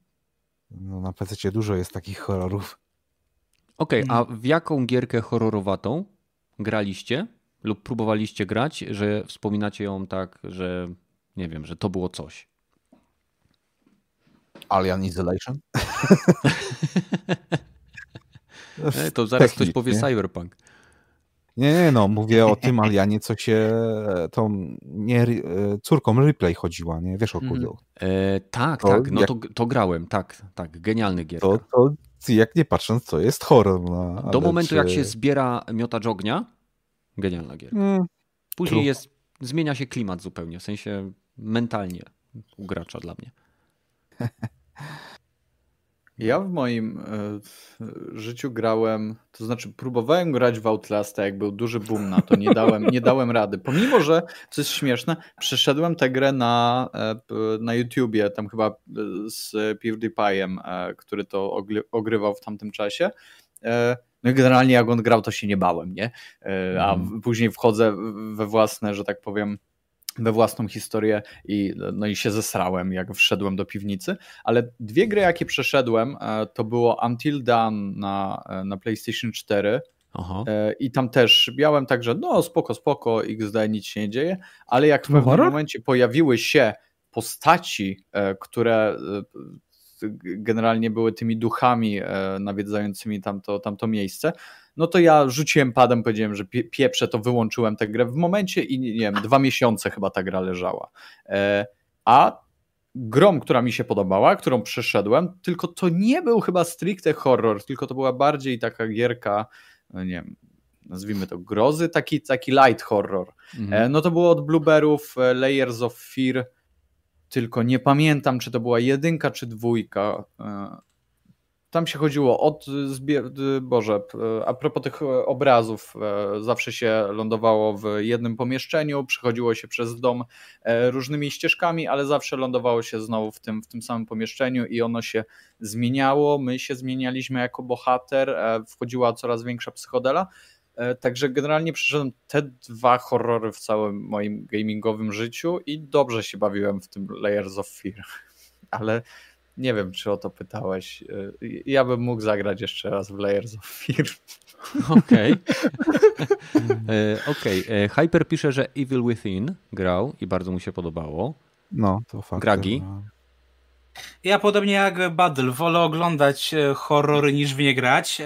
No na PC dużo jest takich horrorów. Okej, okay, a w jaką gierkę horrorowatą graliście lub próbowaliście grać, że wspominacie ją tak, że nie wiem, że to było coś? Alien Isolation? e, to zaraz ktoś powie Cyberpunk. Nie, nie, no, mówię o tym Alianie, co się tą nie, e, córką Replay chodziła, nie? Wiesz o mm. e, Tak, to, tak, no jak, to, to grałem, tak, tak, genialny gier. To, to jak nie patrząc, to jest horror. No, Do momentu, czy... jak się zbiera miotacz ognia, genialna gier. Mm, Później jest, zmienia się klimat zupełnie, w sensie mentalnie u gracza dla mnie. Ja w moim y, życiu grałem, to znaczy próbowałem grać w Outlasta, jak był duży boom na to, nie dałem, nie dałem rady. Pomimo, że, co jest śmieszne, przeszedłem tę grę na, e, na YouTubie, tam chyba e, z PewDiePie'em, który to ogrywał w tamtym czasie. No i generalnie jak on grał, to się nie bałem, nie? A mm. później wchodzę we własne, że tak powiem, we własną historię i, no i się zesrałem, jak wszedłem do piwnicy, ale dwie gry, jakie przeszedłem, e, to było Until Dawn na, e, na PlayStation 4 Aha. E, i tam też miałem także, no spoko, spoko, XD, nic się nie dzieje, ale jak w pewnym momencie pojawiły się postaci, które generalnie były tymi duchami nawiedzającymi tamto, tamto miejsce, no to ja rzuciłem padem, powiedziałem, że pieprze, to wyłączyłem tę grę w momencie i nie wiem, dwa miesiące chyba ta gra leżała. E, a grom, która mi się podobała, którą przeszedłem, tylko to nie był chyba stricte horror, tylko to była bardziej taka gierka, no nie wiem, nazwijmy to grozy, taki, taki light horror. Mhm. E, no to było od Blueberów e, Layers of Fear, tylko nie pamiętam, czy to była jedynka, czy dwójka. Tam się chodziło od Boże, a propos tych e, obrazów, e, zawsze się lądowało w jednym pomieszczeniu, przechodziło się przez dom e, różnymi ścieżkami, ale zawsze lądowało się znowu w tym, w tym samym pomieszczeniu i ono się zmieniało. My się zmienialiśmy jako bohater, wchodziła coraz większa psychodela. Także generalnie przeszedłem te dwa horrory w całym moim gamingowym życiu i dobrze się bawiłem w tym Layers of Fear. Ale nie wiem, czy o to pytałeś. Y, ja bym mógł zagrać jeszcze raz w Layers of Fear. Okej. E, okej. Okay. E, Hyper pisze, że Evil Within grał i bardzo mu się podobało. No, to fakt. Gragi? No. Ja podobnie jak Battle, wolę oglądać e, horrory niż w nie grać.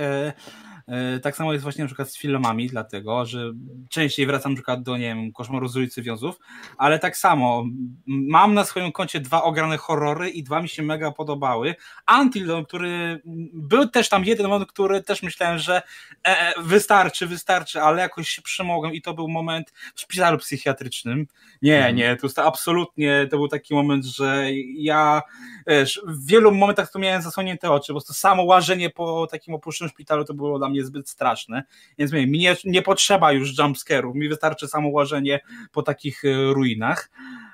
E, tak samo jest właśnie na przykład z filmami, dlatego, że częściej wracam na przykład do, nie wiem, Koszmaru z ulicy Wiązów, ale tak samo mam na swoim koncie dwa ograne horrory i dwa mi się mega podobały. Until który był też tam jeden moment, który też myślałem, że e, e, wystarczy, wystarczy, ale jakoś się przemogłem i to był moment w szpitalu psychiatrycznym. Nie, mhm. nie, to jest absolutnie, to był taki moment, że ja wiesz, w wielu momentach to miałem zasłonięte oczy, bo to samo łażenie po takim opuszczonym szpitalu to było dla mnie zbyt straszne, więc mówię, mi nie, nie potrzeba już jumpscare'ów, mi wystarczy samo łażenie po takich e, ruinach.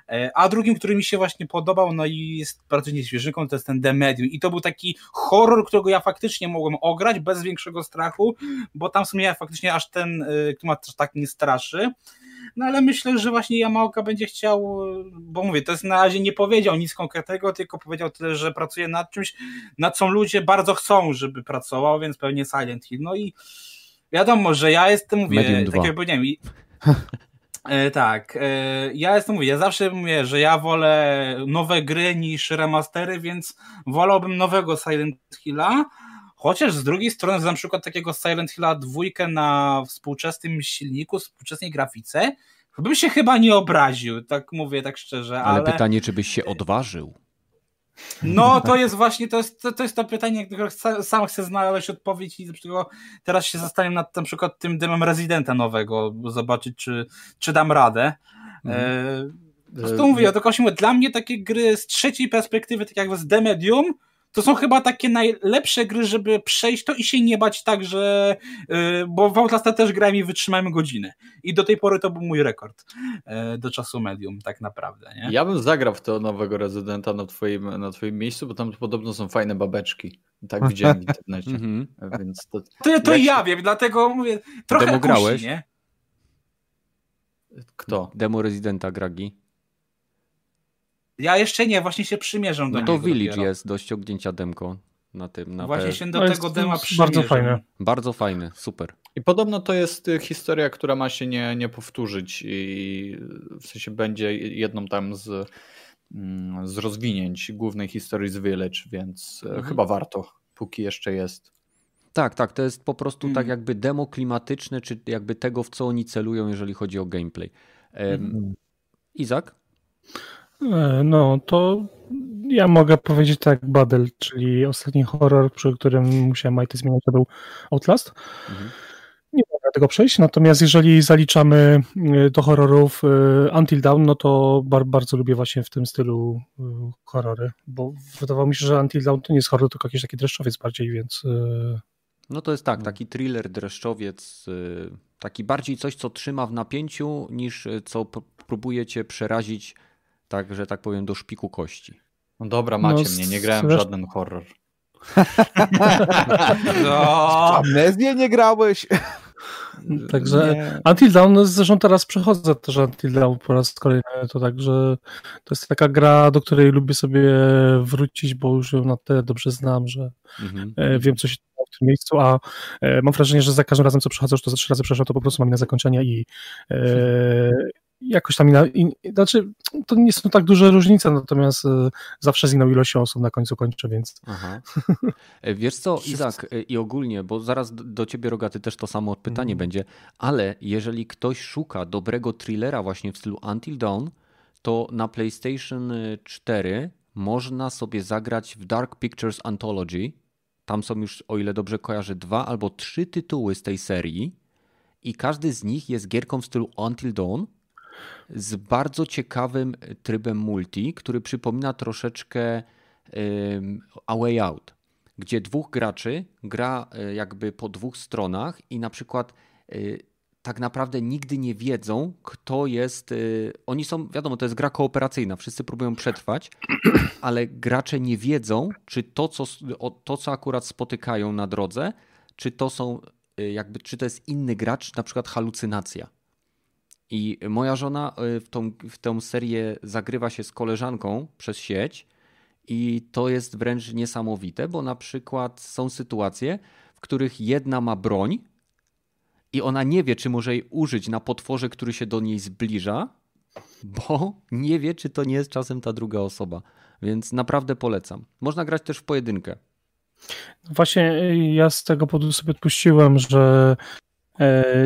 E, a drugim, który mi się właśnie podobał, no i jest bardzo nieświeżynką, to jest ten The Medium. I to był taki horror, którego ja faktycznie mogłem ograć bez większego strachu, bo tam w sumie faktycznie aż ten e, klimat tak nie straszy. No ale myślę, że właśnie Yamaoka będzie chciał, bo mówię, to jest na razie nie powiedział nic konkretnego, tylko powiedział tyle, że pracuje nad czymś, nad co ludzie bardzo chcą, żeby pracował, więc pewnie Silent Hill. No i wiadomo, że ja jestem, mówię, tak jak powiedziałem, i, e, tak, e, ja jestem, mówię, ja zawsze mówię, że ja wolę nowe gry niż remastery, więc wolałbym nowego Silent Hilla, Chociaż z drugiej strony, na przykład takiego Silent Hilla dwójkę na współczesnym silniku, współczesnej grafice, bym się chyba nie obraził, tak mówię tak szczerze. Ale, ale... pytanie, czy byś się odważył? No, to jest właśnie, to jest to, to, jest to pytanie, które sam chcę znaleźć odpowiedź i dlaczego teraz się zastanawiam nad na przykład tym demem Residenta nowego, zobaczyć, czy, czy dam radę. Mhm. E, po prostu mówię, to mówię, dla mnie takie gry z trzeciej perspektywy, tak jak z The Medium, to są chyba takie najlepsze gry, żeby przejść to i się nie bać tak, że yy, bo w Outlasta też grałem i wytrzymałem godzinę i do tej pory to był mój rekord yy, do czasu medium tak naprawdę. Nie? Ja bym zagrał w to nowego rezydenta na twoim, na twoim miejscu, bo tam podobno są fajne babeczki. Tak widziałem w internecie. Mhm. Więc to, to, to ja się... wiem, dlatego mówię, trochę Demo grałeś? Kusi, nie? Kto? Demo rezydenta Gragi. Ja jeszcze nie, właśnie się przymierzam do no to Village dopiero. jest do ściągnięcia demko na tym. Na właśnie się do no tego dema przymierzam. Bardzo fajne. Bardzo fajny, super. I podobno to jest y, historia, która ma się nie, nie powtórzyć i w sensie będzie jedną tam z, mm, z rozwinięć głównej historii z Village, więc e, mhm. chyba warto, póki jeszcze jest. Tak, tak, to jest po prostu tak jakby demo klimatyczne, czy jakby tego, w co oni celują, jeżeli chodzi o gameplay. Um, Izak? E, no, to ja mogę powiedzieć tak, Badel, czyli ostatni horror, przy którym musiałem majty zmieniać, to był Outlast. Mhm. Nie mogę tego przejść, natomiast jeżeli zaliczamy y, do horrorów y, Until Dawn, no to bar bardzo lubię właśnie w tym stylu horrory, bo wydawało mi się, że Until Dawn to nie jest horror, tylko jakiś taki dreszczowiec bardziej, więc... No to jest tak, taki thriller, dreszczowiec, taki bardziej coś, co trzyma w napięciu, niż co próbuje cię przerazić, tak, że tak powiem, do szpiku kości. No dobra, macie no, mnie, nie grałem w żaden horror. no. Amnezję nie grałeś? Także nie. Until Dawn, no zresztą teraz przechodzę też Until Dawn po raz kolejny, to także to jest taka gra, do której lubię sobie wrócić, bo już ją na tyle dobrze znam, że mhm. E, wiem, co się w tym miejscu, a e, mam wrażenie, że za każdym razem, co przechodzę, już to za trzy razy przeszło, to po prostu mam na zakończenia i e, jakoś tam, inna, in, znaczy to nie są tak duże różnice, natomiast y, zawsze z inną ilością osób na końcu kończę, więc... Aha. E, wiesz co, Izak, e, i ogólnie, bo zaraz do ciebie, Rogaty, też to samo pytanie mm. będzie, ale jeżeli ktoś szuka dobrego thrillera właśnie w stylu Until Dawn, to na PlayStation 4 można sobie zagrać w Dark Pictures Anthology. Tam są już, o ile dobrze kojarzę, dwa albo trzy tytuły z tej serii i każdy z nich jest gierką w stylu Until Dawn, z bardzo ciekawym trybem multi, który przypomina troszeczkę A Way Out, gdzie dwóch graczy gra e, jakby po dwóch stronach i na przykład e, tak naprawdę nigdy nie wiedzą, kto jest. E, oni są, wiadomo, to jest gra kooperacyjna, wszyscy próbują przetrwać, ale gracze nie wiedzą, czy to, co, to, co akurat spotykają na drodze, czy to są jakby, czy to jest inny gracz, na przykład halucynacja. I moja żona y, w tą, w tą serię zagrywa się z koleżanką przez sieć i to jest wręcz niesamowite, bo na przykład są sytuacje, w których jedna ma broń i ona nie wie, czy może jej użyć na potworze, który się do niej zbliża, bo nie wie, czy to nie jest czasem ta druga osoba. Więc naprawdę polecam. Można grać też w pojedynkę. Właśnie y, ja z tego powodu sobie odpuściłem, że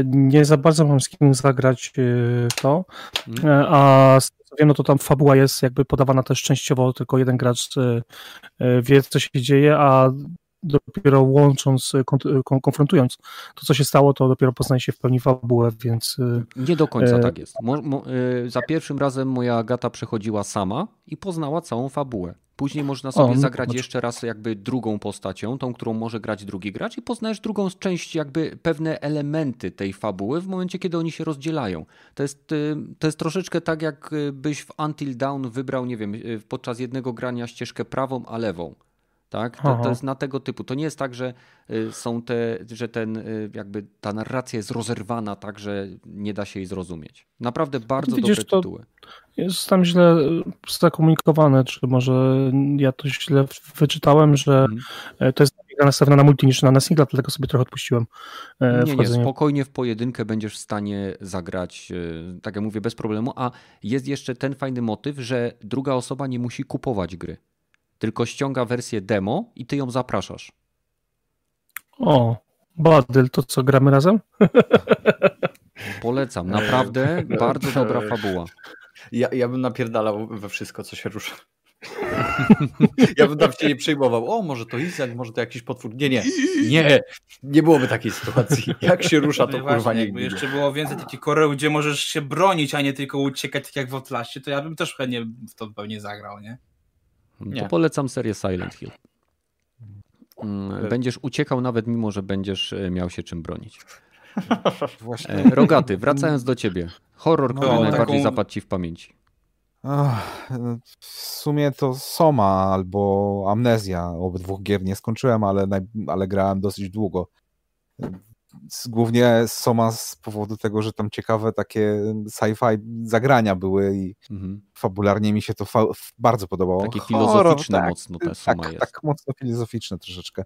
nie za bardzo mam z kim zagrać e, to, mhm. e, a z co wiem, no to tam fabuła jest jakby podawana też częściowo, tylko jeden gracz wie, co się dzieje, a dopiero łącząc, konfrontując to, co się stało, to dopiero poznaje się w pełni fabułę, więc... Nie do końca tak jest. Za pierwszym razem moja Agata przechodziła sama i poznała całą fabułę. Później można sobie o, zagrać jeszcze raz jakby drugą postacią, tą, którą może grać drugi gracz i poznajesz drugą część, jakby pewne elementy tej fabuły w momencie, kiedy oni się rozdzielają. To jest, y, to jest troszeczkę tak, jakbyś w Until Dawn wybrał, nie wiem, y, podczas jednego grania ścieżkę prawą, a lewą. Tak? To, to, jest na tego typu. To nie jest tak, że y, są te, że ten, jakby ta narracja jest rozerwana tak, że nie da się jej zrozumieć. Naprawdę bardzo Widzisz, dobre tytuły. Jest tam źle zakomunikowane, czy może ja to źle wyczytałem, że hmm. to jest nastawione na multi niż na singla, dlatego sobie trochę odpuściłem. Nie, nie, spokojnie w pojedynkę będziesz w stanie zagrać, tak jak mówię, bez problemu, a jest jeszcze ten fajny motyw, że druga osoba nie musi kupować gry tylko ściąga wersję demo i ty ją zapraszasz. O, Badyl, to co, gramy razem? Polecam, naprawdę bardzo dobra fabuła. Ja, ja bym napierdalał we wszystko, co się rusza. ja bym tam się nie przejmował. O, może to Izak, może to jakiś potwór. Nie, nie, nie, nie byłoby takiej sytuacji. Jak się rusza, to no kurwa właśnie, jakby jeszcze było więcej takich koreł, gdzie możesz się bronić, a nie tylko uciekać tak jak w Outlaście, to ja bym też chętnie w to pewnie zagrał, nie? Nie. To polecam serię Silent Hill. Mm, będziesz uciekał nawet mimo, że będziesz e, miał się czym bronić. Właśnie. E, Rogaty, wracając do ciebie. Horror, no, który no, najbardziej taką... zapadł ci w pamięci. w sumie to Soma albo Amnezja. Obydwóch gier nie skończyłem, ale, ale grałem dosyć długo głównie Soma z powodu tego, że tam ciekawe takie sci-fi zagrania były i mhm. fabularnie mi się to fa bardzo podobało. Takie filozoficzne horror, mocno ta Soma tak, jest. Tak, mocno filozoficzne troszeczkę.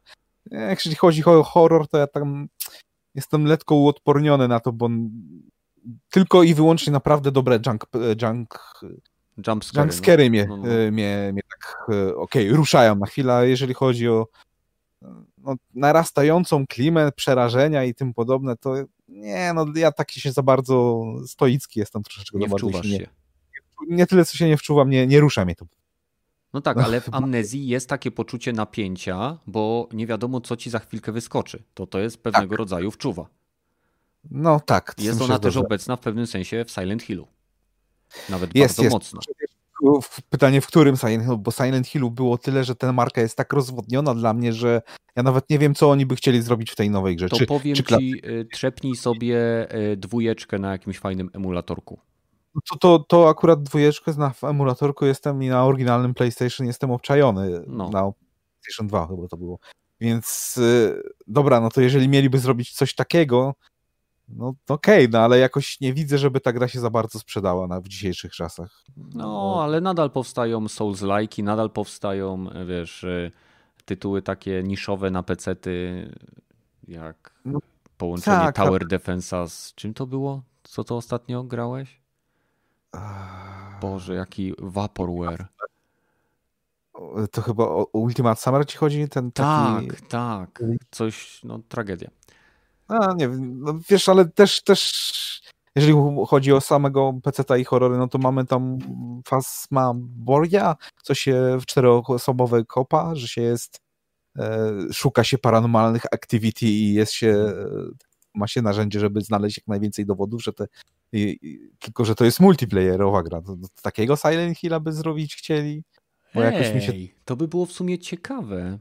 Jeśli chodzi o horror, to ja tam jestem lekko uodporniony na to, bo tylko i wyłącznie naprawdę dobre junk, junk Jumpscary, jumpscary no. mnie, no, no. Mnie, mnie tak okej, okay, ruszają na chwilę, jeżeli chodzi o no, narastającą klimę przerażenia i tym podobne, to nie, no ja taki się za bardzo stoicki jestem troszeczkę. Nie wczuwasz się. Nie, nie tyle, co się nie wczuwam, nie, nie rusza mnie to. No tak, ale w amnezji jest takie poczucie napięcia, bo nie wiadomo, co ci za chwilkę wyskoczy. To to jest pewnego tak. rodzaju wczuwa. No tak. Jest ona też obecna w pewnym sensie w Silent Hillu. Nawet jest, bardzo jest. mocno. Pytanie, w którym Silent Hill? Bo Silent Hillu było tyle, że ta marka jest tak rozwodniona dla mnie, że ja nawet nie wiem, co oni by chcieli zrobić w tej nowej grze. To czy, powiem czy ci, y, trzepnij sobie y, dwójeczkę na jakimś fajnym emulatorku. No to, to, to akurat dwójeczkę na emulatorku jestem i na oryginalnym PlayStation jestem obczajony. No. Na PlayStation 2 chyba to było. Więc y, dobra, no to jeżeli mieliby zrobić coś takiego, no okej, okay, no ale jakoś nie widzę, żeby ta gra się za bardzo sprzedała na, w dzisiejszych czasach. No, ale nadal powstają Souls-like, nadal powstają, wiesz, y, tytuły takie niszowe na PC-ty, jak no, połączenie tak, Tower Defense'a z czym to było? Co to ostatnio grałeś? Boże, jaki Vaporware. To chyba o Ultimate Summer ci chodzi? Ten taki... Tak, tak. Coś, no tragedia. A, nie no, wiesz, ale też, też jeżeli chodzi o samego PC i horrory, no to mamy tam Fasmaboria, co się w czteroosobowe kopa, że się jest, e, szuka się paranormalnych activity i jest się, e, ma się narzędzie, żeby znaleźć jak najwięcej dowodów, że te, i, i, tylko, że to jest multiplayerowa gra. To, to, takiego Silent Hilla by zrobić chcieli? Bo Hej, jakoś mi się... to by było w sumie ciekawe.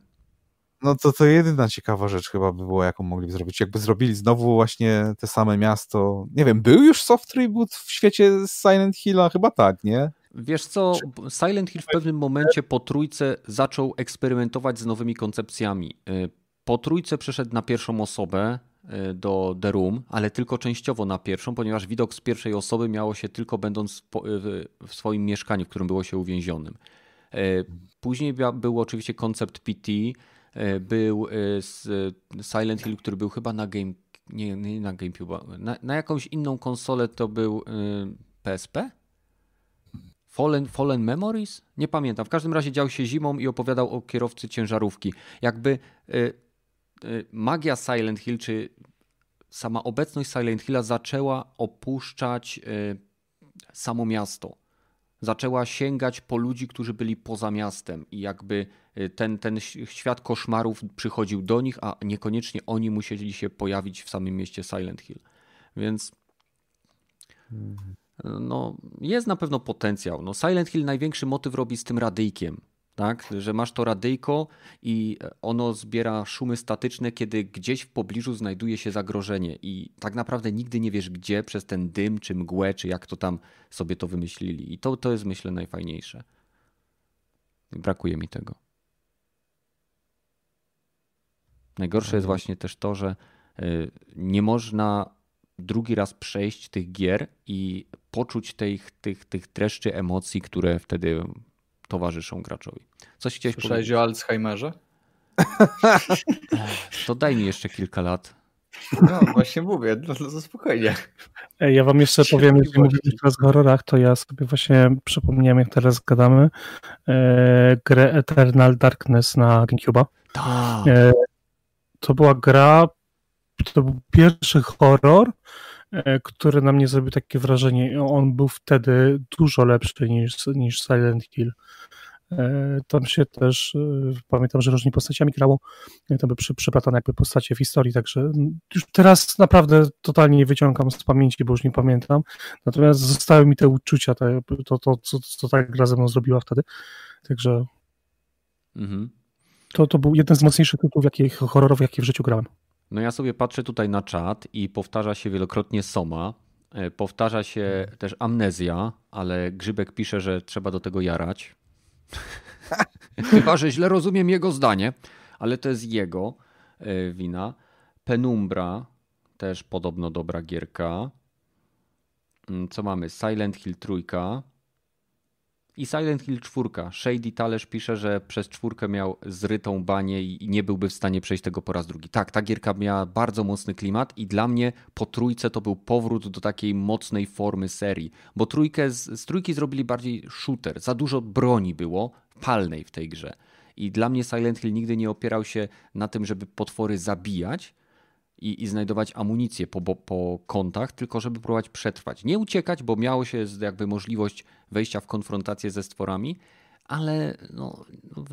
No to to jedyna ciekawa rzecz chyba by było, jaką mogliby zrobić. Jakby zrobili znowu właśnie te same miasto. Nie wiem, był już soft reboot w świecie Silent Hilla? Chyba tak, nie? Wiesz co, Silent Hill w pewnym momencie po trójce zaczął eksperymentować z nowymi koncepcjami. Y, po trójce przeszedł na pierwszą osobę y, do The Room, ale tylko częściowo na pierwszą, ponieważ widok z pierwszej osoby miało się tylko będąc w swoim mieszkaniu, w którym było się uwięzionym. Y, później był oczywiście koncept PT, był e, Silent Hill, który był chyba na Game, nie, nie na GameCube, na, na jakąś inną konsolę to był PSP? E, Fallen, Fallen Memories? Nie pamiętam. W każdym razie dział się zimą i opowiadał o kierowcy ciężarówki. Jakby magia Silent Hill, czy sama obecność Silent Hilla zaczęła opuszczać samo miasto zaczęła sięgać po ludzi, którzy byli poza miastem i jakby ten, ten świat koszmarów przychodził do nich, a niekoniecznie oni musieli się pojawić w samym mieście Silent Hill. Więc no, jest na pewno potencjał. No, Silent Hill największy motyw robi z tym radyjkiem tak? że masz to radyjko i ono zbiera szumy statyczne, kiedy gdzieś w pobliżu znajduje się zagrożenie i tak naprawdę nigdy nie wiesz gdzie, przez ten dym, czy mgłę, czy jak to tam sobie to wymyślili. I to, to jest myślę najfajniejsze. Brakuje mi tego. Najgorsze jest mhm. właśnie też to, że y, nie można drugi raz przejść tych gier i poczuć tych, tych, tych dreszczy emocji, które wtedy towarzyszą graczowi. Coś chciałeś Słyszałeś powiedzieć? o Alzheimerze? To daj mi jeszcze kilka lat. No właśnie mówię, no, no spokojnie. Ja wam jeszcze powiem, jeśli mówicie teraz o horrorach, to ja sobie właśnie przypomniałem, jak teraz gadamy, e, grę Eternal Darkness na GameCube'a. Tak. E, to była gra, to był pierwszy horror, e, który na mnie zrobił takie wrażenie. On był wtedy dużo lepszy niż, niż Silent Hill. E, tam się też, e, pamiętam, że różnymi postaciami grało, tam były przy, przyplatane jakby postacie w historii, także już teraz naprawdę totalnie nie wyciągam z pamięci, bo już nie pamiętam, natomiast zostały mi te uczucia, te, to, to, co, co ta gra zrobiła wtedy, także mhm. To, to był jeden z mocniejszych tytułów jakich, horrorowych, jakie w życiu grałem. No ja sobie patrzę tutaj na czat i powtarza się wielokrotnie Soma, powtarza się też amnezja, ale Grzybek pisze, że trzeba do tego jarać. Chyba, że źle rozumiem jego zdanie, ale to jest jego e, wina. Penumbra, też podobno dobra gierka. Mm, co mamy? Silent Hill trójka. I Silent Hill 4. Shady Talerz pisze, że przez czwórkę miał zrytą banię i nie byłby w stanie przejść tego po raz drugi. Tak, ta gierka miała bardzo mocny klimat i dla mnie po trójce to był powrót do takiej mocnej formy serii, bo trójkę z, z trójki zrobili bardziej shooter. Za dużo broni było palnej w tej grze. I dla mnie Silent Hill nigdy nie opierał się na tym, żeby potwory zabijać, i, i znajdować amunicję po, po kątach, tylko żeby próbować przetrwać. Nie uciekać, bo miało się jakby możliwość wejścia w konfrontację ze stworami, ale no,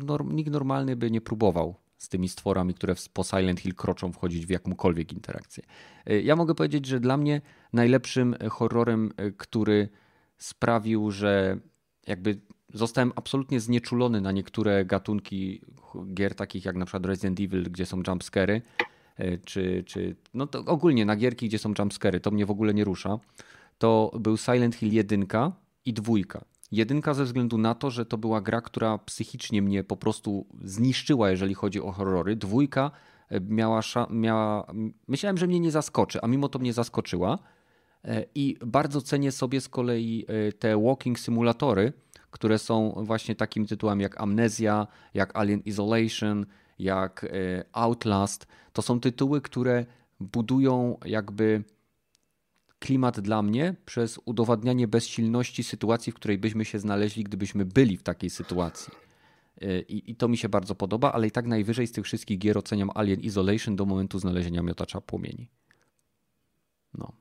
norm, nikt normalny by nie próbował z tymi stworami, które po Silent Hill kroczą wchodzić w jakąkolwiek interakcję. E, ja mogę powiedzieć, że dla mnie najlepszym horrorem, e, który sprawił, że jakby zostałem absolutnie znieczulony na niektóre gatunki gier, takich jak na przykład Resident Evil, gdzie są jumpscary, e, czy, czy no to ogólnie na gierki, gdzie są jumpscary, to mnie w ogóle nie rusza. To był Silent Hill 1 i 2. Jedynka ze względu na to, że to była gra, która psychicznie mnie po prostu zniszczyła, jeżeli chodzi o horrory. Dwójka e, miała, miała myślałem, że mnie nie zaskoczy, a mimo to mnie zaskoczyła. E, I bardzo cenię sobie z kolei e, te walking simulatory, które są właśnie takimi tytułami jak Amnesia, jak Alien Isolation, jak Outlast. To są tytuły, które budują jakby klimat dla mnie przez udowadnianie bezsilności sytuacji, w której byśmy się znaleźli, gdybyśmy byli w takiej sytuacji. E, I, I, to mi się bardzo podoba, ale i tak najwyżej z tych wszystkich gier oceniam Alien Isolation do momentu znalezienia miotacza płomieni. No.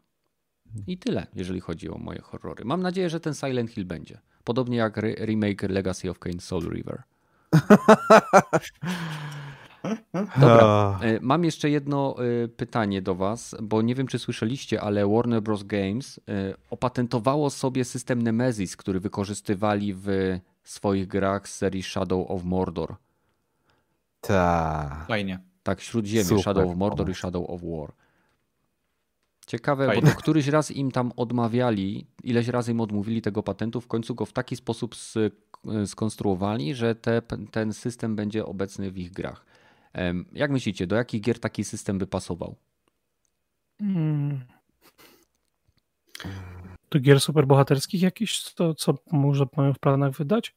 I tyle, jeżeli chodzi o moje horrory. Mam nadzieję, że ten Silent Hill będzie. Podobnie jak remake Legacy of Kain Soul River. Dobra, e, mam jeszcze jedno e, pytanie do Was, bo nie wiem, czy słyszeliście, ale Warner Bros. Games e, opatentowało sobie system Nemesis, który wykorzystywali w swoich grach z serii Shadow of Mordor. Tak. Fajnie. Tak, Śródziemie, Super. Shadow of Mordor i Shadow of War. Ciekawe, Fajnie. bo to któryś raz im tam odmawiali, ileś razy im odmówili tego patentu, w końcu go w taki sposób skonstruowali, że te, ten system będzie obecny w ich grach. Jak myślicie, do jakich gier taki system by pasował? Hmm. Do gier superbohaterskich jakiś, to co może mają w planach wydać?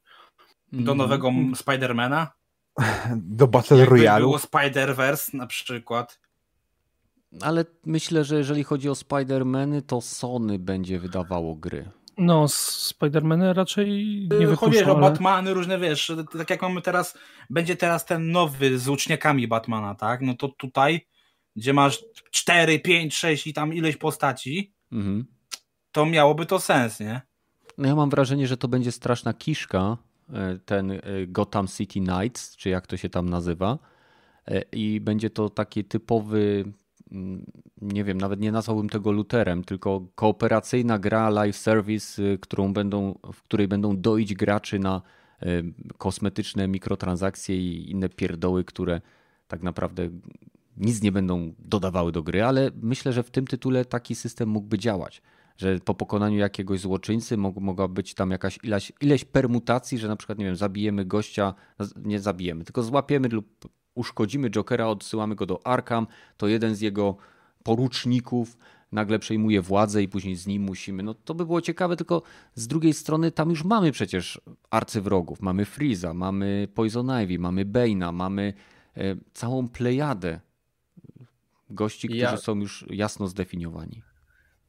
Do nowego hmm. Spidermana? Do Battle Royale. było Spider-Verse na przykład. Ale myślę, że jeżeli chodzi o Spider-Many, to Sony będzie wydawało gry. No, Spider-Many raczej nie wypuszczą. Chodzi ale... o Batmany, różne wiesz, tak jak mamy teraz, będzie teraz ten nowy z uczniakami Batmana, tak? No to tutaj, gdzie masz 4, 5, 6 i tam ileś postaci, mhm. to miałoby to sens, nie? No ja mam wrażenie, że to będzie straszna kiszka, e, ten e, Gotham City Knights, czy jak to się tam nazywa. E, I będzie to taki typowy nie wiem, nawet nie nazwałbym tego luterem, tylko kooperacyjna gra live service, y, którą będą, w której będą doić graczy na y, kosmetyczne mikrotransakcje i inne pierdoły, które tak naprawdę nic nie będą dodawały do gry, ale myślę, że w tym tytule taki system mógłby działać. Że po pokonaniu jakiegoś złoczyńcy mogła być tam jakaś ileś, ileś permutacji, że na przykład, nie wiem, zabijemy gościa, nie zabijemy, tylko złapiemy lub uszkodzimy Jokera, odsyłamy go do Arkham, to jeden z jego poruczników nagle przejmuje władzę i później z nim musimy. No to by było ciekawe, tylko z drugiej strony tam już mamy przecież arcywrogów. Mamy Freeza, mamy Poison Ivy, mamy Bane'a, mamy e, całą plejadę gości, którzy ja... są już jasno zdefiniowani.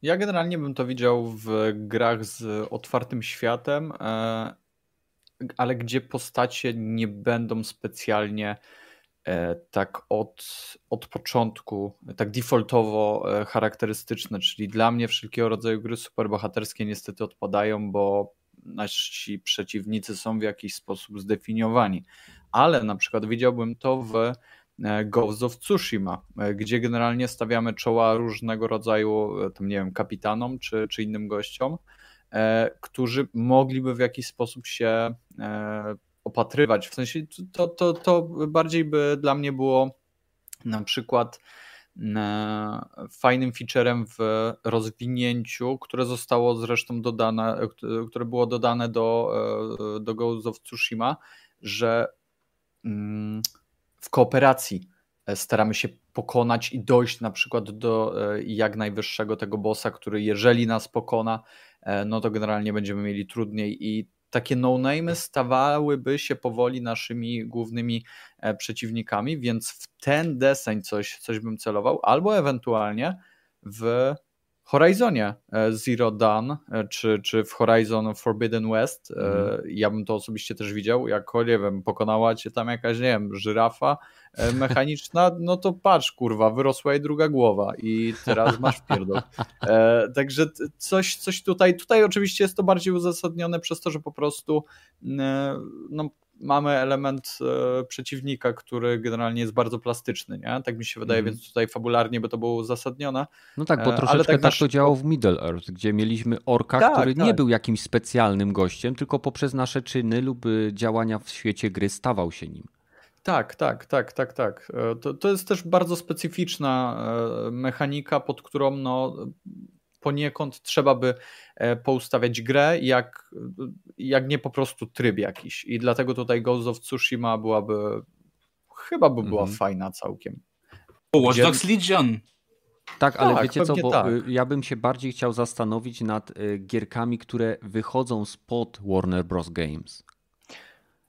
Ja generalnie bym to widział w grach z otwartym światem, e, ale gdzie postacie nie będą specjalnie tak od, od początku, tak defaultowo e, charakterystyczne, czyli dla mnie wszelkiego rodzaju gry superbohaterskie niestety odpadają, bo nasi przeciwnicy są w jakiś sposób zdefiniowani. Ale na przykład widziałbym to w e, Ghost of Tsushima, gdzie generalnie stawiamy czoła różnego rodzaju, tam nie wiem, kapitanom czy, czy innym gościom, którzy mogliby w jakiś sposób się opatrywać. W sensie to, to, to bardziej by dla mnie było na przykład e, fajnym featurem w rozwinięciu, które zostało zresztą dodane, które było dodane do, e, do Ghost of Tsushima, że mm, w kooperacji e, staramy się pokonać i dojść na przykład do jak najwyższego tego bossa, który jeżeli nas pokona, no to generalnie będziemy mieli trudniej i takie no-name stawałyby się powoli naszymi głównymi e, przeciwnikami, więc w ten deseń coś, coś bym celował, albo ewentualnie w Horizonie e, Zero Dawn, e, czy, czy w Horizon Forbidden West, mm. ja bym to osobiście też widział, jako, nie wiem, pokonała cię tam jakaś, nie wiem, żyrafa mechaniczna, no to patrz, kurwa, wyrosła jej druga głowa i teraz masz wpierdol. E, także coś, coś tutaj, tutaj oczywiście jest to bardziej uzasadnione przez to, że po prostu no, mamy element e, przeciwnika, który generalnie jest bardzo plastyczny, nie? Tak mi się wydaje, mm. więc tutaj fabularnie by to było uzasadnione. No tak, bo troszeczkę tak, tak to działało w Middle Earth, gdzie mieliśmy orka, tak, który tak. nie był jakimś specjalnym gościem, tylko poprzez nasze czyny lub działania w świecie gry stawał się nim. Tak, tak, tak, tak, tak. To, to jest też bardzo specyficzna mechanika, pod którą no, poniekąd trzeba by e, poustawiać grę, jak, jak nie po prostu tryb jakiś. I dlatego tutaj Ghost of Tsushima byłaby, chyba by była mhm. fajna całkiem. Watch Dogs Legion. Tak, ale tak, wiecie co, bo tak. Y, ja bym się bardziej chciał zastanowić nad y, gierkami, które wychodzą spod Warner Bros. Games.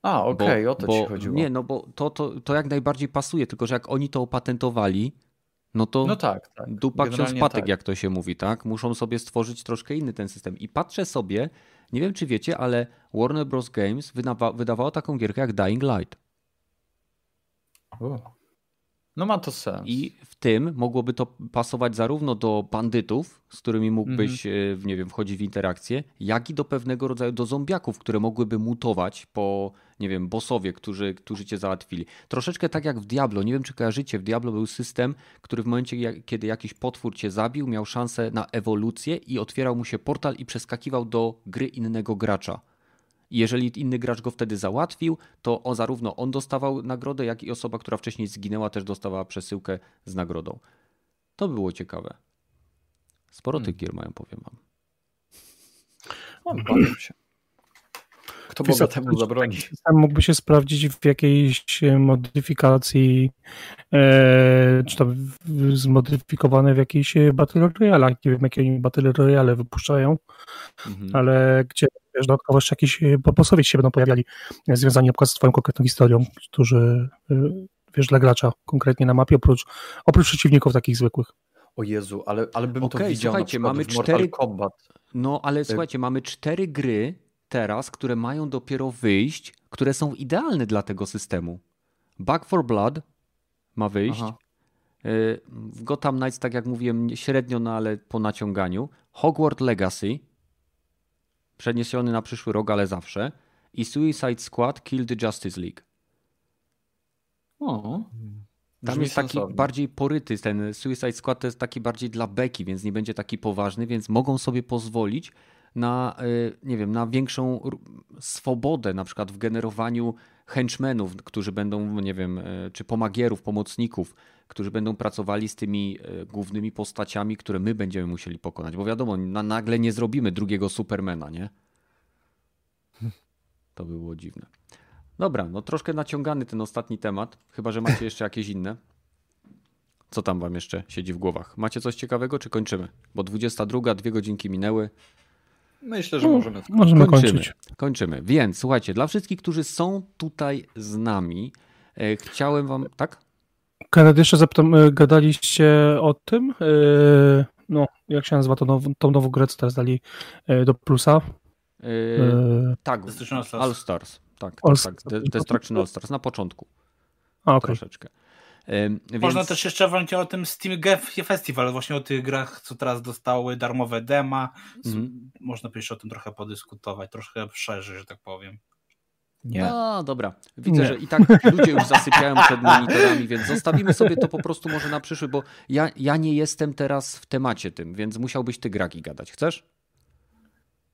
A, okej, okay, o to bo, ci chodziło. Nie, no bo to, to, to jak najbardziej pasuje, tylko że jak oni to opatentowali, no to no tak, tak. dupa ksiądz patek, tak. jak to się mówi, tak? Muszą sobie stworzyć troszkę inny ten system. I patrzę sobie, nie wiem czy wiecie, ale Warner Bros. Games wydawa wydawało taką gierkę jak Dying Light. No ma to sens. I w tym mogłoby to pasować zarówno do bandytów, z którymi mógłbyś, mm -hmm. nie wiem, wchodzić w interakcję, jak i do pewnego rodzaju do zombiaków, które mogłyby mutować po, nie wiem, bossowie, którzy, którzy cię załatwili. Troszeczkę tak jak w Diablo. Nie wiem, czy kojarzycie, w Diablo był system, który w momencie, kiedy jakiś potwór cię zabił, miał szansę na ewolucję i otwierał mu się portal i przeskakiwał do gry innego gracza. I jeżeli inny gracz go wtedy załatwił, to on, zarówno on dostawał nagrodę, jak i osoba, która wcześniej zginęła, też dostawała przesyłkę z nagrodą. To było ciekawe. Sporo hmm. tych gier mają, powiem wam. On bawił się. Kto Boga temu zabroni? System mógłby się sprawdzić w jakiejś e, modyfikacji, e, czy tam zmodyfikowane w jakiejś e, Battle Royale. Nie wiem, jakie oni Battle Royale wypuszczają, mhm. ale gdzie wiesz, dodatkowo jeszcze jakieś e, bossowie się będą pojawiali związani na z twoją konkretną historią, którzy, wiesz, dla gracza konkretnie na mapie, oprócz, oprócz przeciwników takich zwykłych. O Jezu, ale, ale bym okay, to widział słuchajcie, mamy cztery... Kombat. No, ale słuchajcie, mamy cztery gry, teraz, które mają dopiero wyjść, które są idealne dla tego systemu. Back for Blood ma wyjść. Aha. Y, w Gotham Knights, tak jak mówiłem, średnio, no ale po naciąganiu. Hogwarts Legacy, przeniesiony na przyszły rok, ale zawsze. I Suicide Squad Kill the Justice League. O, tam jest taki sensownie. bardziej poryty, ten Suicide Squad to jest taki bardziej dla beki, więc nie będzie taki poważny, więc mogą sobie pozwolić na, y, nie wiem, na większą swobodę, na przykład w generowaniu henchmenów, którzy będą, nie wiem, y, czy pomagierów, pomocników, którzy będą pracowali z tymi y, głównymi postaciami, które my będziemy musieli pokonać. Bo wiadomo, na, nagle nie zrobimy drugiego Supermana, nie? To by było dziwne. Dobra, no troszkę naciągany ten ostatni temat, chyba że macie jeszcze jakieś inne. Co tam wam jeszcze siedzi w głowach? Macie coś ciekawego, czy kończymy? Bo 22, dwie godzinki minęły. Myślę, że no, możemy. Możemy kończymy. kończyć. Kończymy. Więc słuchajcie, dla wszystkich, którzy są tutaj z nami, e, chciałem wam. Tak? Kennedy, jeszcze zapytam, e, gadaliście o tym? E, no, jak się nazywa to now, tą nową grę, co teraz dali e, do plusa? E, tak, All Stars. Tak, All tak, tak. Destruction All Stars na początku. A, okay. Troszeczkę. Więc... Można też jeszcze wątpić o tym Steam Game Festival, właśnie o tych grach, co teraz dostały darmowe dema. Mhm. Można by jeszcze o tym trochę podyskutować, troszkę szerzej, że tak powiem. Nie. No dobra, widzę, nie. że i tak ludzie już zasypiają przed monitorami, więc zostawimy sobie to po prostu może na przyszły, bo ja, ja nie jestem teraz w temacie tym, więc musiałbyś ty graki gadać. Chcesz?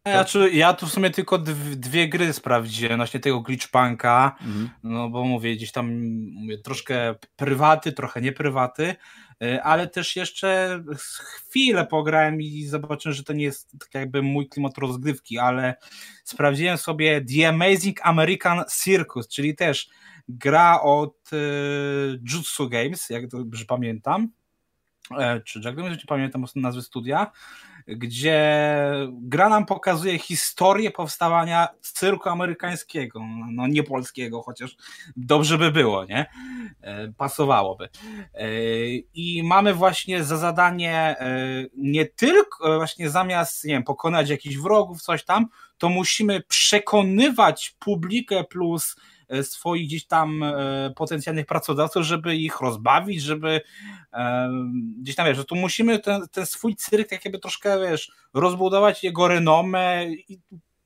Ja, czy, ja tu w sumie tylko dwie gry sprawdziłem, właśnie tego Glitchpunka, mhm. no bo mówię, gdzieś tam mówię, troszkę prywaty, trochę nie prywaty, y, ale też jeszcze chwilę pograłem i zobaczyłem, że to nie jest tak jakby mój klimat rozgrywki, ale sprawdziłem sobie The Amazing American Circus, czyli też gra od y, Jutsu Games, jak dobrze pamiętam, e, czy Jack Games, nie pamiętam nazwy studia, gdzie gra nam pokazuje historię powstawania cyrku amerykańskiego, no nie polskiego, chociaż dobrze by było, nie? E, pasowałoby. E, I mamy właśnie za zadanie e, nie tylko właśnie zamiast, nie wiem, pokonać jakichś wrogów, coś tam, to musimy przekonywać publikę plus swoich gdzieś tam e, potencjalnych pracodawców, żeby ich rozbawić, żeby e, gdzieś tam, wiesz, że tu musimy ten, ten swój cyrk tak jakby troszkę, wiesz, rozbudować jego renomę i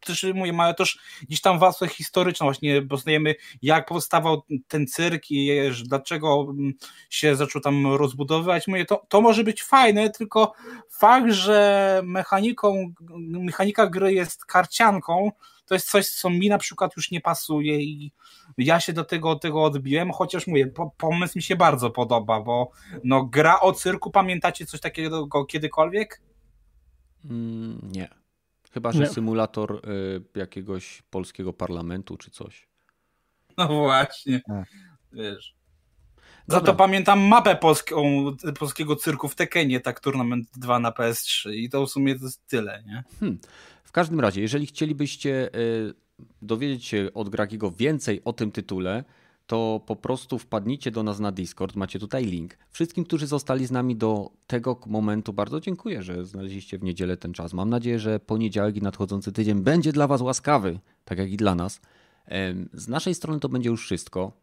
też mówię, mają też gdzieś tam warstwę historyczną, właśnie poznajemy jak powstawał ten cyrk i dlaczego mm, się zaczął tam rozbudowywać. Mówię, to, to może być fajne, tylko fakt, że mechaniką, mechanika gry jest karcianką, to jest coś, co mi na przykład już nie pasuje i ja się do tego, tego odbiłem, chociaż mówię, pomysł mi się bardzo podoba, bo no, gra o cyrku, pamiętacie coś takiego kiedykolwiek? Mm, nie. Chyba, że nie. symulator y, jakiegoś polskiego parlamentu czy coś. No właśnie. Wiesz. Za to pamiętam mapę polską, polskiego cyrku w Tekenie, tak Tournament 2 na PS3 i to w sumie to jest tyle, nie? Hmm. W każdym razie, jeżeli chcielibyście y, dowiedzieć się od Gragiego więcej o tym tytule, to po prostu wpadnijcie do nas na Discord, macie tutaj link. Wszystkim, którzy zostali z nami do tego momentu, bardzo dziękuję, że znaleźliście w niedzielę ten czas. Mam nadzieję, że poniedziałek i nadchodzący tydzień będzie dla Was łaskawy, tak jak i dla nas. Z naszej strony to będzie już wszystko.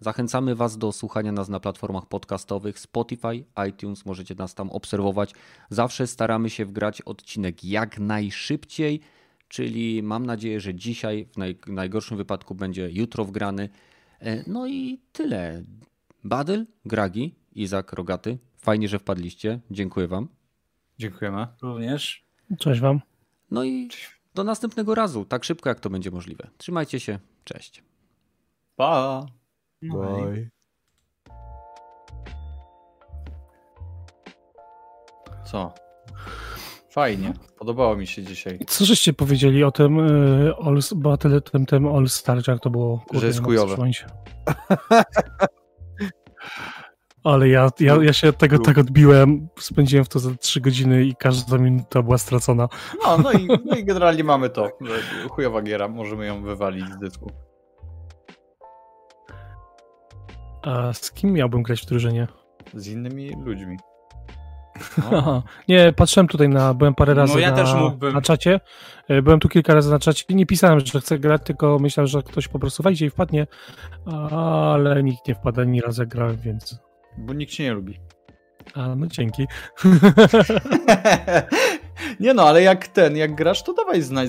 Zachęcamy Was do słuchania nas na platformach podcastowych Spotify, iTunes, możecie nas tam obserwować. Zawsze staramy się wgrać odcinek jak najszybciej, czyli mam nadzieję, że dzisiaj w najgorszym wypadku będzie jutro wgrany. E, no i tyle. Badyl, Gragi, Izak, Rogaty. Fajnie, że wpadliście. Dziękuję Wam. Dziękujemy. Również. Cześć Wam. No i do następnego razu, tak szybko jak to będzie możliwe. Trzymajcie się. Cześć. Pa. Bye. Co? Fajnie, podobało mi się dzisiaj. Co żeście powiedzieli o tym y, All, Battle, tym, tym All Star, jak to było? Kurde, Że jest chujowe. Ale ja, ja, ja się od tego tak odbiłem, spędziłem w to za 3 godziny i każda minuta była stracona. No, no i, no i generalnie mamy to, chujowa giera, możemy ją wywalić z dysku. A z kim miałbym grać w drużynie? Z innymi ludźmi. No. Nie, patrzyłem tutaj na, byłem parę razy no, ja na, na czacie. E, byłem tu kilka razy na czacie i nie pisałem, że chcę grać, tylko myślałem, że ktoś po prostu wejdzie i wpadnie, ale nikt nie wpada ani razu grałem, więc... Bo nikt się nie lubi. A, no dzięki. nie no, ale jak ten, jak grasz, to dawaj znać